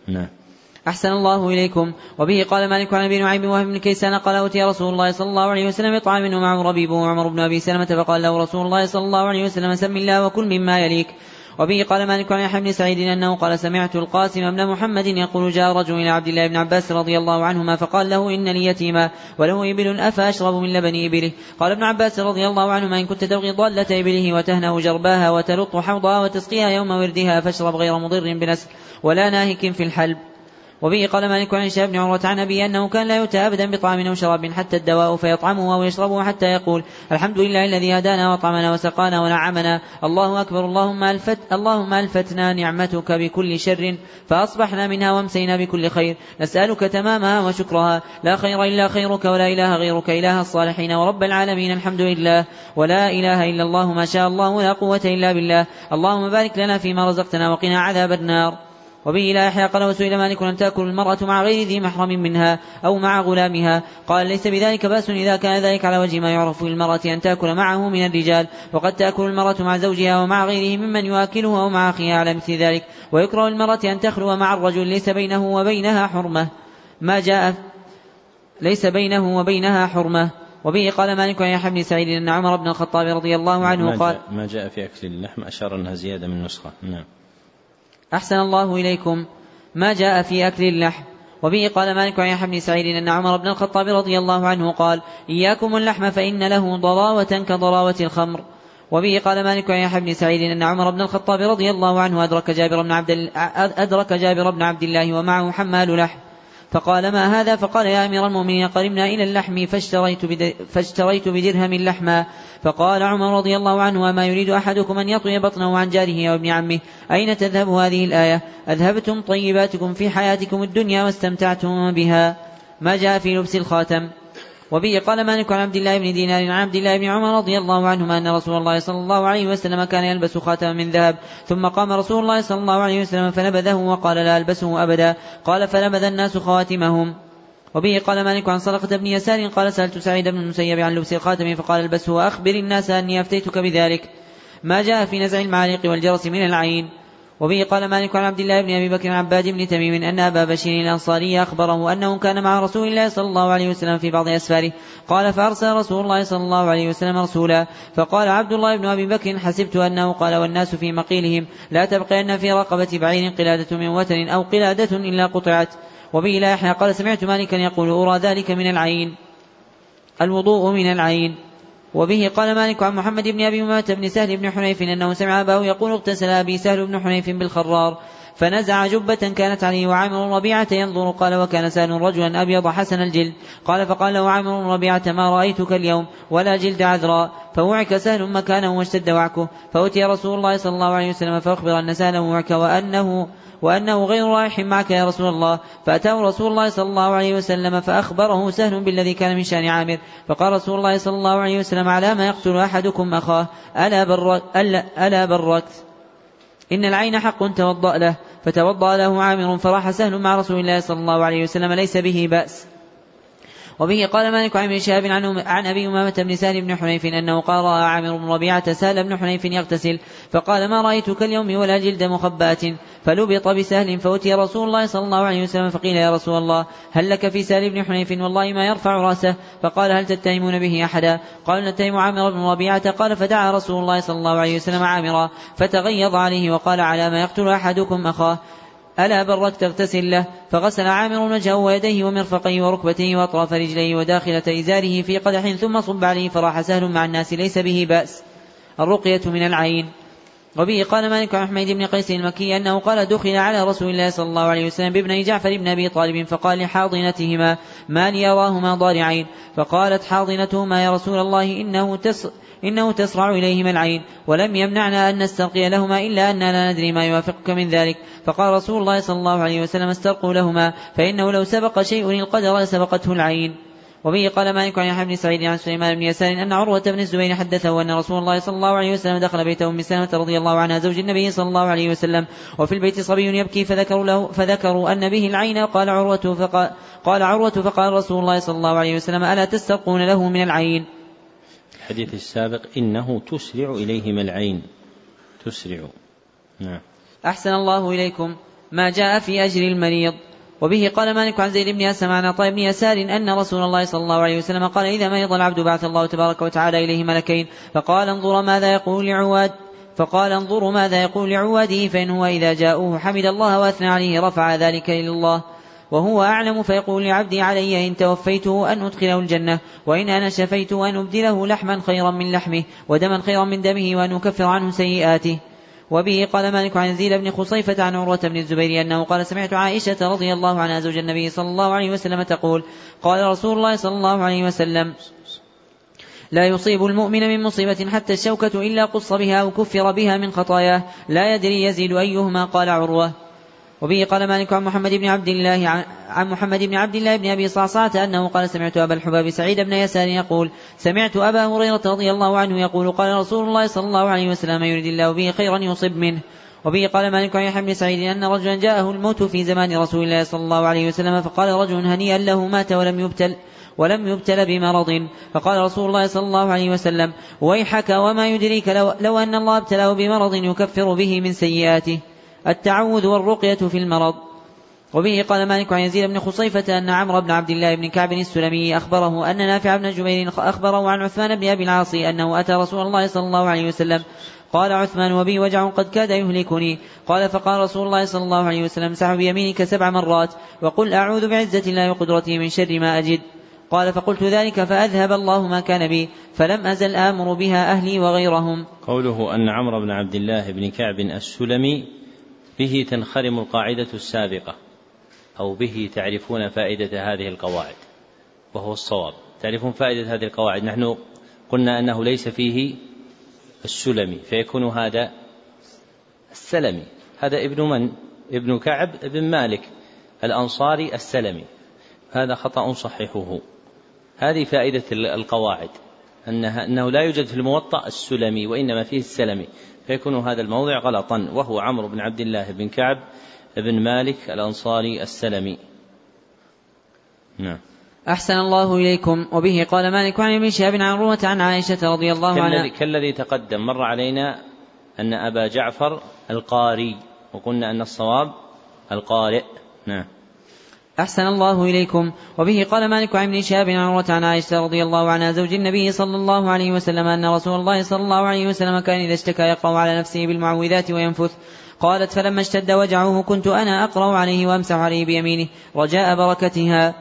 نعم.
أحسن الله إليكم. وبه قال مالك عن أبي نعيم وهب بن كيسان قال أوتي رسول الله صلى الله عليه وسلم بطعام ومعه ربيب وعمر بن أبي سلمة فقال له رسول الله صلى الله عليه وسلم سم الله وكل مما يليك. وبه قال مالك عن يحيى بن سعيد أنه قال سمعت القاسم بن محمد يقول جاء رجل إلى عبد الله بن عباس رضي الله عنهما فقال له إن لي يتيما وله إبل أفأشرب من لبن إبله. قال ابن عباس رضي الله عنهما إن كنت تبغي ضالة إبله وتهنه جرباها وتلط حوضها وتسقيها يوم وردها فاشرب غير مضر بنسل ولا ناهك في الحلب. وبه قال مالك عن هشام بن عروة عن أبي أنه كان لا يؤتى أبدا بطعام أو شراب حتى الدواء فيطعمه أو يشربه حتى يقول الحمد لله الذي هدانا وطعمنا وسقانا ونعمنا. الله أكبر اللهم ألفت اللهم ألفتنا نعمتك بكل شر فأصبحنا منها وأمسينا بكل خير. نسألك تمامها وشكرها. لا خير إلا خيرك ولا إله غيرك إله الصالحين ورب العالمين الحمد لله. ولا إله إلا الله ما شاء الله ولا قوة إلا بالله. اللهم بارك لنا فيما رزقتنا وقنا عذاب النار. وبه لا يحيى قال وسئل مالك أن تأكل المرأة مع غير ذي محرم منها أو مع غلامها. قال ليس بذلك بأس إذا كان ذلك على وجه ما يعرف للمرأة أن تأكل معه من الرجال. وقد تأكل المرأة مع زوجها ومع غيره ممن يؤكله أو مع أخيها على مثل ذلك. ويكره المرأة أن تخلو مع الرجل ليس بينه وبينها حرمة. ما جاء ليس بينه وبينها حرمة. وبه قال مالك عن يحيى بن سعيد أن عمر بن الخطاب رضي الله عنه
ما
قال
جاء ما جاء في أكل اللحم أشار أنها زيادة من نسخة. نعم.
أحسن الله إليكم. ما جاء في أكل اللحم. وبه قال مالك عن يحيى بن سعيد أن عمر بن الخطاب رضي الله عنه قال إياكم اللحم فإن له ضراوة كضراوة الخمر. وبه قال مالك عن يحيى بن سعيد أن عمر بن الخطاب رضي الله عنه أدرك جابر بن عبد أدرك جابر بن عبد الله ومعه حمال لحم. فقال ما هذا؟ فقال يا أمير المؤمنين قرمنا إلى اللحم فاشتريت, فاشتريت بدرهم لحما فقال عمر رضي الله عنه وما يريد أحدكم أن يطوي بطنه عن جاره وابن عمه؟ أين تذهب هذه الآية؟ أذهبتم طيباتكم في حياتكم الدنيا واستمتعتم بها. ما جاء في لبس الخاتم. وبه قال مالك عن عبد الله بن دينار عن عبد الله بن عمر رضي الله عنهما أن رسول الله صلى الله عليه وسلم كان يلبس خاتما من ذهب ثم قام رسول الله صلى الله عليه وسلم فنبذه وقال لا ألبسه أبدا قال فنبذ الناس خواتمهم. وبه قال مالك عن صدقة بن يسار قال سألت سعيد بن المسيب عن لبس الخاتم فقال ألبسه وأخبر الناس أني أفتيتك بذلك. ما جاء في نزع المعالق والجرس من العين. وبه قال مالك عن عبد الله بن أبي بكر عباد بن تميم أن أبا بشير الأنصاري أخبره أنه كان مع رسول الله صلى الله عليه وسلم في بعض أسفاره. قال فأرسل رسول الله صلى الله عليه وسلم رسولا. فقال عبد الله بن أبي بكر حسبت أنه قال والناس في مقيلهم لا تبقين في رقبة بعير قلادة من وتر أو قلادة إلا قطعت. وبه لا يحيى قال سمعت مالكا يقول أرى ذلك من العين. الوضوء من العين. وبه قال مالك عن محمد بن أبي امامه بن سهل بن حنيف إنه سمع أباه يقول اغتسل أبي سهل بن حنيف بالخرار فنزع جبة كانت عليه وعامر ربيعة ينظر قال وكان سهل رجلا أبيض حسن الجلد. قال فقال له عامر ربيعة ما رأيتك اليوم؟ ولا جلد عذراء. فوعك سهل مكانه واشتد وعكه. فأتي رسول الله صلى الله عليه وسلم فأخبر أن سهلا وعك وأنه وأنه غير رايح معك يا رسول الله. فأتاه رسول الله صلى الله عليه وسلم فأخبره سهل بالذي كان من شأن عامر. فقال رسول الله صلى الله عليه وسلم على ما يقتل أحدكم أخاه؟ ألا برك ألا, ألا بركت إن العين حق توضأ له فتوضأ له عامر فراح سهل مع رسول الله صلى الله عليه وسلم ليس به بأس. وبه قال مالك عن ابن شهاب عن, أبي أمامة بن سهل بن حنيف أنه قال رأى عامر بن ربيعة سهل بن حنيف يغتسل فقال ما رأيتك اليوم ولا جلد مخبات؟ فلبط بسهل فأتي رسول الله صلى الله عليه وسلم فقيل يا رسول الله هل لك في سهل بن حنيف؟ والله ما يرفع رأسه. فقال هل تتهمون به أحدا؟ قال نتهم عامر بن ربيعة قال فدعا رسول الله صلى الله عليه وسلم عامرا فتغيظ عليه وقال على ما يقتل أحدكم أخاه. ألا برك تغتسل له؟ فغسل عامر وجهه ويديه ومرفقيه وركبتيه وأطراف رجليه وداخلة إزاره في قدح ثم صب عليه فراح سهل مع الناس ليس به بأس. الرقية من العين. وبه قال مالك عن حميد بن قيس المكي أنه قال دخل على رسول الله صلى الله عليه وسلم بابن جعفر بن أبي طالب فقال لحاضنتهما ما لي أراهما ضارعين؟ فقالت حاضنتهما يا رسول الله إنه تس إنه تسرع إليهما العين ولم يمنعنا أن نسترقي لهما إلا أننا لا ندري ما يوافقك من ذلك. فقال رسول الله صلى الله عليه وسلم استرقوا لهما فإنه لو سبق شيء القدر لسبقته العين. وبه قال مالك عن يحيى بن سعيد عن سليمان بن يسار أن عروة بن الزبير حدثه أن رسول الله صلى الله عليه وسلم دخل بيت أم سلمة رضي الله عنها زوج النبي صلى الله عليه وسلم وفي البيت صبي يبكي فذكروا له فذكروا أن به العين. قال عروة فقال قال عروة فقال رسول الله صلى الله عليه وسلم ألا تسترقون له من العين؟
الحديث السابق إنه تسرع إليهما العين. تسرع. نعم.
أحسن الله إليكم ما جاء في أجر المريض. وبه قال مالك عن زيد بن أسلم عن عطاء بن يسار أن رسول الله صلى الله عليه وسلم قال إذا مرض العبد بعث الله تبارك وتعالى إليه ملكين. فقال انظر ماذا يقول لعواد. فقال انظروا ماذا يقول لعواده فإن هو إذا جاءوه حمد الله وأثنى عليه رفع ذلك إلى الله وهو أعلم فيقول لعبدي علي إن توفيته أن أدخله الجنة وإن أنا شفيته أن أبدله لحما خيرا من لحمه ودما خيرا من دمه وأن أكفر عنه سيئاته. وبه قال مالك عن يزيد بن خصيفة عن عروة بن الزبير أنه قال سمعت عائشة رضي الله عنها زوج النبي صلى الله عليه وسلم تقول قال رسول الله صلى الله عليه وسلم لا يصيب المؤمن من مصيبة حتى الشوكة إلا قص بها أو كفر بها من خطاياه لا يدري يزيد أيهما قال عروة. وبه قال مالك عن محمد بن عبد الله عن محمد بن عبد الله بن أبي صعصعة أنه قال سمعت أبا الحباب سعيد بن يسار يقول سمعت أبا هريرة رضي الله عنه يقول قال رسول الله صلى الله عليه وسلم يريد الله به خيرا يصب منه. وبه قال مالك عن يحيى بن سعيد أن رجلا جاءه الموت في زمان رسول الله صلى الله عليه وسلم فقال رجل هنيئا له مات ولم يبتل ولم يبتل بمرض. فقال رسول الله صلى الله عليه وسلم ويحك وما يدريك لو, لو أن الله ابتلاه بمرض يكفر به من سيئاته. التعوذ والرقية في المرض. وبه قال مالك عن يزيد بن خصيفة أن عمرو بن عبد الله بن كعب السلمي أخبره أن نافع بن جبير أخبره عن عثمان بن أبي العاص أنه أتى رسول الله صلى الله عليه وسلم. قال عثمان وبي وجع قد كاد يهلكني. قال فقال رسول الله صلى الله عليه وسلم سح بيمينك سبع مرات وقل أعوذ بعزة الله وقدرته من شر ما أجد. قال فقلت ذلك فأذهب الله ما كان بي فلم أزل آمر بها أهلي وغيرهم.
قوله أن عمرو بن عبد الله بن كعب السلمي به تنخرم القاعدة السابقة أو به تعرفون فائدة هذه القواعد وهو الصواب. تعرفون فائدة هذه القواعد؟ نحن قلنا أنه ليس فيه السلمي فيكون هذا السلمي. هذا ابن من؟ ابن كعب بن مالك الأنصاري السلمي. هذا خطأ صححه هذه فائدة القواعد أنها أنه لا يوجد في الموطأ السلمي وإنما فيه السلمي. فيكون هذا الموضع غلطا وهو عمرو بن عبد الله بن كعب بن مالك الأنصاري السلمي.
نعم. أحسن الله إليكم. وبه قال مالك عن ابن شهاب عن عروة عن عائشة رضي الله عنها.
كالذي تقدم مر علينا أن أبا جعفر القاري وقلنا أن الصواب القارئ. نعم.
أحسن الله إليكم. وبه قال مالك عن ابن شهاب عن عروة عن عائشة رضي الله عنها زوج النبي صلى الله عليه وسلم أن رسول الله صلى الله عليه وسلم كان إذا اشتكى يقرأ على نفسه بالمعوذات وينفث. قالت فلما اشتد وجعه كنت أنا أقرأ عليه وأمسح عليه بيمينه رجاء بركتها.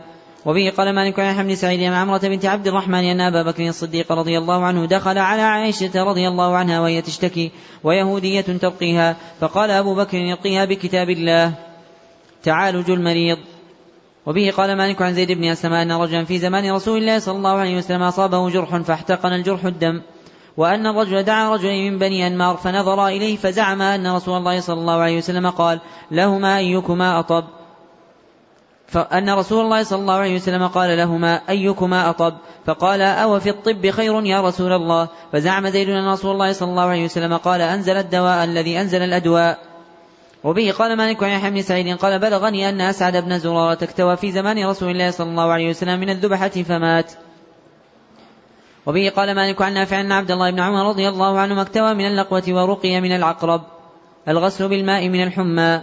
وبه قال مالك عن حمد سعيد عن عمرة بنت عبد الرحمن أن أبا بكر الصديق رضي الله عنه دخل على عائشة رضي الله عنها وهي تشتكي ويهودية ترقيها فقال أبو بكر يرقيها بكتاب الله تعالج المريض. وبه قال مالك عن زيد بن أسلم أن رجلا في زمان رسول الله صلى الله عليه وسلم أصابه جرح فاحتقن الجرح الدم وأن الرجل دعا رجلين من بني أنمار فنظر إليه فزعم أن رسول الله صلى الله عليه وسلم قال لهما أيكما أطب؟ فأن رسول الله صلى الله عليه وسلم قال لهما أيكما أطب؟ فقال أو في الطب خير يا رسول الله؟ فزعم زيد أن رسول الله صلى الله عليه وسلم قال أنزل الدواء الذي أنزل الأدواء. وبه قال مالك عن يحيى بن سعيد قال بلغني أن أسعد بن زرارة اكتوى في زمان رسول الله صلى الله عليه وسلم من الذبحة فمات. وبه قال مالك عن نافع أن عبد الله بن عمر رضي الله عنهما اكتوى من اللقوة ورقي من العقرب الغسل بالماء من الحمى.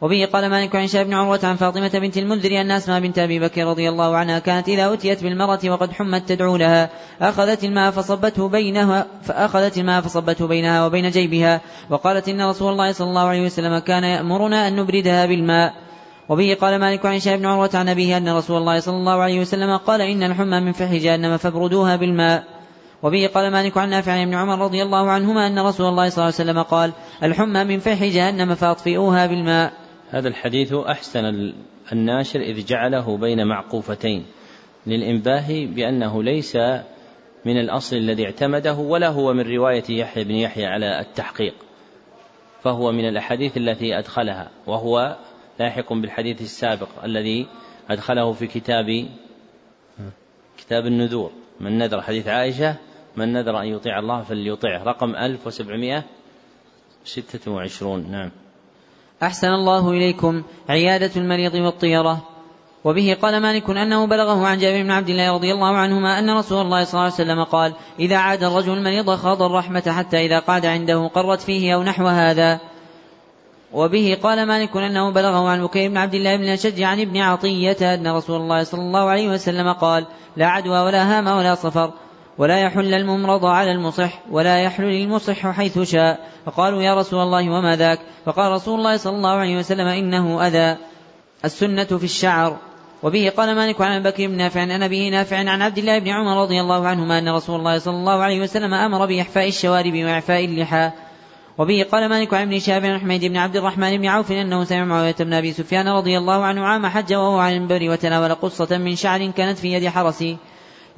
وبه قال مالك عن شاب بن عروة عن فاطمة بنت المنذر أن أسماء بنت أبي بكر رضي الله عنها كانت إذا أتيت بالمرأة وقد حمت تدعو لها أخذت الماء فصبته بينها فأخذت الماء فصبته بينها وبين جيبها وقالت إن رسول الله صلى الله عليه وسلم كان يأمرنا أن نبردها بالماء. وبه قال مالك عن شاب بن عروة عن أبيه أن رسول الله صلى الله عليه وسلم قال إن الحمى من فح جهنم فابردوها بالماء. وبه قال مالك عن نافع عن ابن عمر رضي الله عنهما أن رسول الله صلى الله عليه وسلم قال الحمى من فح جهنم فأطفئوها بالماء.
هذا الحديث أحسن الناشر إذ جعله بين معقوفتين للإنباه بأنه ليس من الأصل الذي اعتمده ولا هو من رواية يحيى بن يحيى على التحقيق فهو من الأحاديث التي أدخلها وهو لاحق بالحديث السابق الذي أدخله في كتاب كتاب النذور. من نذر حديث عائشة من نذر أن يطيع الله فليطيعه. رقم 1726 نعم.
أحسن الله إليكم عيادة المريض والطيرة. وبه قال مالك أنه بلغه عن جابر بن عبد الله رضي الله عنهما أن رسول الله صلى الله عليه وسلم قال إذا عاد الرجل المريض خاض الرحمة حتى إذا قعد عنده قرت فيه أو نحو هذا. وبه قال مالك أنه بلغه عن بكير بن عبد الله بن الأشج عن ابن عطية أن رسول الله صلى الله عليه وسلم قال لا عدوى ولا هام ولا صفر. ولا يحل الممرض على المصح ولا يحل للمصح حيث شاء. فقالوا يا رسول الله وما ذاك؟ فقال رسول الله صلى الله عليه وسلم إنه أذى. السنة في الشعر. وبه قال مالك عن بكر بن نافع عن أبيه نافع عن عبد الله بن عمر رضي الله عنهما أن رسول الله صلى الله عليه وسلم أمر بإحفاء الشوارب وإعفاء اللحى. وبه قال مالك عن ابن شهاب عن حميد بن عبد الرحمن بن عوف أنه سمع معاوية بن أبي سفيان رضي الله عنه عام حج وهو عن المنبر وتناول قصة من شعر كانت في يد حرسي.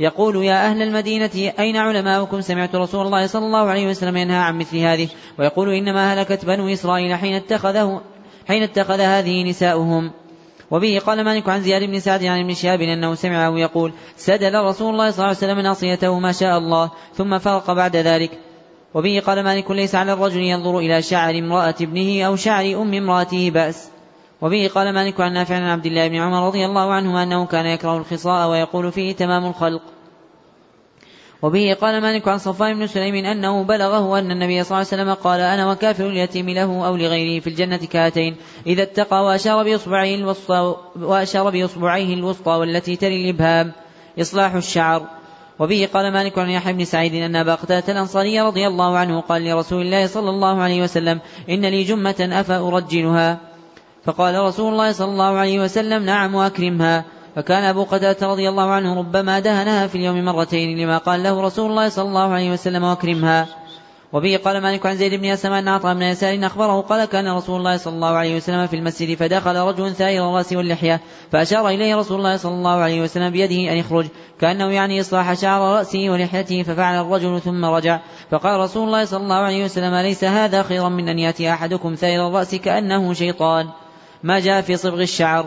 يقول يا أهل المدينة أين علماؤكم؟ سمعت رسول الله صلى الله عليه وسلم ينهى عن مثل هذه ويقول إنما هلكت بنو إسرائيل حين اتخذه حين اتخذ هذه نساؤهم. وبه قال مالك عن زياد بن سعد عن ابن شهاب أنه سمعه يقول سدل رسول الله صلى الله عليه وسلم ناصيته ما شاء الله ثم فرق بعد ذلك. وبه قال مالك ليس على الرجل ينظر إلى شعر امرأة ابنه أو شعر أم امرأته بأس. وبه قال مالك عن نافع عن عبد الله بن عمر رضي الله عنهما أنه كان يكره الخصاء ويقول فيه تمام الخلق. وبه قال مالك عن صفوان بن سليم أنه بلغه أن النبي صلى الله عليه وسلم قال أنا وكافر اليتيم له أو لغيره في الجنة كهاتين إذا اتقى وأشار بإصبعيه الوسطى وأشار بإصبعيه الوسطى والتي تلي الإبهام إصلاح الشعر. وبه قال مالك عن يحيى بن سعيد أن أبا قتادة الأنصاري رضي الله عنه قال لرسول الله صلى الله عليه وسلم إن لي جمة أفأرجلها. فقال رسول الله صلى الله عليه وسلم نعم وأكرمها. فكان أبو قتادة رضي الله عنه ربما دهنها في اليوم مرتين لما قال له رسول الله صلى الله عليه وسلم وأكرمها. وبه قال مالك عن زيد بن أسماء أن عطاء بن يسار أخبره قال كان رسول الله صلى الله عليه وسلم في المسجد فدخل رجل ثائر الرأس واللحية فأشار إليه رسول الله صلى الله عليه وسلم بيده أن يخرج كأنه يعني إصلاح شعر رأسه ولحيته ففعل الرجل ثم رجع. فقال رسول الله صلى الله عليه وسلم ليس هذا خيرا من أن يأتي أحدكم ثائر الرأس كأنه شيطان. ما جاء في صبغ الشعر.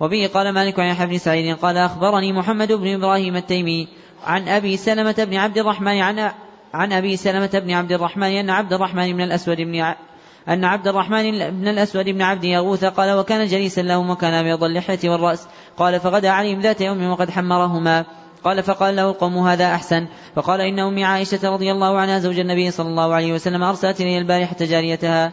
وبه قال مالك عن يحيى بن سعيد قال أخبرني محمد بن إبراهيم التيمي عن أبي سلمة بن عبد الرحمن عن عن أبي سلمة بن عبد الرحمن أن عبد الرحمن بن الأسود بن ع... أن عبد الرحمن بن الأسود بن عبد يغوث قال وكان جليسا لهم وكان أبيض اللحية والرأس. قال فغدا عليهم ذات يوم وقد حمرهما. قال فقال له القوم هذا أحسن. فقال إن أمي عائشة رضي الله عنها زوج النبي صلى الله عليه وسلم أرسلت إلي البارحة جاريتها.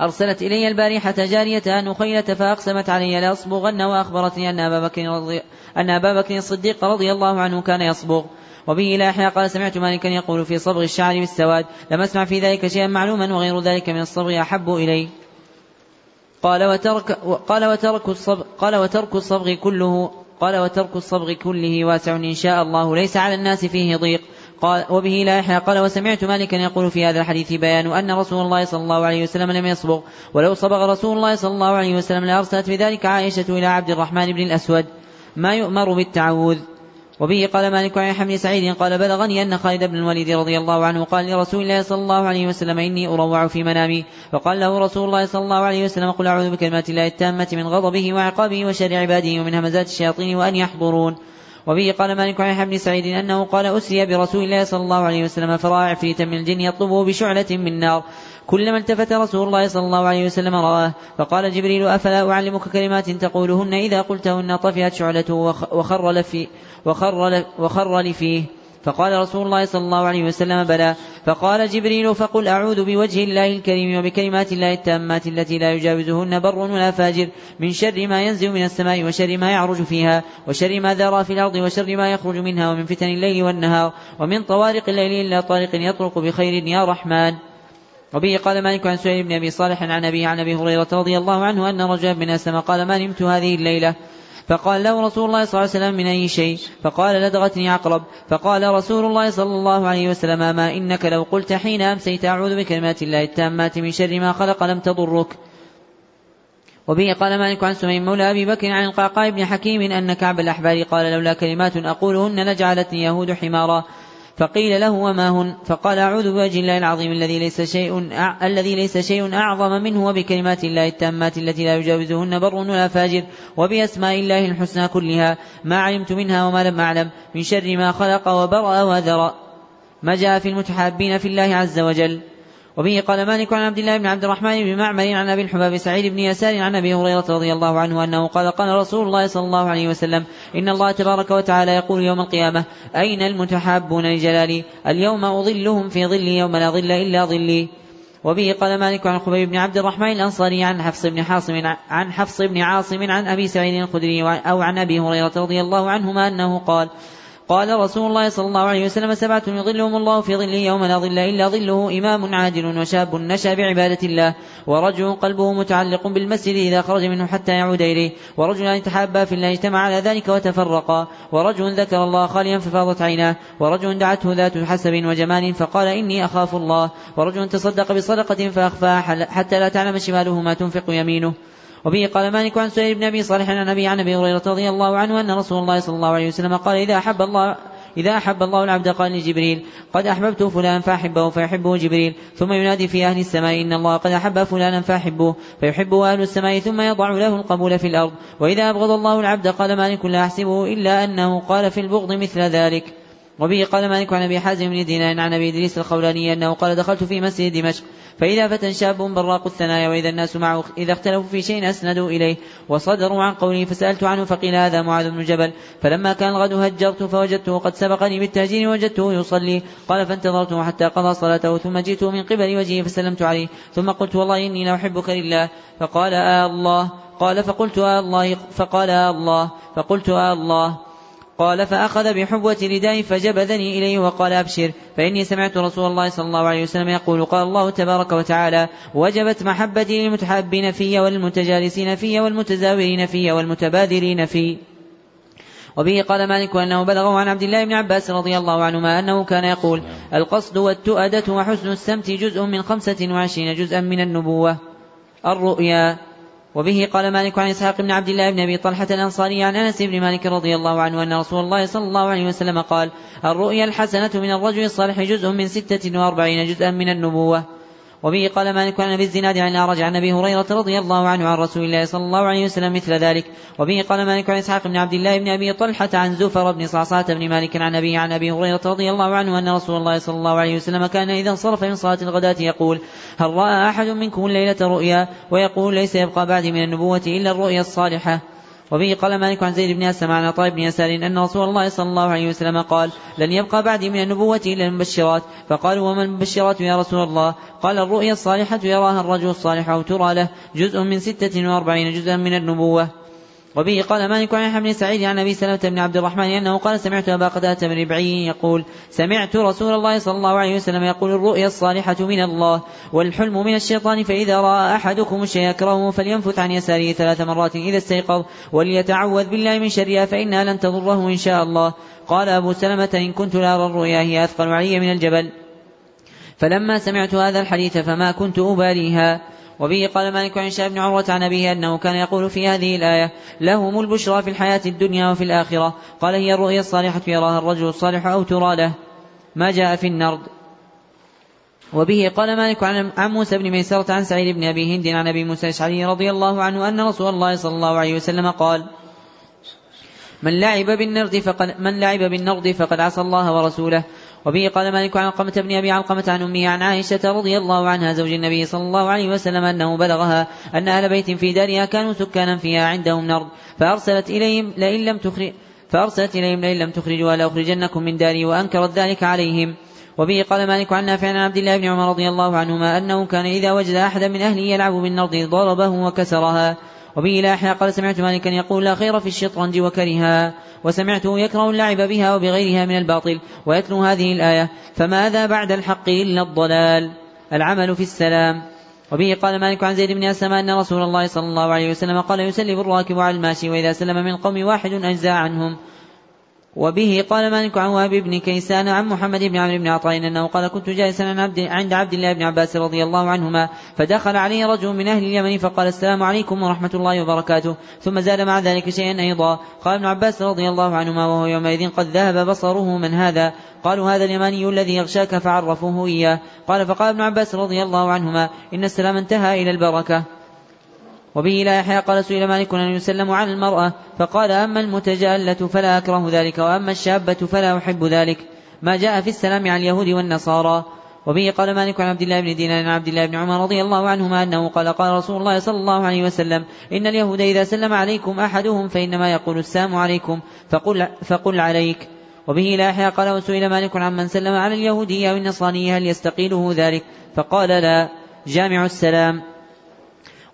أرسلت إلي البارحة جاريتها نخيلة فأقسمت علي لأصبغن وأخبرتني أن أبا بكر رضي أن أبا بكر الصديق رضي الله عنه كان يصبغ. وبه إلى أحياء قال سمعت مالكا يقول في صبغ الشعر بالسواد لم أسمع في ذلك شيئا معلوما وغير ذلك من الصبغ أحب إلي. قال وترك قال وترك الصبغ قال وترك الصبغ كله قال وترك الصبغ كله واسع إن شاء الله ليس على الناس فيه ضيق. قال وبه لا قال وسمعت مالكا يقول في هذا الحديث بيان أن رسول الله صلى الله عليه وسلم لم يصبغ. ولو صبغ رسول الله صلى الله عليه وسلم لأرسلت بذلك عائشة إلى عبد الرحمن بن الأسود. ما يؤمر بالتعوذ. وبه قال مالك عن حمد سعيد قال بلغني أن خالد بن الوليد رضي الله عنه قال لرسول الله صلى الله عليه وسلم إني أروع في منامي. فقال له رسول الله صلى الله عليه وسلم قل أعوذ بكلمات الله التامة من غضبه وعقابه وشر عباده ومن همزات الشياطين وأن يحضرون. وبه قال مالك عن بن سعيد أنه قال أسري برسول الله صلى الله عليه وسلم فرأى عفريتا من الجن يطلبه بشعلة من نار. كلما التفت رسول الله صلى الله عليه وسلم رآه فقال جبريل أفلا أعلمك كلمات تقولهن إذا قلتهن طفئت شعلته وخر لفي وخر, وخر لفيه؟ فقال رسول الله صلى الله عليه وسلم بلى. فقال جبريل فقل أعوذ بوجه الله الكريم وبكلمات الله التامات التي لا يجاوزهن بر ولا فاجر من شر ما ينزل من السماء وشر ما يعرج فيها وشر ما ذرى في الأرض وشر ما يخرج منها ومن فتن الليل والنهار ومن طوارق الليل إلا طارق يطرق بخير يا رحمن. وبه قال مالك عن سهيل بن أبي صالح عن ابي عن أبي هريرة رضي الله عنه أن رجلا من اسلم قال ما نمت هذه الليلة؟ فقال له رسول الله صلى الله عليه وسلم من أي شيء؟ فقال لدغتني عقرب. فقال رسول الله صلى الله عليه وسلم ما إنك لو قلت حين أمسيت أعوذ بكلمات الله التامات من شر ما خلق لم تضرك. وبه قال مالك عن سمين مولى أبي بكر عن القعقاع بن حكيم أن كعب الأحبار قال لولا كلمات أقولهن لجعلتني يهود حمارا. فقيل له وما هن فقال أعوذ بوجه الله العظيم الذي ليس شيء. الذي ليس شيء أعظم منه وبكلمات الله التامات التي لا يجاوزهن بر ولا فاجر وبأسماء الله الحسنى كلها ما علمت منها وما لم أعلم من شر ما خلق وبرأ وذرأ ما جاء في المتحابين في الله عز وجل وبه قال مالك عن عبد الله بن عبد الرحمن بن معمر عن أبي الحباب سعيد بن يسار عن أبي هريرة رضي الله عنه أنه قال قال رسول الله صلى الله عليه وسلم إن الله تبارك وتعالى يقول يوم القيامة أين المتحابون لجلالي اليوم أظلهم في ظلي يوم لا ظل إلا ظلي. وبه قال مالك عن خبيب بن عبد الرحمن الأنصاري عن حفص بن حاصم عن حفص بن عاصم عن أبي سعيد الخدري أو عن أبي هريرة رضي الله عنهما أنه قال قال رسول الله صلى الله عليه وسلم سبعة يظلهم الله في ظله يوم لا ظل إلا ظله إمام عادل وشاب نشأ بعبادة الله ورجل قلبه متعلق بالمسجد إذا خرج منه حتى يعود إليه ورجلان تحابا في الله اجتمع على ذلك وتفرقا ورجل ذكر الله خاليا ففاضت عيناه ورجل دعته ذات حسب وجمال فقال إني أخاف الله ورجل تصدق بصدقة فأخفاها حتى لا تعلم شماله ما تنفق يمينه وبه قال مالك عن سهيل بن أبي صالح عن ابي عن أبي هريرة رضي الله عنه أن رسول الله صلى الله عليه وسلم قال إذا أحب الله إذا أحب الله العبد قال لجبريل قد أحببت فلان فأحبه فيحبه جبريل ثم ينادي في أهل السماء إن الله قد أحب فلانا فأحبه فيحبه أهل السماء ثم يضع له القبول في الأرض وإذا أبغض الله العبد قال مالك لا أحسبه إلا أنه قال في البغض مثل ذلك وبه قال مالك عن أبي حازم بن دينار عن أبي إدريس الخولاني أنه قال دخلت في مسجد دمشق فإذا فتى شاب براق الثنايا وإذا الناس معه إذا اختلفوا في شيء أسندوا إليه وصدروا عن قوله فسألت عنه فقيل هذا معاذ بن جبل فلما كان الغد هجرت فوجدته قد سبقني بالتهجير وجدته يصلي قال فانتظرته حتى قضى صلاته ثم جئته من قبل وجهه فسلمت عليه ثم قلت والله إني لأحبك لله فقال آه الله قال فقلت آه الله فقال آه الله فقلت آه الله قال فأخذ بحبوة رداء فجبذني إليه وقال أبشر. فإني سمعت رسول الله صلى الله عليه وسلم يقول قال الله تبارك وتعالى وجبت محبتي للمتحابين في والمتجالسين في والمتزاورين في والمتبادلين في. وبه قال مالك أنه بلغه عن عبد الله بن عباس رضي الله عنهما أنه كان يقول القصد والتؤدة وحسن السمت جزء من خمسة وعشرين جزءا من النبوة. الرؤيا وبه قال مالك عن إسحاق بن عبد الله بن أبي طلحة الأنصاري عن أنس بن مالك رضي الله عنه أن رسول الله صلى الله عليه وسلم قال: الرؤيا الحسنة من الرجل الصالح جزء من ستة وأربعين جزءا من النبوة. وبه قال مالك عن أبي الزناد عن الأعرج عن أبي هريرة رضي الله عنه عن رسول الله صلى الله عليه وسلم مثل ذلك. وبه قال مالك عن إسحاق بن عبد الله بن أبي طلحة عن زفر بن صعصعه بن مالك عن ابي عن أبي هريرة رضي الله عنه أن رسول الله صلى الله عليه وسلم كان إذا انصرف من صلاة الغداة يقول هل رأى أحد منكم الليلة رؤيا؟ ويقول ليس يبقى بعد من النبوة إلا الرؤيا الصالحة. وبه قال مالك عن زيد بن أسلم عن عطاء بن يسار أن رسول الله صلى الله عليه وسلم قال لن يبقى بعدي من النبوة إلا المبشرات. فقالوا وما المبشرات يا رسول الله؟ قال الرؤيا الصالحة يراها الرجل الصالح أو ترى له جزء من ستة وأربعين جزءا من النبوة. وبه قال مالك عن بن سعيد عن أبي سلمة بن عبد الرحمن أنه قال سمعت أبا قتادة بن ربعي يقول سمعت رسول الله صلى الله عليه وسلم يقول الرؤيا الصالحة من الله والحلم من الشيطان فإذا رأى أحدكم الشيء يكرهه فلينفث عن يساره ثلاث مرات إذا استيقظ وليتعوذ بالله من شرها فإنها لن تضره إن شاء الله. قال أبو سلمة إن كنت لارى الرؤيا هي أثقل علي من الجبل. فلما سمعت هذا الحديث فما كنت أباليها. وبه قال مالك عن بن عروة عن أبيه أنه كان يقول في هذه الآية لهم البشرى في الحياة الدنيا وفي الآخرة. قال هي الرؤيا الصالحة يراها الرجل الصالح أو ترى له ما جاء في النرد. وبه قال مالك عن موسى بن ميسرة عن سعيد بن أبي هند عن أبي موسى الأشعري رضي الله عنه أن رسول الله صلى الله عليه وسلم قال من لعب بالنرد فقد من لعب بالنرد فقد عصى الله ورسوله. وبه قال مالك عن علقمة بن أبي علقمة عن أمه عن عائشة رضي الله عنها زوج النبي صلى الله عليه وسلم أنه بلغها أن أهل بيت في دارها كانوا سكانا فيها عندهم نرد فأرسلت إليهم لئن لم تخرج فأرسلت إليهم لئن لم تخرجوا لأخرجنكم من داري وأنكرت ذلك عليهم. وبه قال مالك عن نافع عن عبد الله بن عمر رضي الله عنهما أنه كان إذا وجد أحدا من أهله يلعب بالنرد ضربه وكسرها. وبه لا قال سمعت مالكا يقول لا خير في الشطرنج وكرها وسمعته يكره اللعب بها وبغيرها من الباطل ويتلو هذه الآية فماذا بعد الحق إلا الضلال؟ العمل في السلام. وبه قال مالك عن زيد بن أسلم أن رسول الله صلى الله عليه وسلم قال يسلم الراكب على الماشي وإذا سلم من قوم واحد أجزى عنهم. وبه قال مالك عن وهب بن كيسان عن محمد بن عمرو بن عطاء أنه قال كنت جالسا عند عبد الله بن عباس رضي الله عنهما فدخل عليه رجل من أهل اليمن فقال السلام عليكم ورحمة الله وبركاته ثم زاد مع ذلك شيئا أيضا قال ابن عباس رضي الله عنهما وهو يومئذ قد ذهب بصره من هذا قالوا هذا اليماني الذي يغشاك فعرفوه إياه قال فقال ابن عباس رضي الله عنهما إن السلام انتهى إلى البركة وبه لا يحيى قال سئل مالك أن يسلم على المرأة. فقال أما المتجالة فلا أكره ذلك وأما الشابة فلا أحب ذلك. ما جاء في السلام على اليهود والنصارى. وبه قال مالك عن عبد الله بن دينار عن عبد الله بن عمر رضي الله عنهما أنه قال قال رسول الله صلى الله عليه وسلم إن اليهود إذا سلم عليكم أحدهم فإنما يقول السلام عليكم فقل, فقل عليك. وبه لا يحيى قال وسئل مالك عن من سلم على اليهودية أو النصرانية هل يستقيله ذلك؟ فقال لا. جامع السلام.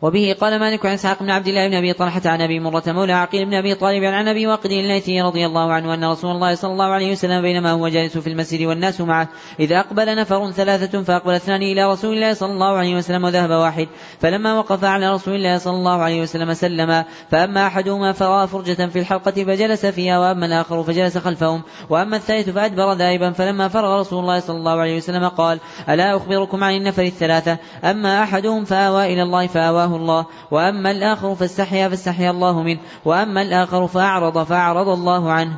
وبه قال مالك عن إسحاق بن عبد الله بن أبي طلحة عن أبي مرة مولى عقيل بن أبي طالب عن أبي واقد الليثي رضي الله عنه أن رسول الله صلى الله عليه وسلم بينما هو جالس في المسجد والناس معه إذا أقبل نفر ثلاثة فأقبل اثنان إلى رسول الله صلى الله عليه وسلم وذهب واحد فلما وقف على رسول الله صلى الله عليه وسلم سلم فأما أحدهما فرأى فرجة في الحلقة فجلس فيها وأما الآخر فجلس خلفهم وأما الثالث فأدبر ذاهبا فلما فرغ رسول الله صلى الله عليه وسلم قال ألا أخبركم عن النفر الثلاثة؟ أما أحدهم فآوى إلى الله فآواه الله. وأما الآخر فاستحيا فاستحيا الله منه. وأما الآخر فأعرض فأعرض الله عنه.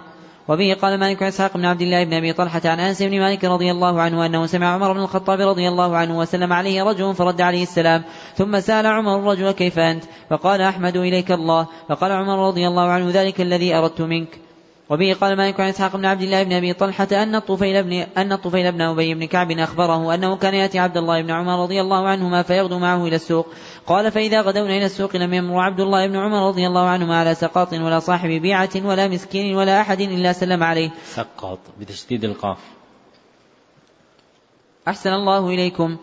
وبه قال مالك إسحاق بن عبد الله بن أبي طلحة عن أنس بن مالك رضي الله عنه أنه سمع عمر بن الخطاب رضي الله عنه وسلم عليه رجل فرد عليه السلام. ثم سأل عمر الرجل كيف أنت؟ فقال أحمد إليك الله. فقال عمر رضي الله عنه ذلك الذي أردت منك. وبه قال مالك عن إسحاق بن عبد الله بن أبي طلحة أن الطفيل بن أن الطفيل بن أبي بن كعب أخبره أنه كان يأتي عبد الله بن عمر رضي الله عنهما فيغدو معه إلى السوق. قال فإذا غدونا إلى السوق لم يمر عبد الله بن عمر رضي الله عنهما على سقاط ولا صاحب بيعة ولا مسكين ولا أحد إلا سلم عليه.
سقاط بتشديد القاف.
أحسن الله إليكم.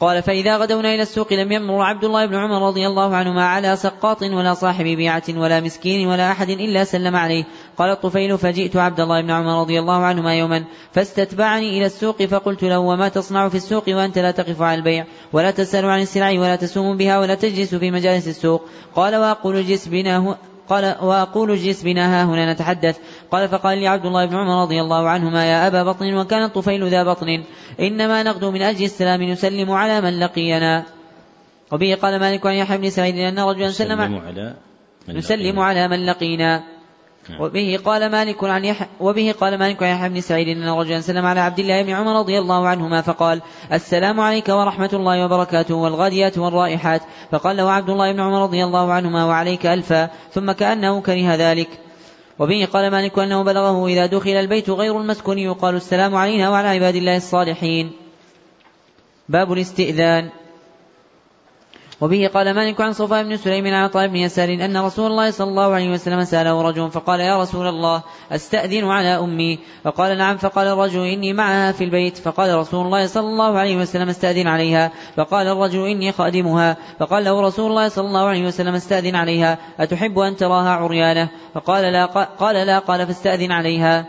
قال فإذا غدونا إلى السوق لم يمر عبد الله بن عمر رضي الله عنهما على سقاط ولا صاحب بيعة ولا مسكين ولا أحد إلا سلم عليه. قال الطفيل فجئت عبد الله بن عمر رضي الله عنهما يوما فاستتبعني إلى السوق فقلت له وما تصنع في السوق وأنت لا تقف على البيع ولا تسأل عن السلع ولا تسوم بها ولا تجلس في مجالس السوق قال وأقول اجلس بنا قال وأقول اجلس بنا ها هنا نتحدث قال فقال لي عبد الله بن عمر رضي الله عنهما يا أبا بطن وكان الطفيل ذا بطن إنما نغدو من أجل السلام نسلم على من لقينا وبه قال مالك عن يحيى بن سعيد أن رجلا سلم
على
نسلم على من لقينا. وبه قال مالك عن يح وبه قال مالك عن يحيى بن سعيد إن رجلا سلم على عبد الله بن عمر رضي الله عنهما فقال السلام عليك ورحمة الله وبركاته والغاديات والرائحات. فقال له عبد الله بن عمر رضي الله عنهما وعليك ألفا ثم كأنه كره ذلك. وبه قال مالك أنه بلغه إذا دخل البيت غير المسكون يقال السلام علينا وعلى عباد الله الصالحين. باب الاستئذان. وبه قال مالك عن صفاء بن سليم عن عطاء بن يسار أن رسول الله صلى الله عليه وسلم سأله رجل فقال يا رسول الله أستأذن على أمي؟ فقال نعم فقال الرجل إني معها في البيت. فقال رسول الله صلى الله عليه وسلم استأذن عليها. فقال الرجل إني خادمها. فقال له رسول الله صلى الله عليه وسلم استأذن عليها. أتحب أن تراها عريانة؟ فقال لا قال لا قال فاستأذن عليها.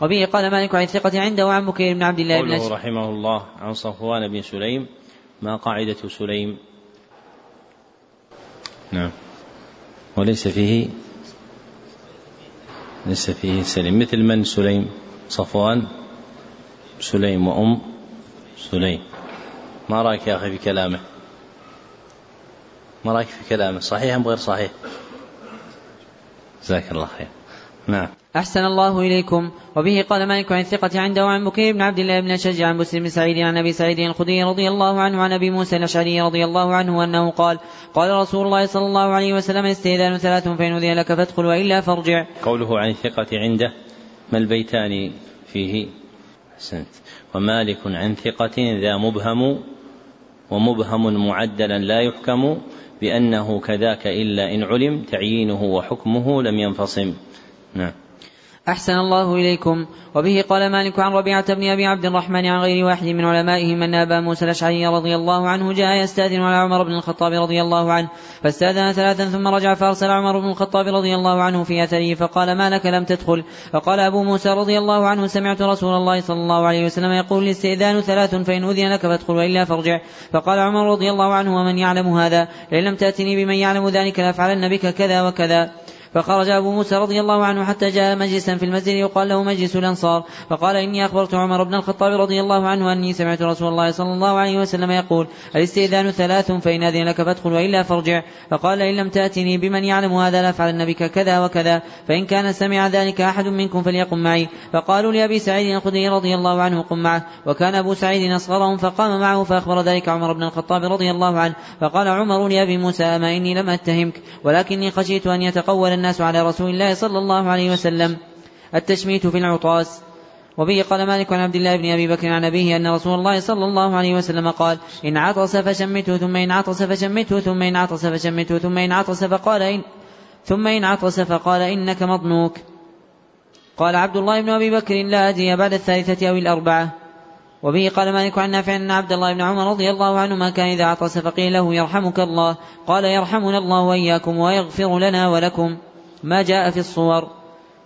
وبه قال مالك عن الثقة عنده وعن بكير بن عبد الله
بن رحمه الله عن صفوان بن سليم ما قاعدة سليم؟ نعم. وليس فيه ليس فيه سليم. مثل من؟ سليم. صفوان. سليم وأم. سليم. ما رأيك يا أخي في كلامه؟ ما رأيك في كلامه؟ صحيح أم غير صحيح؟ جزاك الله خير. نعم.
أحسن الله إليكم. وبه قال مالك عن الثقة عنده عن بكير بن عبد الله بن شجع عن مسلم بن سعيد عن أبي سعيد الخدري رضي الله عنه عن أبي موسى الأشعري رضي الله عنه أنه قال قال رسول الله صلى الله عليه وسلم استئذان ثلاث فإن أذن لك فادخل وإلا فارجع.
قوله عن الثقة عنده ما البيتان فيه؟ أحسنت. ومالك عن ثقة ذا مبهم ومبهم معدلا لا يحكم بأنه كذاك إلا إن علم تعيينه وحكمه لم ينفصم. نعم.
أحسن الله إليكم. وبه قال مالك عن ربيعة بن أبي عبد الرحمن عن غير واحد من علمائهم أن أبا موسى الأشعري رضي الله عنه جاء يستأذن على عمر بن الخطاب رضي الله عنه فاستأذن ثلاثا ثم رجع فأرسل عمر بن الخطاب رضي الله عنه في أثره فقال ما لك لم تدخل؟ فقال أبو موسى رضي الله عنه سمعت رسول الله صلى الله عليه وسلم يقول الاستئذان ثلاث فإن أذن لك فادخل وإلا فارجع. فقال عمر رضي الله عنه ومن يعلم هذا؟ لئن لم تأتني بمن يعلم ذلك لأفعلن بك كذا وكذا. فخرج أبو موسى رضي الله عنه حتى جاء مجلسا في المسجد يقال له مجلس الأنصار فقال إني أخبرت عمر بن الخطاب رضي الله عنه أني سمعت رسول الله صلى الله عليه وسلم يقول الإستئذان ثلاث فإن أذن لك فادخل وإلا فارجع فقال إن لم تأتني بمن يعلم هذا لأفعلن بك كذا وكذا فإن كان سمع ذلك أحد منكم فليقم معي فقالوا لأبي سعيد الخدري رضي الله عنه قم معه وكان أبو سعيد أصغرهم فقام معه فأخبر ذلك عمر بن الخطاب رضي الله عنه فقال عمر لأبي موسى أما إني لم أتهمك ولكني خشيت أن يتقول الناس على رسول الله صلى الله عليه وسلم. التشميت في العطاس. وبه قال مالك عن عبد الله بن أبي بكر عن أبيه أن رسول الله صلى الله عليه وسلم قال إن عطس فشمته ثم إن عطس فشمته ثم إن عطس فشمته ثم إن عطس فقال إن ثم إن عطس فقال إنك مضنوك قال عبد الله بن أبي بكر لا أدري بعد الثالثة أو الأربعة. وبه قال مالك عن نافع أن عبد الله بن عمر رضي الله عنهما كان إذا عطس فقيل له يرحمك الله. قال يرحمنا الله وإياكم ويغفر لنا ولكم. ما جاء في الصور.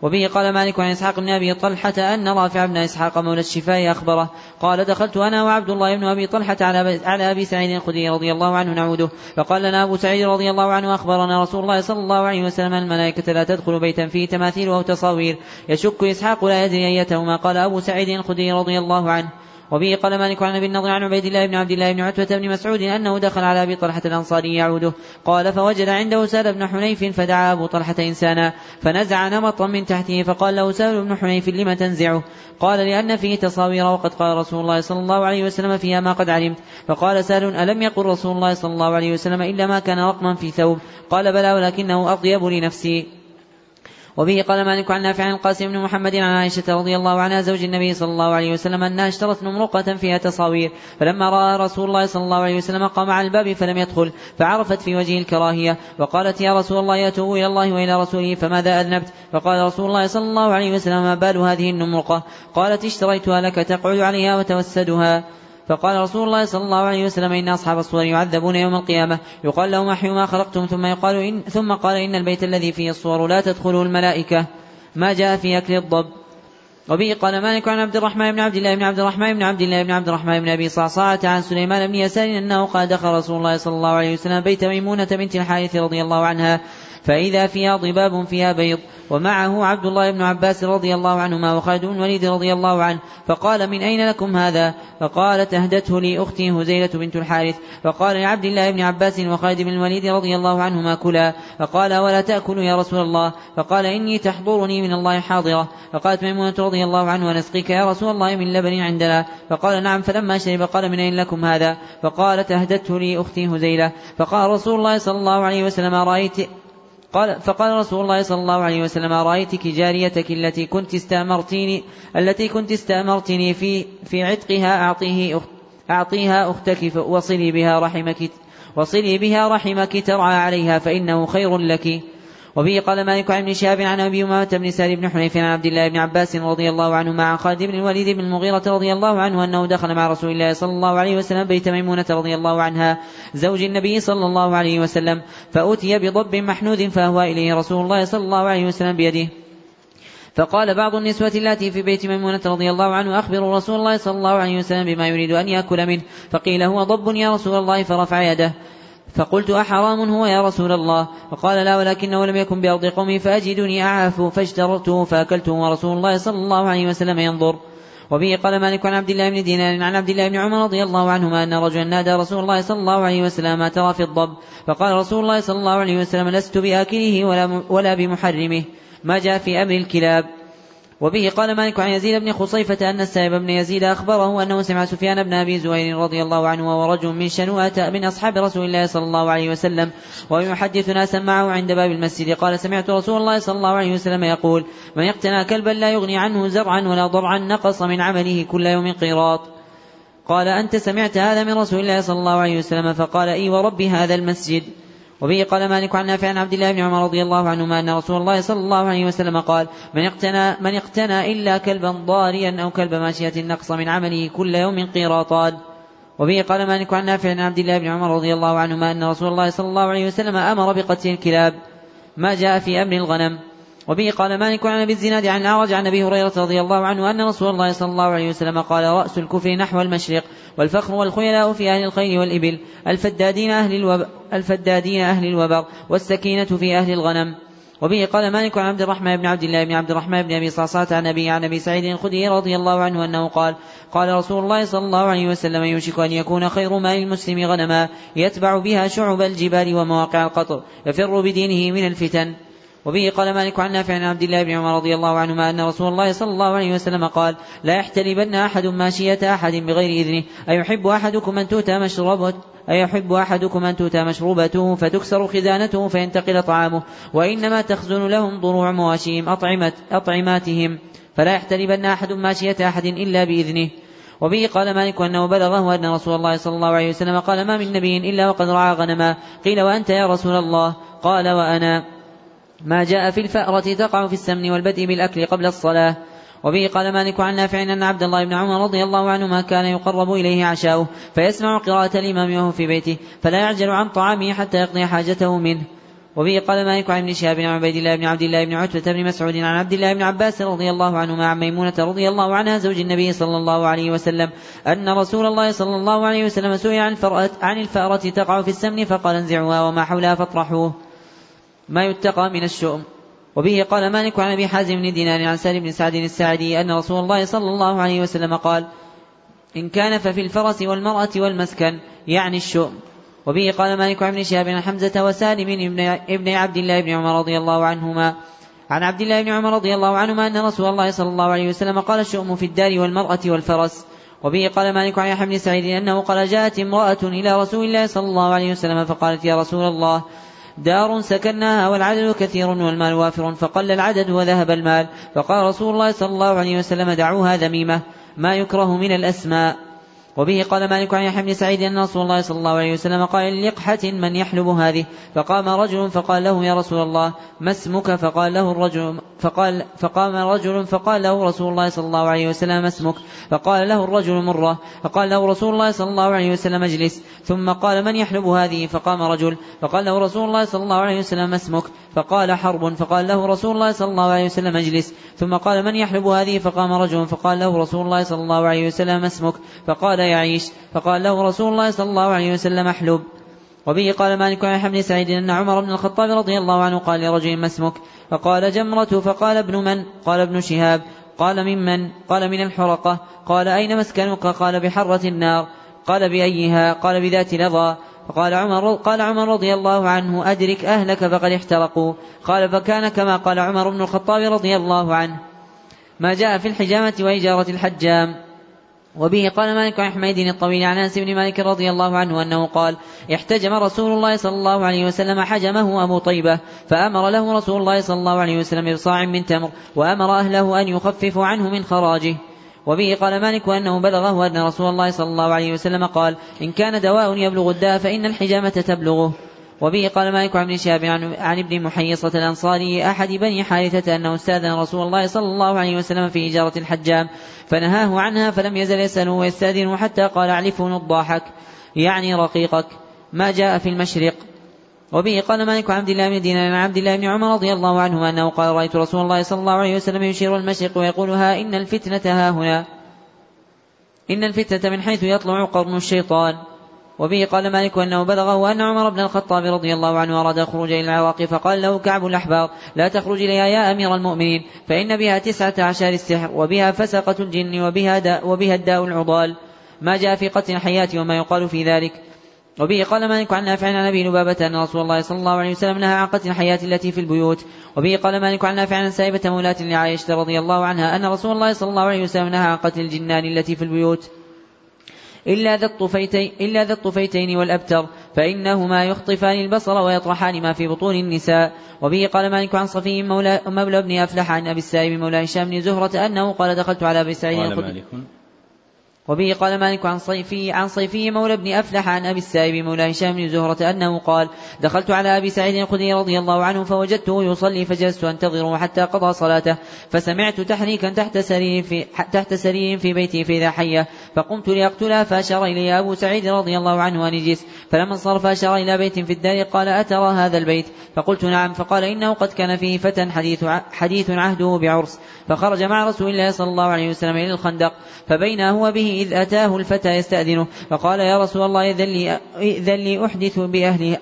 وبه قال مالك عن إسحاق بن أبي طلحة أن رافع بن إسحاق مولى الشفاء أخبره. قال دخلت أنا وعبد الله بن أبي طلحة على على أبي سعيد الخدري رضي الله عنه نعوده. فقال لنا أبو سعيد رضي الله عنه أخبرنا رسول الله صلى الله عليه وسلم الملائكة لا تدخل بيتا فيه تماثيل أو تصاوير. يشك إسحاق لا يدري أيتهما. قال أبو سعيد الخدري رضي الله عنه. وبه قال مالك عن أبي النضر عن عبيد الله بن عبد الله بن عتبة بن مسعود أنه دخل على أبي طلحة الأنصاري يعوده. قال فوجد عنده سهل بن حنيف فدعا أبو طلحة إنسانا. فنزع نمطا من تحته فقال له سهل بن حنيف لم تنزعه؟ قال لأن فيه تصاوير وقد قال رسول الله صلى الله عليه وسلم فيها ما قد علمت. فقال سهل ألم يقل رسول الله صلى الله عليه وسلم إلا ما كان رقما في ثوب؟ قال بلى ولكنه أطيب لنفسي. وبه قال مالك عن نافع عن القاسم بن محمد عن عائشة رضي الله عنها زوج النبي صلى الله عليه وسلم أنها اشترت نمرقة فيها تصاوير فلما رأى رسول الله صلى الله عليه وسلم قام على الباب فلم يدخل فعرفت في وجهه الكراهية وقالت يا رسول الله يتوب إلى الله وإلى رسوله فماذا أذنبت؟ فقال رسول الله صلى الله عليه وسلم ما بال هذه النمرقة؟ قالت اشتريتها لك تقعد عليها وتوسدها. فقال رسول الله صلى الله عليه وسلم إن أصحاب الصور يعذبون يوم القيامة. يقال لهم أحيوا ما خلقتم. ثم يقال إن ثم قال إن البيت الذي فيه الصور لا تدخله الملائكة. ما جاء في أكل الضب. وبه قال مالك عن عبد الرحمن بن عبد الله بن عبد الرحمن بن عبد الله بن عبد الرحمن بن أبي صعصعة عن سليمان بن يسار أنه قال دخل رسول الله صلى الله عليه وسلم بيت ميمونة بنت الحارث رضي الله عنها. فإذا فيها ضباب فيها بيض. ومعه عبد الله بن عباس رضي الله عنهما وخالد بن الوليد رضي الله عنه. فقال من أين لكم هذا؟ فقالت أهدته لي أختي هزيلة بنت الحارث. فقال لعبد الله بن عباس وخالد بن الوليد رضي الله عنهما كلا. فقال ولا تأكلوا يا رسول الله. فقال إني تحضرني من الله حاضرة. فقالت ميمونة رضي الله عنه ونسقيك يا رسول الله من لبن عندنا. فقال نعم. فلما شرب قال من أين لكم هذا؟ فقالت أهدته لي أختي هزيلة. فقال رسول الله صلى الله عليه وسلم رأيت قال فقال رسول الله صلى الله عليه وسلم رأيتك جاريتك التي كنت استأمرتيني التي كنت استأمرتني في في عتقها أعطيه أخت أعطيها أختك وصلي بها رحمك وصلي بها رحمك ترعى عليها فإنه خير لك. وبه قال مالك عن ابن شهاب عن أبي أمامة بن سالم بن حنيف عن عبد الله بن عباس رضي الله عنهما عن خالد بن الوليد بن المغيرة رضي الله عنه أنه دخل مع رسول الله صلى الله عليه وسلم بيت ميمونة رضي الله عنها زوج النبي صلى الله عليه وسلم فأتي بضب محنود فأهوى إليه رسول الله صلى الله عليه وسلم بيده. فقال بعض النسوة التي في بيت ميمونة رضي الله عنه أخبروا رسول الله صلى الله عليه وسلم بما يريد أن يأكل منه فقيل هو ضب يا رسول الله فرفع يده. فقلت أحرام هو يا رسول الله؟ فقال لا ولكنه لم يكن بأرض قومي فأجدني أعاف فاشترته فأكلته ورسول الله صلى الله عليه وسلم ينظر. وبه قال مالك عن عبد الله بن دينار عن عبد الله بن عمر رضي الله عنهما أن رجلا نادى رسول الله صلى الله عليه وسلم ما ترى في الضب؟ فقال رسول الله صلى الله عليه وسلم لست بآكله ولا, ولا بمحرمه. ما جاء في أمر الكلاب. وبه قال مالك عن يزيد بن خصيفة أن السائب بن يزيد أخبره أنه سمع سفيان بن أبي زهير رضي الله عنه وهو رجل من شنوءة من أصحاب رسول الله صلى الله عليه وسلم ويحدث ناسا معه عند باب المسجد. قال سمعت رسول الله صلى الله عليه وسلم يقول من اقتنى كلبا لا يغني عنه زرعا ولا ضرعا نقص من عمله كل يوم قيراط. قال أنت سمعت هذا من رسول الله صلى الله عليه وسلم. فقال إي ورب هذا المسجد. وبه قال مالك عن نافع عن عبد الله بن عمر رضي الله عنهما أن رسول الله صلى الله عليه وسلم قال من اقتنى من اقتنى إلا كلبا ضاريا أو كلب ماشية نقص من عمله كل يوم قيراطان. وبه قال مالك عن نافع عن عبد الله بن عمر رضي الله عنهما أن رسول الله صلى الله عليه وسلم أمر بقتل الكلاب. ما جاء في أمر الغنم. وبه قال مالك عن أبي الزناد عن الأعرج عن أبي هريرة رضي الله عنه أن رسول الله صلى الله عليه وسلم قال رأس الكفر نحو المشرق والفخر والخيلاء في أهل الخيل والإبل الفدادين أهل الوبر الفدادين أهل الوبر والسكينة في أهل الغنم. وبه قال مالك عن عبد الرحمن بن عبد الله بن عبد الرحمن بن أبي صعصعة عن أبي عن أبي سعيد الخدري رضي الله عنه أنه قال قال رسول الله صلى الله عليه وسلم يوشك أن يكون خير مال المسلم غنما يتبع بها شعب الجبال ومواقع القطر يفر بدينه من الفتن. وبه قال مالك عن نافع عن عبد الله بن عمر رضي الله عنهما أن رسول الله صلى الله عليه وسلم قال لا يحتلبن أحد ماشية أحد بغير إذنه. أيحب أحدكم أن تؤتى مشربة أيحب أحدكم أن تؤتى مشروبته فتكسر خزانته فينتقل طعامه. وإنما تخزن لهم ضروع مواشيهم أطعمة أطعماتهم. فلا يحتلبن أحد ماشية أحد إلا بإذنه. وبه قال مالك أنه بلغه أن رسول الله صلى الله عليه وسلم قال ما من نبي إلا وقد رعى غنما. قيل وأنت يا رسول الله؟ قال وأنا. ما جاء في الفأرة تقع في السمن والبدء بالأكل قبل الصلاة. وبه قال مالك عن نافع أن عبد الله بن عمر رضي الله عنهما كان يقرب إليه عشاؤه فيسمع قراءة الإمام وهو في بيته فلا يعجل عن طعامه حتى يقضي حاجته منه. وبه قال مالك عن ابن شهاب عن عبيد الله بن عبد الله بن عتبة بن مسعود عن عبد الله بن عباس رضي الله عنهما عن ميمونة رضي الله عنها زوج النبي صلى الله عليه وسلم أن رسول الله صلى الله عليه وسلم سئل عن عن الفأرة تقع في السمن فقال انزعوها وما حولها فاطرحوه ما يتقى من الشؤم. وبه قال مالك عن أبي حازم بن دينار عن سالم بن سعد الساعدي أن رسول الله صلى الله عليه وسلم قال إن كان ففي الفرس والمرأة والمسكن يعني الشؤم. وبه قال مالك عن ابن شهاب عن حمزة وسالم ابن عبد الله بن عمر رضي الله عنهما. عن عبد الله بن عمر رضي الله عنهما أن رسول الله صلى الله عليه وسلم قال الشؤم في الدار والمرأة والفرس. وبه قال مالك عن يحيى بن سعيد أنه قال جاءت امرأة إلى رسول الله صلى الله عليه وسلم فقالت يا رسول الله دار سكناها والعدد كثير والمال وافر فقل العدد وذهب المال. فقال رسول الله صلى الله عليه وسلم دعوها ذميمة ما يكره من الأسماء. وبه قال مالك عن يحيى بن سعيد أن رسول الله صلى الله عليه وسلم قال لقحة من يحلب هذه؟ فقام رجل فقال له يا رسول الله ما اسمك؟ فقال له الرجل فقال فقام رجل فقال له رسول الله صلى الله عليه وسلم ما اسمك؟ فقال له الرجل مرة فقال له رسول الله صلى الله عليه وسلم اجلس. ثم قال من يحلب هذه؟ فقام رجل فقال له رسول الله صلى الله عليه وسلم ما اسمك؟ فقال حرب فقال له رسول الله صلى الله عليه وسلم اجلس. ثم قال من يحلب هذه؟ فقام رجل فقال له رسول الله صلى الله عليه وسلم اسمك. فقال يعيش فقال له رسول الله صلى الله عليه وسلم احلب. وبه قال مالك عن حمد سعيد أن عمر بن الخطاب رضي الله عنه قال لرجل ما اسمك؟ فقال جمرة فقال ابن من؟ قال ابن شهاب. قال ممن قال من الحرقة. قال أين مسكنك؟ قال بحرة النار. قال بأيها؟ قال بذات لظى فقال عمر قال عمر رضي الله عنه أدرك أهلك فقد احترقوا. قال فكان كما قال عمر بن الخطاب رضي الله عنه ما جاء في الحجامة وإجارة الحجام. وبه قال مالك عن حميد الطويل عن أنس بن مالك رضي الله عنه أنه قال احتجم رسول الله صلى الله عليه وسلم حجمه أبو طيبة فأمر له رسول الله صلى الله عليه وسلم بصاع من تمر وأمر أهله أن يخففوا عنه من خراجه. وبه قال مالك أنه بلغه أن رسول الله صلى الله عليه وسلم قال إن كان دواء يبلغ الداء فإن الحجامة تبلغه. وبه قال مالك عن ابن شهاب عن, ابن محيصة الأنصاري أحد بني حارثة أنه استأذن رسول الله صلى الله عليه وسلم في إجارة الحجام فنهاه عنها فلم يزل يسأله ويستأذنه حتى قال أعلفه الضاحك يعني رقيقك. ما جاء في المشرق. وبه قال مالك عبد الله بن دينار عن عبد الله بن عمر رضي الله عنهما أنه قال رأيت رسول الله صلى الله عليه وسلم يشير المشرق ويقول ها إن الفتنة ها هنا. إن الفتنة من حيث يطلع قرن الشيطان. وبه قال مالك أنه بلغه أن عمر بن الخطاب رضي الله عنه أراد الخروج إلى العراق فقال له كعب الأحبار لا تخرج إليها يا أمير المؤمنين فإن بها تسعة عشر السحر وبها فسقة الجن وبها, وبها الداء العضال. ما جاء في قتل الحياة وما يقال في ذلك. وبه قال مالك عن نافع عن أبي لبابة أن رسول الله صلى الله عليه وسلم نهى عن قتل الحياة التي في البيوت. وبه قال مالك عن نافع عن سائبة مولاة لعائشة رضي الله عنها أن رسول الله صلى الله عليه وسلم نهى عن قتل الجنان التي في البيوت. إلا ذا الطفيتين, إلا ذا الطفيتين والأبتر فإنهما يخطفان البصر ويطرحان ما في بطون النساء. وبه قال مالك عن صفي مولى, مولى ابن أفلح عن أبي السائب مولى هشام بن زهرة أنه قال دخلت على أبي سعيد
قال
وبه قال مالك عن صيفي عن صيفي مولى بن أفلح عن أبي السائب مولى هشام بن زهرة أنه قال دخلت على أبي سعيد الخدري رضي الله عنه فوجدته يصلي فجلست أنتظره حتى قضى صلاته فسمعت تحريكا تحت سرير في تحت سرير في بيتي فإذا حية فقمت لأقتلها فأشار إلي أبو سعيد رضي الله عنه أن اجلس فلما انصرف أشار إلى بيت في الدار قال أترى هذا البيت؟ فقلت نعم. فقال إنه قد كان فيه فتى حديث حديث عهده بعرس. فخرج مع رسول الله صلى الله عليه وسلم إلى الخندق فبين هو به إذ أتاه الفتى يستأذنه فقال يا رسول الله إذن لي, إذن لي أحدث بأهلي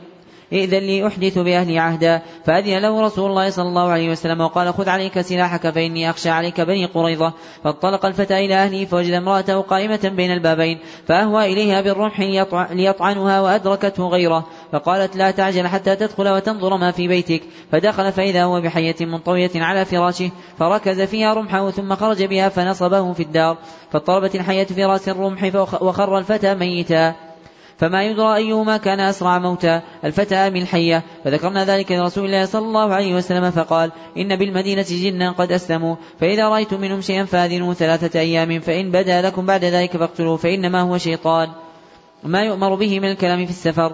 إذن لي أحدث بأهلي عهدا. فأذن له رسول الله صلى الله عليه وسلم وقال خذ عليك سلاحك فإني أخشى عليك بني قريظة. فانطلق الفتى إلى أهله فوجد امرأته قائمة بين البابين. فأهوى إليها بالرمح ليطعنها وأدركته غيره. فقالت لا تعجل حتى تدخل وتنظر ما في بيتك. فدخل فإذا هو بحية منطوية على فراشه. فركز فيها رمحه ثم خرج بها فنصبه في الدار. فاضطربت الحية في رأس الرمح وخر الفتى ميتا. فما يدرى أيهما كان أسرع موتا الفتى أم الحية فذكرنا ذلك لرسول الله صلى الله عليه وسلم فقال إن بالمدينة جنا قد أسلموا فإذا رأيتم منهم شيئا فاذنوا ثلاثة أيام فإن بدا لكم بعد ذلك فاقتلوا فإنما هو شيطان ما يؤمر به من الكلام في السفر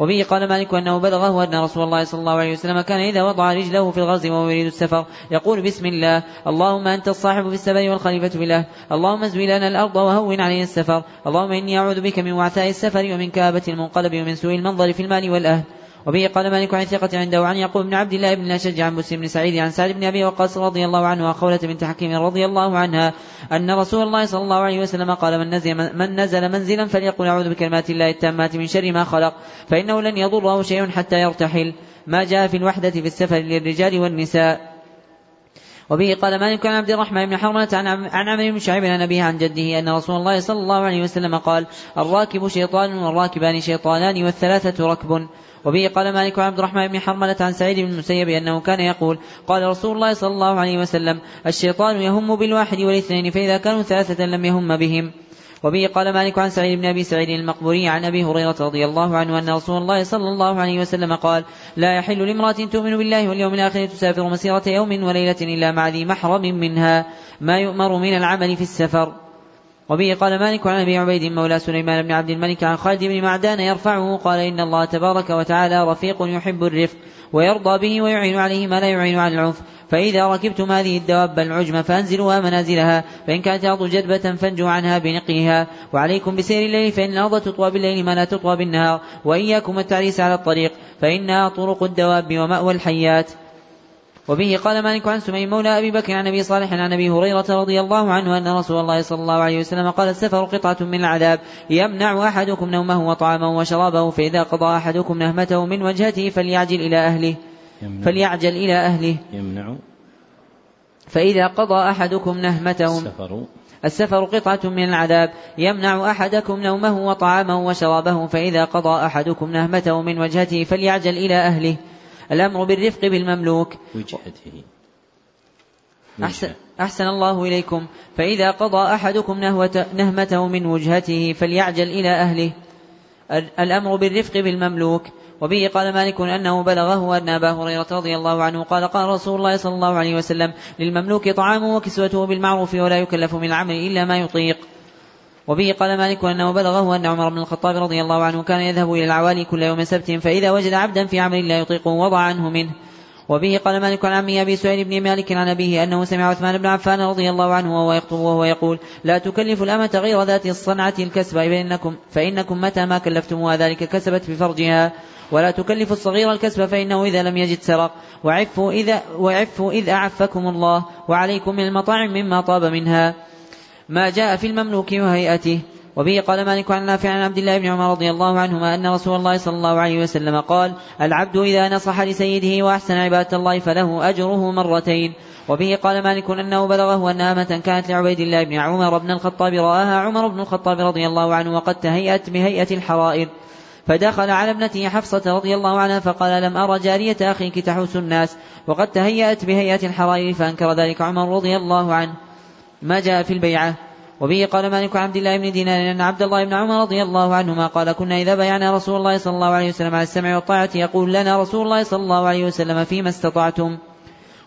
وبه قال مالك أنه بلغه أن رسول الله صلى الله عليه وسلم كان إذا وضع رجله في الغزو وهو يريد السفر يقول بسم الله اللهم أنت الصاحب في السفر والخليفة في الله اللهم ازوي لنا الأرض وهون علينا السفر اللهم إني أعوذ بك من وعثاء السفر ومن كآبة المنقلب ومن سوء المنظر في المال والأهل. وبه قال مالك عن ثقة عنده عن يعقوب بن عبد الله بن الأشج عن مسلم بن سعيد عن سعد بن أبي وقاص رضي الله عنه وخولة بنت حكيم رضي الله عنها أن رسول الله صلى الله عليه وسلم قال من نزل, من نزل منزلا فليقل أعوذ بكلمات الله التامات من شر ما خلق فإنه لن يضره شيء حتى يرتحل. ما جاء في الوحدة في السفر للرجال والنساء. وبه قال مالك عن عبد الرحمن بن حرملة عن عن عمرو بن شعيب عن أبيه عن جده أن رسول الله صلى الله عليه وسلم قال الراكب شيطان والراكبان شيطانان والثلاثة ركب. وبه قال مالك عبد الرحمن بن حرملة عن سعيد بن المسيب أنه كان يقول قال رسول الله صلى الله عليه وسلم الشيطان يهم بالواحد والاثنين فإذا كانوا ثلاثة لم يهم بهم وبه قال مالك عن سعيد بن أبي سعيد المقبوري عن أبي هريرة رضي الله عنه أن رسول الله صلى الله عليه وسلم قال: لا يحل لامرأة تؤمن بالله واليوم الآخر تسافر مسيرة يوم وليلة إلا مع ذي محرم منها ما يؤمر من العمل في السفر. وبه قال مالك عن أبي عبيد مولى سليمان بن عبد الملك عن خالد بن معدان يرفعه قال إن الله تبارك وتعالى رفيق يحب الرفق ويرضى به ويعين عليه ما لا يعين على العنف. فإذا ركبتم هذه الدواب العجم فأنزلوها منازلها. فإن كانت الأرض جدبة فانجوا عنها بنقيها. وعليكم بسير الليل فإن الأرض تطوى بالليل ما لا تطوى بالنهار. وإياكم التعريس على الطريق فإنها طرق الدواب ومأوى الحيات. وبه قال مالك عن سمي مولى أبي بكر عن أبي صالح عن أبي هريرة رضي الله عنه أن رسول الله صلى الله عليه وسلم قال السفر قطعة من العذاب يمنع أحدكم نومه وطعامه وشرابه فإذا قضى أحدكم نهمته من وجهته فليعجل إلى أهله فليعجل إلى أهله.
يمنع.
فإذا قضى أحدكم نهمته.
السفر.
السفر قطعة من العذاب يمنع أحدكم نومه وطعامه وشرابه فإذا قضى أحدكم نهمته من وجهته فليعجل إلى أهله. الأمر بالرفق بالمملوك.
وجهته.
أحسن, أحسن الله إليكم. فإذا قضى أحدكم نهوة نهمته من وجهته فليعجل إلى أهله. الأمر بالرفق بالمملوك. وبه قال مالك أنه بلغه أن أبا هريرة رضي الله عنه قال قال رسول الله صلى الله عليه وسلم للمملوك طعامه وكسوته بالمعروف ولا يكلف من العمل إلا ما يطيق. وبه قال مالك أنه بلغه أن عمر بن الخطاب رضي الله عنه كان يذهب إلى العوالي كل يوم سبت فإذا وجد عبدا في عمل لا يطيقه وضع عنه منه. وبه قال مالك عن عمي أبي سعيد بن مالك عن أبيه أنه سمع عثمان بن عفان رضي الله عنه وهو يخطب وهو يقول لا تكلف الأمة غير ذات الصنعة الكسب فإنكم, فإنكم متى ما كلفتموها؟ ذلك كسبت في فرجها ولا تكلف الصغير الكسب فإنه إذا لم يجد سرق. وعفوا إذا, وعفوا إذ أعفكم الله وعليكم من المطاعم مما طاب منها. ما جاء في المملوك وهيئته. وبه قال مالك عن نافع عن عبد الله بن عمر رضي الله عنهما أن رسول الله صلى الله عليه وسلم قال العبد إذا نصح لسيده وأحسن عبادة الله فله أجره مرتين وبه قال مالك أنه بلغه أن أمة كانت لعبيد الله بن عمر بن الخطاب رآها عمر بن الخطاب رضي الله عنه وقد تهيأت بهيئة الحرائر. فدخل على ابنته حفصة رضي الله عنها فقال لم أرى جارية أخيك تحوس الناس وقد تهيأت بهيئة الحرائر فأنكر ذلك عمر رضي الله عنه. ما جاء في البيعة. وبه قال مالك عبد الله بن دينار أن عبد الله بن عمر رضي الله عنهما قال كنا إذا بايعنا رسول الله صلى الله عليه وسلم على السمع والطاعة يقول لنا رسول الله صلى الله عليه وسلم فيما استطعتم.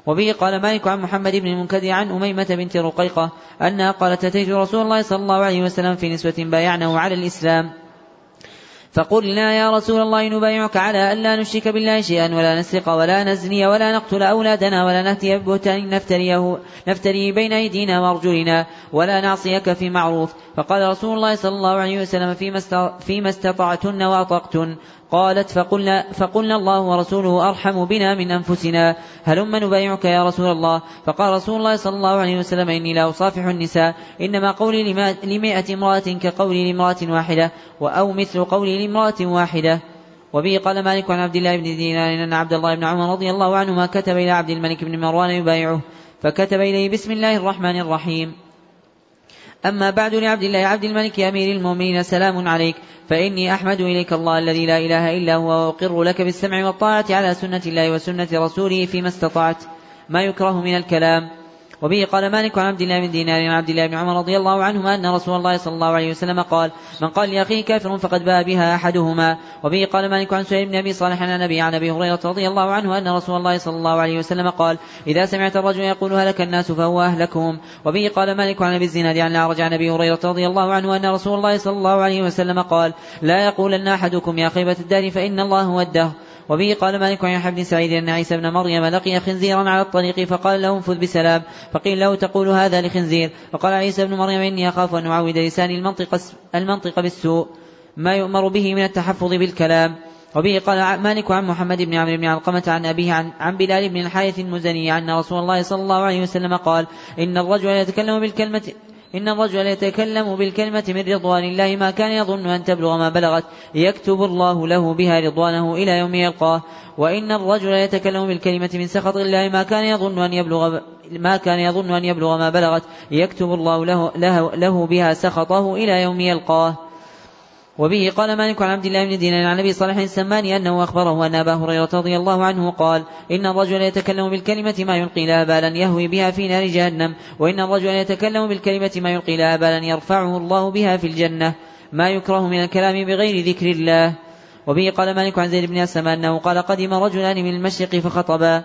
وبه قال مالك عن محمد بن المنكدر عن أميمة بنت رقيقة أنها قالت أتيت رسول الله صلى الله عليه وسلم في نسوة بايعنه على الإسلام. فقلنا يا رسول الله نبايعك على ألا نشرك بالله شيئا ولا نسرق ولا نزني ولا نقتل أولادنا ولا نهتي ببهتان نفتريه نفتري بين أيدينا وأرجلنا ولا نعصيك في معروف. فقال رسول الله صلى الله عليه وسلم فيما استطعتن وأطقتن. قالت فقلنا, فقلنا الله ورسوله أرحم بنا من أنفسنا. هلم نبايعك يا رسول الله؟ فقال رسول الله صلى الله عليه وسلم إني لا أصافح النساء. إنما قولي لمائة امرأة كقولي لامرأة واحدة أو مثل قولي لامرأة واحدة. وبه قال مالك عن عبد الله بن دينار أن عبد الله بن عمر رضي الله عنهما كتب إلى عبد الملك بن مروان يبايعه. فكتب إليه بسم الله الرحمن الرحيم. أما بعد لعبد الله عبد الملك أمير المؤمنين سلام عليك. فإني أحمد إليك الله الذي لا إله إلا هو وأقر لك بالسمع والطاعة على سنة الله وسنة رسوله فيما استطعت. ما يكره من الكلام. وبه قال مالك عن عبد الله بن دينار عن عبد الله بن عمر رضي الله عنهما أن رسول الله صلى الله عليه وسلم قال من قال لأخيه كافر فقد باء بها أحدهما. وبه قال مالك عن سهيل بن أبي صالح عن النبي عن أبي هريرة رضي الله عنه أن رسول الله صلى الله عليه وسلم قال إذا سمعت الرجل يقول هلك الناس فهو أهلكهم. وبه قال مالك عن أبي الزناد عن الأعرج عن أبي هريرة رضي الله عنه أن رسول الله صلى الله عليه وسلم قال لا يقولن أحدكم يا خيبة الدار فإن الله هو الدهر. وبه قال مالك عن بن سعيد أن عيسى بن مريم لقي خنزيرا على الطريق فقال له انفذ بسلام فقيل له تقول هذا لخنزير؟ فقال عيسى بن مريم إني أخاف أن أعود لساني المنطق, المنطق بالسوء ما يؤمر به من التحفظ بالكلام. وبه قال مالك عن محمد بن عمرو بن علقمة عن أبيه عن, عن بلال بن الحارث المزني أن رسول الله صلى الله عليه وسلم قال إن الرجل يتكلم بالكلمة إن الرجل يتكلم بالكلمة من رضوان الله ما كان يظن أن تبلغ ما بلغت يكتب الله له بها رضوانه إلى يوم يلقاه. وإن الرجل يتكلم بالكلمة من سخط الله ما كان يظن أن يبلغ ما كان يظن أن يبلغ ما بلغت يكتب الله له, له, له بها سخطه إلى يوم يلقاه. وبه قال مالك عن عبد الله بن دينار عن أبي صالح السماني أنه أخبره أن أبا هريرة رضي الله عنه قال إن الرجل يتكلم بالكلمة ما يلقي لها بالا يهوي بها في نار جهنم وإن الرجل يتكلم بالكلمة ما يلقي لها بالا يرفعه الله بها في الجنة. ما يكره من الكلام بغير ذكر الله. وبه قال مالك عن زيد بن أسلم أنه قال قدم رجلان من المشرق فخطبا.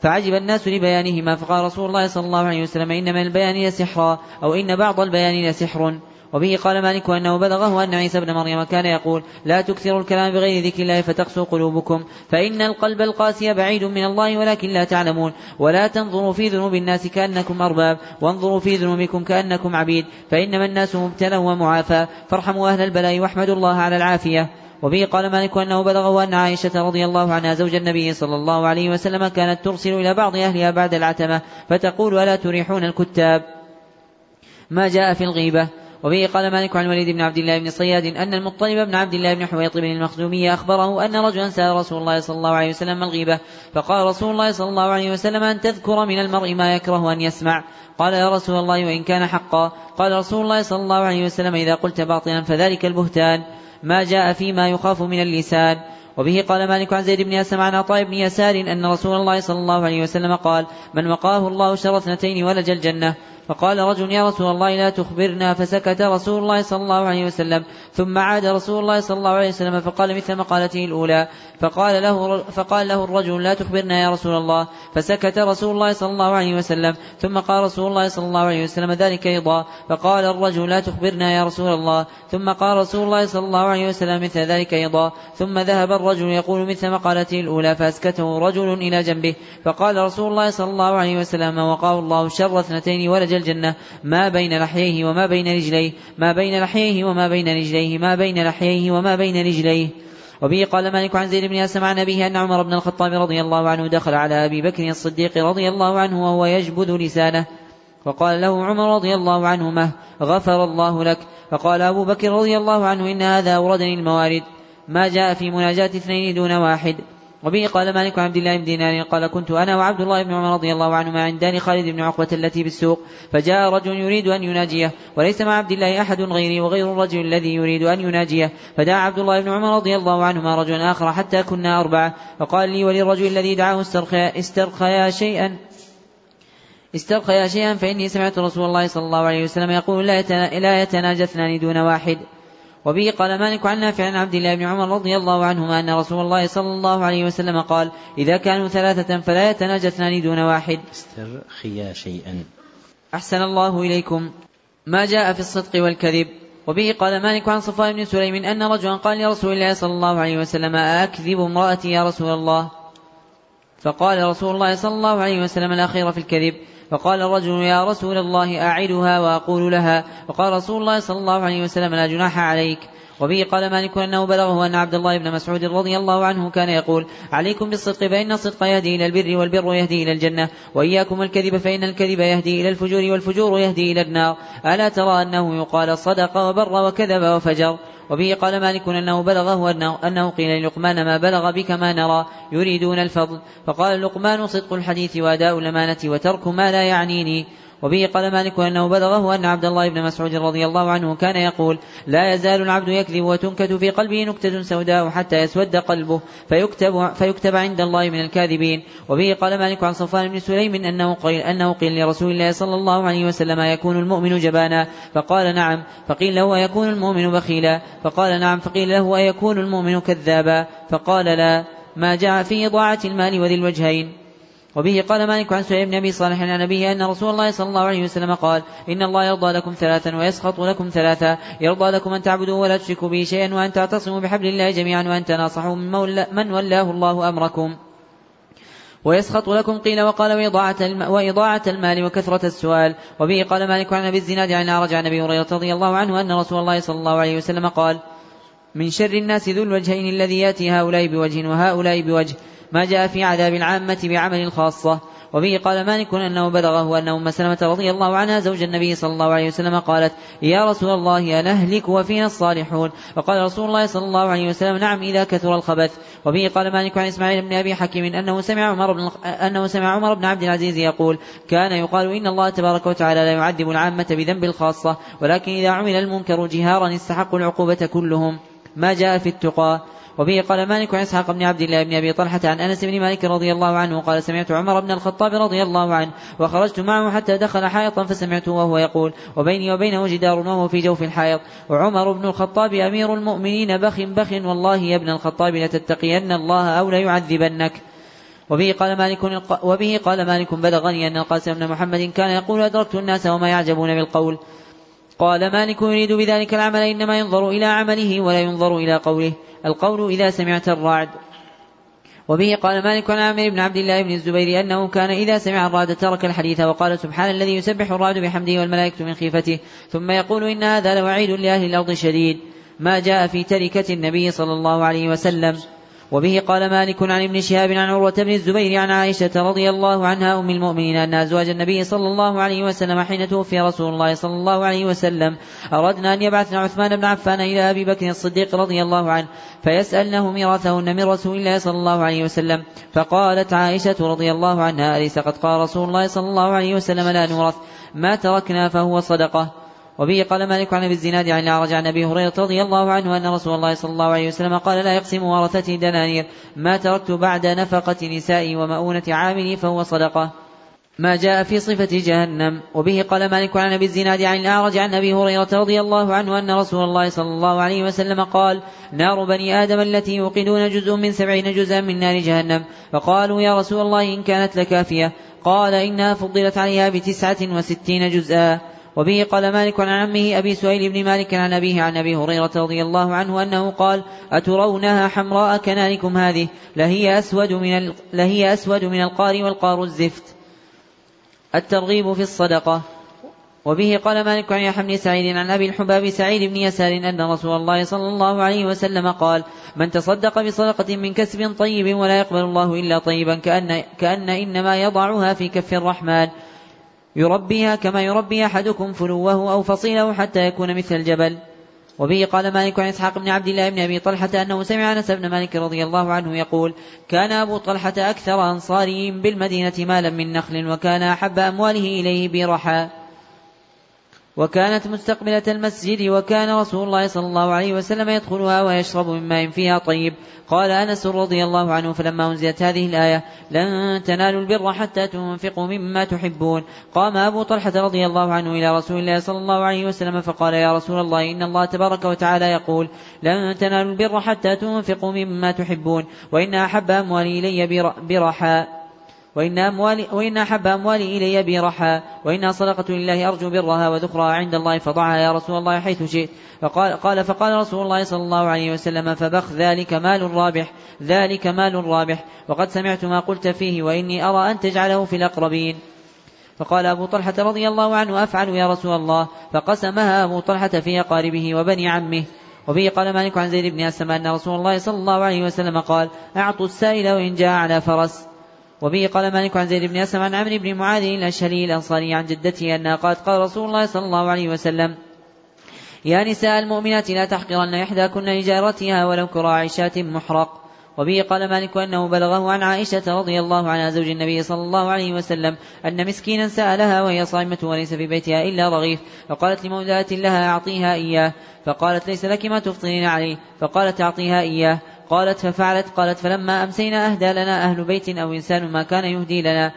فعجب الناس لبيانهما فقال رسول الله صلى الله عليه وسلم إن من البيان لسحرا أو إن بعض البيان لسحر. وبه قال مالك أنه بلغه أن عيسى بن مريم كان يقول لا تكثروا الكلام بغير ذكر الله فتقسو قلوبكم فإن القلب القاسي بعيد من الله ولكن لا تعلمون ولا تنظروا في ذنوب الناس كأنكم أرباب وانظروا في ذنوبكم كأنكم عبيد فإنما الناس مبتلى ومعافى فارحموا أهل البلاء واحمدوا الله على العافية وبه قال مالك أنه بلغه أن عائشة رضي الله عنها زوج النبي صلى الله عليه وسلم كانت ترسل إلى بعض أهلها بعد العتمة فتقول ألا تريحون الكتاب ما جاء في الغيبة وبه قال مالك عن الوليد بن عبد الله بن صياد أن المطلب بن عبد الله بن حويط بن المخزومي أخبره أن رجلا سأل رسول الله صلى الله عليه وسلم الغيبة. فقال رسول الله صلى الله عليه وسلم أن تذكر من المرء ما يكره أن يسمع. قال يا رسول الله وإن كان حقا. قال رسول الله صلى الله عليه وسلم إذا قلت باطلا فذلك البهتان. ما جاء فيما يخاف من اللسان. وبه قال مالك عن زيد بن أسلم عن عطاء بن يسار أن رسول الله صلى الله عليه وسلم قال من وقاه الله شر اثنتين ولج الجنة. فقال رجل يا رسول الله لا تخبرنا فسكت رسول الله صلى الله عليه وسلم ثم عاد رسول الله صلى الله عليه وسلم فقال مثل مقالته الأولى فقال له فقال له الرجل لا تخبرنا يا رسول الله فسكت رسول الله صلى الله عليه وسلم ثم قال رسول الله صلى الله عليه وسلم ذلك أيضا فقال الرجل لا تخبرنا يا رسول الله ثم قال رسول الله صلى الله عليه وسلم مثل ذلك أيضا ثم ذهب الرجل يقول مثل مقالته الأولى فأسكته رجل إلى جنبه فقال رسول الله صلى الله عليه وسلم وقاه الله شر اثنتين ولج الجنة ما بين لحييه وما بين رجليه ما بين لحييه وما بين رجليه ما بين لحييه وما بين رجليه. وبه قال مالك عن زيد بن أسلم عن أبيه أن عمر بن الخطاب رضي الله عنه دخل على أبي بكر الصديق رضي الله عنه وهو يجبد لسانه. وقال له عمر رضي الله عنه مه غفر الله لك. فقال أبو بكر رضي الله عنه إن هذا أوردني الموارد ما جاء في مناجاة اثنين دون واحد. وبه قال مالك عن عبد الله بن دينار قال كنت أنا وعبد الله بن عمر رضي الله عنهما عند دار خالد بن عقبة التي بالسوق فجاء رجل يريد أن يناجيه وليس مع عبد الله أحد غيري وغير الرجل الذي يريد أن يناجيه فدعا عبد الله بن عمر رضي الله عنهما رجلا آخر حتى كنا أربعة فقال لي وللرجل الذي دعاه استرخيا, استرخيا شيئا استرخيا شيئا فإني سمعت رسول الله صلى الله عليه وسلم يقول لا يتناجى اثنان دون واحد. وبه قال مالك عن نافع عن عبد الله بن عمر رضي الله عنهما أن رسول الله صلى الله عليه وسلم قال إذا كانوا ثلاثة فلا يتناجى اثنان دون واحد.
استرخيا شيئا.
أحسن الله إليكم. ما جاء في الصدق والكذب. وبه قال مالك عن صفوان بن سليم أن رجلا قال لرسول الله صلى الله عليه وسلم أكذب امرأتي يا رسول الله؟ فقال رسول الله صلى الله عليه وسلم لا خير في الكذب. فقال الرجل يا رسول الله أعدها وأقول لها. وقال رسول الله صلى الله عليه وسلم لا جناح عليك. وبه قال مالك أنه بلغه أن عبد الله بن مسعود رضي الله عنه كان يقول عليكم بالصدق فإن الصدق يهدي إلى البر والبر يهدي إلى الجنة وإياكم الكذب فإن الكذب يهدي إلى الفجور والفجور يهدي إلى النار. ألا ترى أنه يقال صدق وبر وكذب وفجر؟ وبه قال مالك أنه بلغه أنه, أنه قيل للقمان ما بلغ بك ما نرى يريدون الفضل. فقال لقمان صدق الحديث وأداء الأمانة وترك ما لا يعنيني. وبه قال مالك أنه بلغه أن عبد الله بن مسعود رضي الله عنه كان يقول لا يزال العبد يكذب وتنكت في قلبه نكتة سوداء حتى يسود قلبه فيكتب, فيكتب عند الله من الكاذبين. وبه قال مالك عن صفوان بن سليم أنه قيل, أنه قيل لرسول الله صلى الله عليه وسلم يكون المؤمن جبانا. فقال نعم. فقيل له يكون المؤمن بخيلا؟ فقال نعم. فقيل له أيكون المؤمن كذابا؟ فقال لا. ما جاء في إضاعة المال وذي الوجهين. وبه قال مالك عن سعيد بن أبي صالح عن نبيه أن رسول الله صلى الله عليه وسلم قال إن الله يرضى لكم ثلاثا ويسخط لكم ثلاثا يرضى لكم أن تعبدوا ولا تشركوا به شيئا وأن تعتصموا بحبل الله جميعا وأن تناصحوا من ولاه الله أمركم. ويسخط لكم قيل وقال وإضاعة. وإضاعة المال وكثرة السؤال. وبه قال مالك عن أبي الزناد عن أعرج عن أبي هريرة رضي الله عنه أن رسول الله صلى الله عليه وسلم قال من شر الناس ذو الوجهين الذي يأتي هؤلاء بوجه وهؤلاء بوجه. ما جاء في عذاب العامة بعمل الخاصة وبه قال مالك أنه بلغه أن أم سلمة رضي الله عنها زوج النبي صلى الله عليه وسلم قالت يا رسول الله أنهلك وفينا الصالحون. فقال رسول الله صلى الله عليه وسلم نعم إذا كثر الخبث. وبه قال مالك عن إسماعيل بن أبي حكيم أنه سمع عمر بن أنه سمع عمر بن عبد العزيز يقول كان يقال إن الله تبارك وتعالى لا يعذب العامة بذنب الخاصة ولكن إذا عمل المنكر جهارا استحقوا العقوبة كلهم. ما جاء في التقى. وبه قال مالك عن إسحاق بن عبد الله بن أبي طلحة عن أنس بن مالك رضي الله عنه قال سمعت عمر بن الخطاب رضي الله عنه وخرجت معه حتى دخل حائطا فسمعته وهو يقول وبيني وبينه جدار وهو في جوف الحائط وعمر بن الخطاب أمير المؤمنين بخ بخ والله يا ابن الخطاب لتتقين الله أو ليعذبنك. وبه قال مالك وبه قال مالك بلغني أن القاسم بن محمد كان يقول أدركت الناس وما يعجبون بالقول. قال مالك يريد بذلك العمل إنما ينظر إلى عمله ولا ينظر إلى قوله. القول إذا سمعت الرعد. وبه قال مالك عن عامر بن عبد الله بن الزبير أنه كان إذا سمع الرعد ترك الحديث وقال سبحان الذي يسبح الرعد بحمده والملائكة من خيفته. ثم يقول إن هذا لوعيد لأهل الأرض شديد. ما جاء في تركة النبي صلى الله عليه وسلم. وبه قال مالك عن ابن شهاب عن عروة بن الزبير عن عائشة رضي الله عنها أم المؤمنين أن أزواج النبي صلى الله عليه وسلم حين توفي رسول الله صلى الله عليه وسلم أردنا أن يبعثن عثمان بن عفان إلى أبي بكر الصديق رضي الله عنه فيسألنه ميراثهن من رسول الله صلى الله عليه وسلم فقالت عائشة رضي الله عنها أليس قد قال رسول الله صلى الله عليه وسلم لا نورث؟ ما تركنا فهو صدقة. وبه قال مالك عن أبي الزناد عن الاعرج عن أبي هريرة رضي الله عنه أن رسول الله صلى الله عليه وسلم قال لا يقسم ورثتي دنانير. ما تركت بعد نفقة نسائي ومؤونة عاملي فهو صدقة. ما جاء في صفة جهنم. وبه قال مالك عن أبي الزناد عن الأعرج عن أبي هريرة رضي الله عنه أن رسول الله صلى الله عليه وسلم قال نار بني آدم التي يوقدون جزء من سبعين جزءا من نار جهنم. فقالوا يا رسول الله إن كانت لكافية. قال إنها فضلت عليها بتسعة وستين جزءا. وبه قال مالك عن عمه أبي سهيل بن مالك عن أبيه عن أبي هريرة رضي الله عنه أنه قال أترونها حمراء كنانكم هذه لهي أسود من لهي أسود من القار والقار الزفت. الترغيب في الصدقة. وبه قال مالك عن يحيى بن سعيد عن أبي الحباب سعيد بن يسار أن رسول الله صلى الله عليه وسلم قال: من تصدق بصدقة من كسب طيب ولا يقبل الله إلا طيبا كأن كأن إنما يضعها في كف الرحمن. يربيها كما يربي أحدكم فلوه أو فصيله حتى يكون مثل الجبل. وبه قال مالك عن إسحاق بن عبد الله بن أبي طلحة أنه سمع أنس بن مالك رضي الله عنه يقول كان أبو طلحة أكثر أنصارهم بالمدينة مالا من نخل وكان أحب أمواله إليه برحى وكانت مستقبلة المسجد وكان رسول الله صلى الله عليه وسلم يدخلها ويشرب من ماء فيها طيب. قال أنس رضي الله عنه فلما أنزلت هذه الآية لن تنالوا البر حتى تنفقوا مما تحبون. قام أبو طلحة رضي الله عنه إلى رسول الله صلى الله عليه وسلم فقال يا رسول الله إن الله تبارك وتعالى يقول لن تنالوا البر حتى تنفقوا مما تحبون وإن أحب أموالي إلي برحاء وإن أموالي وإن أحب أموالي إلي برحا وإنها صدقة لله أرجو برها وذكرها عند الله فضعها يا رسول الله حيث شئت. فقال قال فقال رسول الله صلى الله عليه وسلم فبخ ذلك مال رابح ذلك مال رابح. وقد سمعت ما قلت فيه وإني أرى أن تجعله في الأقربين. فقال أبو طلحة رضي الله عنه أفعل يا رسول الله. فقسمها أبو طلحة في أقاربه وبني عمه. وبه قال مالك عن زيد بن أسلم أن رسول الله صلى الله عليه وسلم قال أعطوا السائل وإن جاء على فرس. وبه قال مالك عن زيد بن أسلم عن عمرو بن معاذ الأشهلي الأنصاري عن جدته أنها قالت قال رسول الله صلى الله عليه وسلم يا نساء المؤمنات لا تحقرن إحداكن لجارتها ولو كراع شاة محرق. وبه قال مالك أنه بلغه عن عائشة رضي الله عنها زوج النبي صلى الله عليه وسلم أن مسكينا سألها وهي صائمة وليس في بيتها إلا رغيف فقالت لمولاة لها أعطيها إياه فقالت ليس لك ما تفطرين عليه فقالت أعطيها إياه. قالت ففعلت قالت فلما أمسينا أهدى لنا أهل بيت أو إنسان ما كان يهدي لنا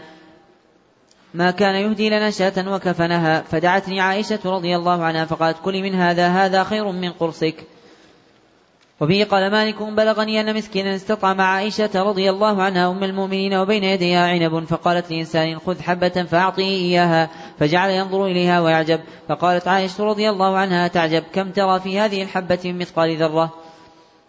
ما كان يهدي لنا شاة وكفنها. فدعتني عائشة رضي الله عنها فقالت كلي من هذا هذا خير من قرصك. وبه قال مالك بلغني أن مسكينا استطعم عائشة رضي الله عنها أم المؤمنين وبين يديها عنب فقالت لإنسان خذ حبة فأعطيه إياها فجعل ينظر إليها ويعجب فقالت عائشة رضي الله عنها تعجب كم ترى في هذه الحبة من مثقال ذرة؟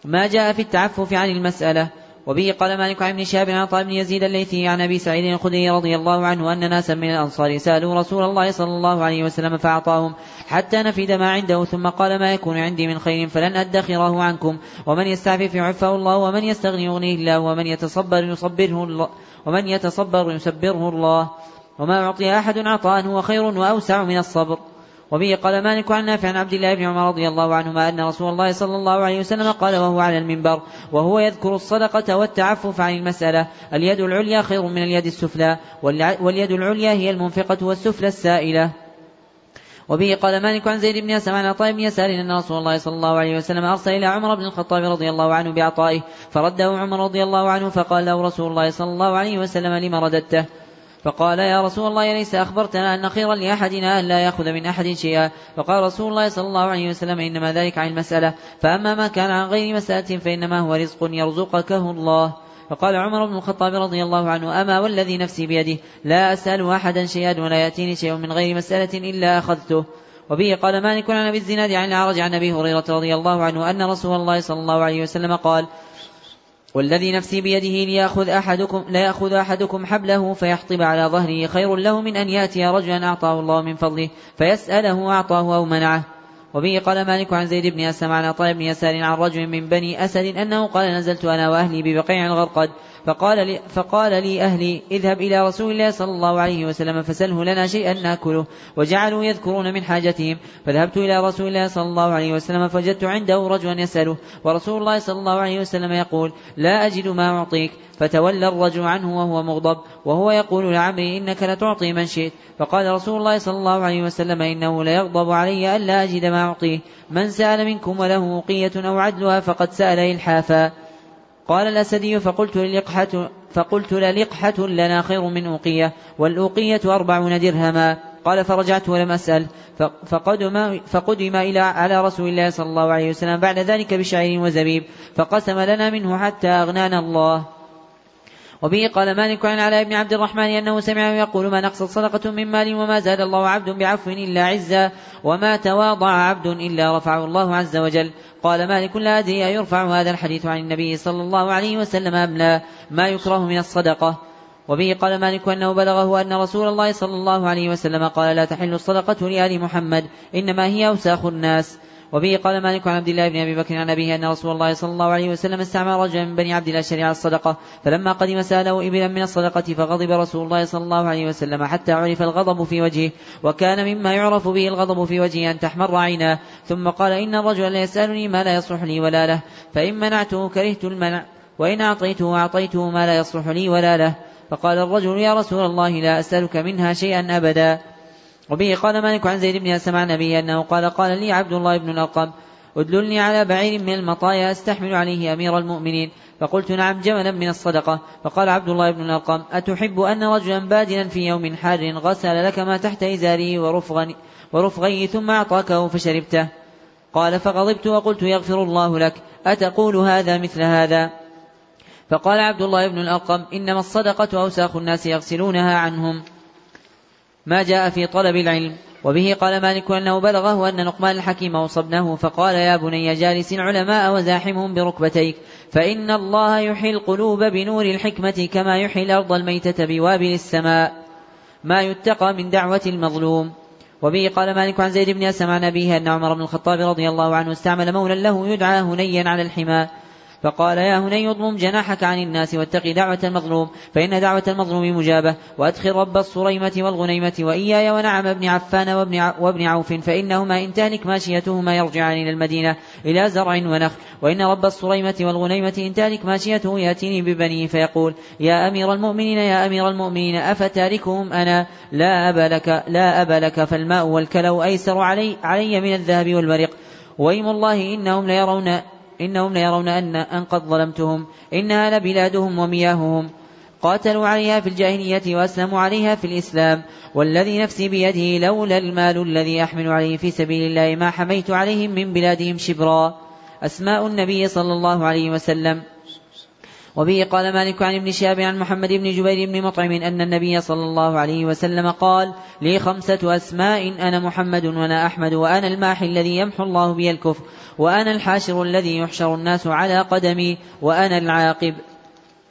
ما جاء في التعفف عن المسألة. وبه قال مالك عن ابن شهاب عن عطاء بن يزيد الليثي عن أبي سعيد الخدري رضي الله عنه أن ناسا من الأنصار سألوا رسول الله صلى الله عليه وسلم فأعطاهم حتى نفد ما عنده ثم قال ما يكون عندي من خير فلن أدخره عنكم. ومن يستعفف يعفه الله ومن يستغني يغنيه الله ومن يتصبر يصبره الله ومن يتصبر يسبره الله. وما أعطي أحد عطاء هو خير وأوسع من الصبر. وبه قال مالك عن نافع عن عبد الله بن عمر رضي الله عنهما أن رسول الله صلى الله عليه وسلم قال وهو على المنبر وهو يذكر الصدقة والتعفف عن المسألة اليد العليا خير من اليد السفلى واليد العليا هي المنفقة والسفلى السائلة. وبه قال مالك عن زيد بن أسلم عن عطاء بن يسار أن رسول الله صلى الله عليه وسلم أرسل إلى عمر بن الخطاب رضي الله عنه بعطائه فرده عمر رضي الله عنه فقال له رسول الله صلى الله عليه وسلم لما رددته؟ فقال يا رسول الله ليس أخبرتنا أن خيرا لأحدنا أن لا يأخذ من أحد شيئا؟ فقال رسول الله صلى الله عليه وسلم إنما ذلك عن المسألة. فأما ما كان عن غير مسألة فإنما هو رزق يرزقكه الله. فقال عمر بن الخطاب رضي الله عنه أما والذي نفسي بيده؟ لا أسأل أحدا شيئا ولا يأتيني شيء من غير مسألة إلا أخذته. وبه قال مالك عن أبي الزناد عن العرج عن أبي هريرة رضي الله عنه أن رسول الله صلى الله عليه وسلم قال والذي نفسي بيده ليأخذ أحدكم لا يأخذ أحدكم حبله فيحطب على ظهره خير له من أن يأتي رجلا أعطاه الله من فضله فيسأله أعطاه أو منعه. وبه قال مالك عن زيد بن أسلم عن عطاء بن يسار عن رجل من بني أسد أنه قال نزلت أنا وأهلي ببقيع الغرقد فقال لي, فقال لي أهلي اذهب إلى رسول الله صلى الله عليه وسلم فسله لنا شيئا نأكله. وجعلوا يذكرون من حاجتهم. فذهبت إلى رسول الله صلى الله عليه وسلم فوجدت عنده رجلا يسأله. ورسول الله صلى الله عليه وسلم يقول لا أجد ما أعطيك. فتولى الرجل عنه وهو مغضب وهو يقول لعمري إنك لتعطي من شئت. فقال رسول الله صلى الله عليه وسلم إنه ليغضب علي ألا أجد ما أعطيه. من سأل منكم وله وقية أو عدلها فقد سأل إلحافا. قال الأسدي فقلت للقحة فقلت للقحة لنا خير من أوقية والأوقية أربعون درهما. قال فرجعت ولم أسأل. فقدم, فقدم إلى على رسول الله صلى الله عليه وسلم بعد ذلك بشعير وزبيب فقسم لنا منه حتى أغنانا الله. وبه قال مالك عن علاء بن عبد الرحمن أنه سمعه يقول ما نقصت صدقة من مال وما زاد الله عبد بعفو إلا عزا وما تواضع عبد إلا رفعه الله عز وجل. قال مالك لا أدري أيرفع هذا الحديث عن النبي صلى الله عليه وسلم أم لا. ما يكره من الصدقة. وبه قال مالك أنه بلغه أن رسول الله صلى الله عليه وسلم قال لا تحل الصدقة لآل محمد إنما هي أوساخ الناس. وبه قال مالك عن عبد الله بن أبي بكر عن أبيه أن رسول الله صلى الله عليه وسلم استعمل رجلا من بني عبد الاشهر على الصدقة فلما قدم سأله إبلا من الصدقة فغضب رسول الله صلى الله عليه وسلم حتى عرف الغضب في وجهه وكان مما يعرف به الغضب في وجهه أن تحمر عيناه ثم قال إن الرجل ليسالني ما لا يصلح لي ولا له فإن منعته كرهت المنع وإن أعطيته أعطيته ما لا يصلح لي ولا له فقال الرجل يا رسول الله لا أسألك منها شيئا أبدا. وبه قال مالك عن زيد بن أسلم عن أنه قال قال لي عبد الله بن الأرقم ادللني على بعير من المطايا أستحمل عليه أمير المؤمنين. فقلت نعم جملا من الصدقة. فقال عبد الله بن الأرقم أتحب أن رجلا بادنا في يوم حار غسل لك ما تحت إزاره ورفغ ورفغيه ثم أعطاكه فشربته. قال فغضبت وقلت يغفر الله لك أتقول هذا مثل هذا؟ فقال عبد الله بن الأرقم إنما الصدقة أوساخ الناس يغسلونها عنهم. ما جاء في طلب العلم. وبه قال مالك أنه بلغه أن لقمان الحكيم وصبناه فقال يا بني جالس العلماء وزاحمهم بركبتيك. فإن الله يحيي القلوب بنور الحكمة كما يحيي الأرض الميتة بوابل السماء. ما يتقى من دعوة المظلوم. وبه قال مالك عن زيد بن أسلم عن أبيه أن عمر بن الخطاب رضي الله عنه استعمل مولا له يدعى هنيا على الحمى فقال يا هني اضمم جناحك عن الناس واتق دعوة المظلوم فإن دعوة المظلوم مجابة. وأدخل رب الصريمة والغنيمة وإياي ونعم ابن عفان وابن, وابن عوف فإنهما إن تهلك ماشيتهما يرجعان إلى المدينة إلى زرع ونخل. وإن رب الصريمة والغنيمة إن تهلك ماشيته يأتيني ببنيه فيقول يا أمير المؤمنين يا أمير المؤمنين أفتاركهم أنا؟ لا أبا لك لا أبا لك فالماء والكلو أيسر علي, علي من الذهب والورق وإيم الله إنهم ليرون إنهم ليرون أن أن قد ظلمتهم إنها لبلادهم ومياههم. قاتلوا عليها في الجاهلية وأسلموا عليها في الإسلام. والذي نفسي بيده لولا المال الذي أحمل عليه في سبيل الله ما حميت عليهم من بلادهم شبرا. أسماء النبي صلى الله عليه وسلم. وبه قال مالك عن ابن شهاب عن محمد بن جبير بن مطعم أن النبي صلى الله عليه وسلم قال لي خمسة أسماء أنا محمد وأنا أحمد وأنا الماحي الذي يمحو الله بي الكفر. وأنا الحاشر الذي يحشر الناس على قدمي وأنا العاقب.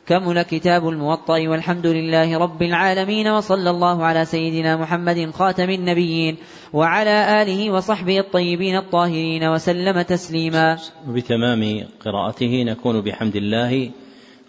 كمل كتاب الموطأ والحمد لله رب العالمين وصلى الله على سيدنا محمد خاتم النبيين وعلى آله وصحبه الطيبين الطاهرين وسلم تسليما.
بتمام قراءته نكون بحمد الله.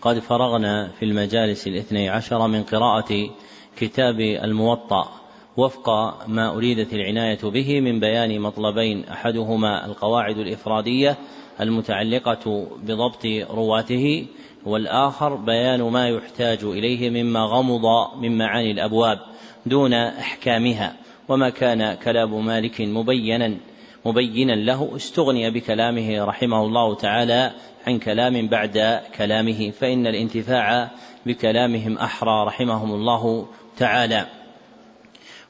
قد فرغنا في المجالس الاثني عشر من قراءة كتاب الموطأ. وفق ما أريدت العناية به من بيان مطلبين أحدهما القواعد الإفرادية المتعلقة بضبط رواته والآخر بيان ما يحتاج إليه مما غمض من معاني الأبواب دون أحكامها وما كان كلام مالك مبينا مبينا له استغني بكلامه رحمه الله تعالى عن كلام بعد كلامه فإن الانتفاع بكلامهم أحرى رحمهم الله تعالى.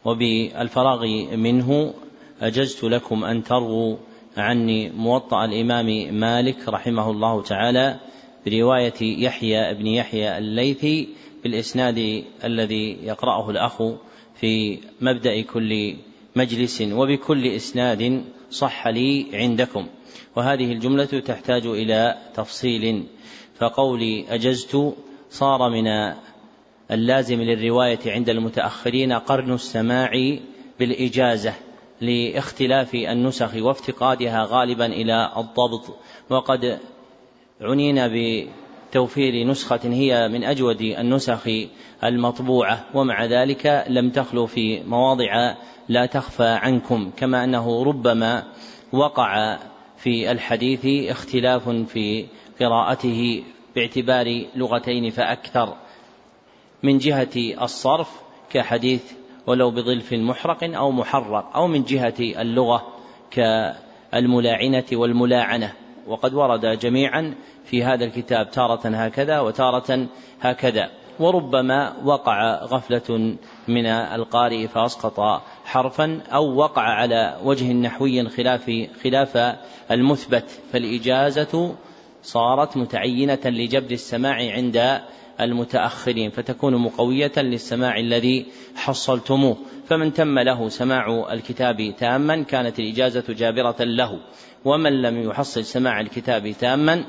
وبالفراغ منه أجزت لكم أن تروا عني موطأ الإمام مالك رحمه الله تعالى برواية يحيى بن يحيى الليثي بالإسناد الذي يقرأه الأخ في مبدأ كل مجلس وبكل إسناد صح لي عندكم. وهذه الجملة تحتاج إلى تفصيل. فقولي أجزت صار من اللازم للرواية عند المتأخرين قرن السماع بالإجازة لاختلاف النسخ وافتقادها غالبا إلى الضبط. وقد عنينا بتوفير نسخة هي من أجود النسخ المطبوعة ومع ذلك لم تخلو في مواضع لا تخفى عنكم كما أنه ربما وقع في الحديث اختلاف في قراءته باعتبار لغتين فأكثر. من جهة الصرف كحديث ولو بظلف محرق أو محرق أو من جهة اللغة كالملاعنة والملاعنة. وقد ورد جميعا في هذا الكتاب تارة هكذا وتارة هكذا. وربما وقع غفلة من القارئ فأسقط حرفا أو وقع على وجه نحوي خلاف خلاف المثبت. فالإجازة صارت متعينة لجبر السماع عند المتأخرين فتكون مقوية للسماع الذي حصلتموه. فمن تم له سماع الكتاب تاما كانت الإجازة جابرة له. ومن لم يحصل سماع الكتاب تاما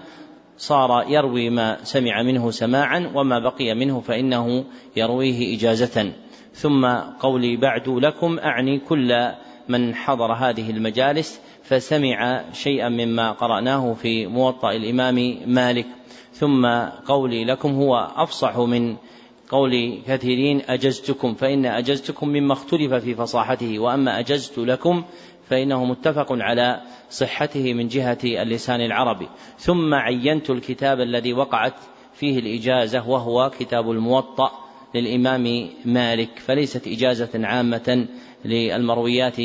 صار يروي ما سمع منه سماعا وما بقي منه فإنه يرويه إجازة. ثم قولي بعد لكم أعني كل من حضر هذه المجالس فسمع شيئا مما قرأناه في موطأ الإمام مالك. ثم قولي لكم هو أفصح من قول كثيرين أجزتكم فإن أجزتكم مما اختلف في فصاحته وأما أجزت لكم فإنه متفق على صحته من جهة اللسان العربي. ثم عينت الكتاب الذي وقعت فيه الإجازة وهو كتاب الموطأ للإمام مالك فليست إجازة عامة للمرويات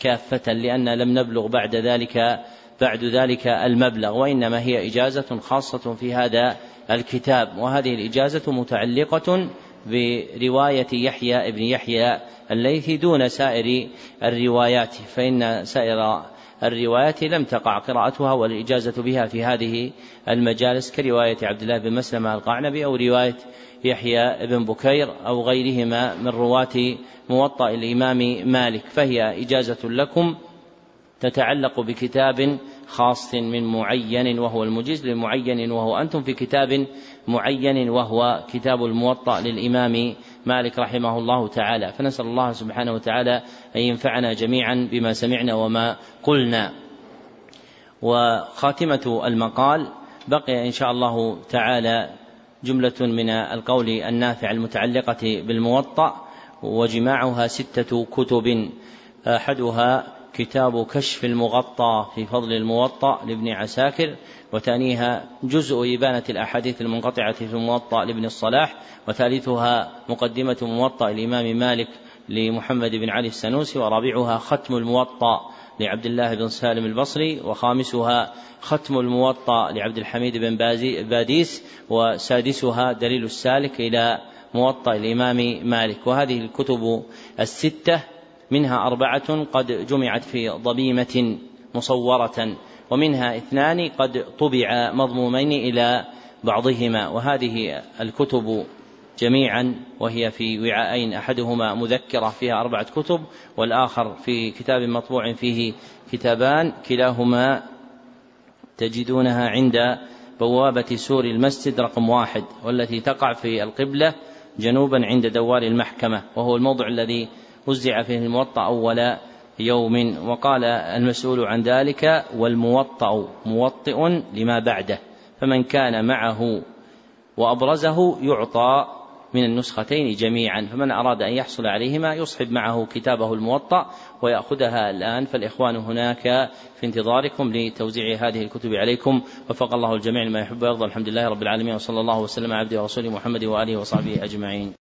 كافة لأن لم نبلغ بعد ذلك بعد ذلك المبلغ وإنما هي إجازة خاصة في هذا الكتاب. وهذه الإجازة متعلقة برواية يحيى ابن يحيى الليثي دون سائر الروايات فإن سائر الروايات لم تقع قراءتها والإجازة بها في هذه المجالس كرواية عبد الله بن مسلمة القعنبي أو رواية يحيى بن بكير أو غيرهما من رواة موطأ الإمام مالك. فهي إجازة لكم تتعلق بكتاب خاص من معين وهو المجيز لمعين وهو أنتم في كتاب معين وهو كتاب الموطأ للإمام مالك رحمه الله تعالى. فنسأل الله سبحانه وتعالى أن ينفعنا جميعا بما سمعنا وما قلنا. وخاتمة المقال بقي إن شاء الله تعالى جملة من القول النافع المتعلقة بالموطأ وجماعها ستة كتب أحدها كتاب كشف المغطى في فضل الموطأ لابن عساكر وثانيها جزء إبانة الأحاديث المنقطعة في الموطأ لابن الصلاح وثالثها مقدمة موطأ الإمام مالك لمحمد بن علي السنوسي ورابعها ختم الموطأ لعبد الله بن سالم البصري وخامسها ختم الموطأ لعبد الحميد بن باديس وسادسها دليل السالك إلى موطأ الإمام مالك. وهذه الكتب الستة منها أربعة قد جمعت في ضميمة مصورة ومنها اثنان قد طبع مضمومين إلى بعضهما. وهذه الكتب جميعا وهي في وعاءين. أحدهما مذكرة فيها أربعة كتب والآخر في كتاب مطبوع فيه كتابان. كلاهما تجدونها عند بوابة سور المسجد رقم واحد والتي تقع في القبلة جنوبا عند دوار المحكمة وهو الموضع الذي وزع فيه الموطأ أول يوم. وقال المسؤول عن ذلك والموطأ موطئ لما بعده فمن كان معه وأبرزه يعطى من النسختين جميعا فمن أراد أن يحصل عليهما يصحب معه كتابه الموطأ ويأخذها الآن. فالإخوان هناك في انتظاركم لتوزيع هذه الكتب عليكم. وفق الله الجميع لما يحب ويرضى. الحمد لله رب العالمين. وصلى الله وسلم على عبده ورسوله محمد وآله وصحبه أجمعين.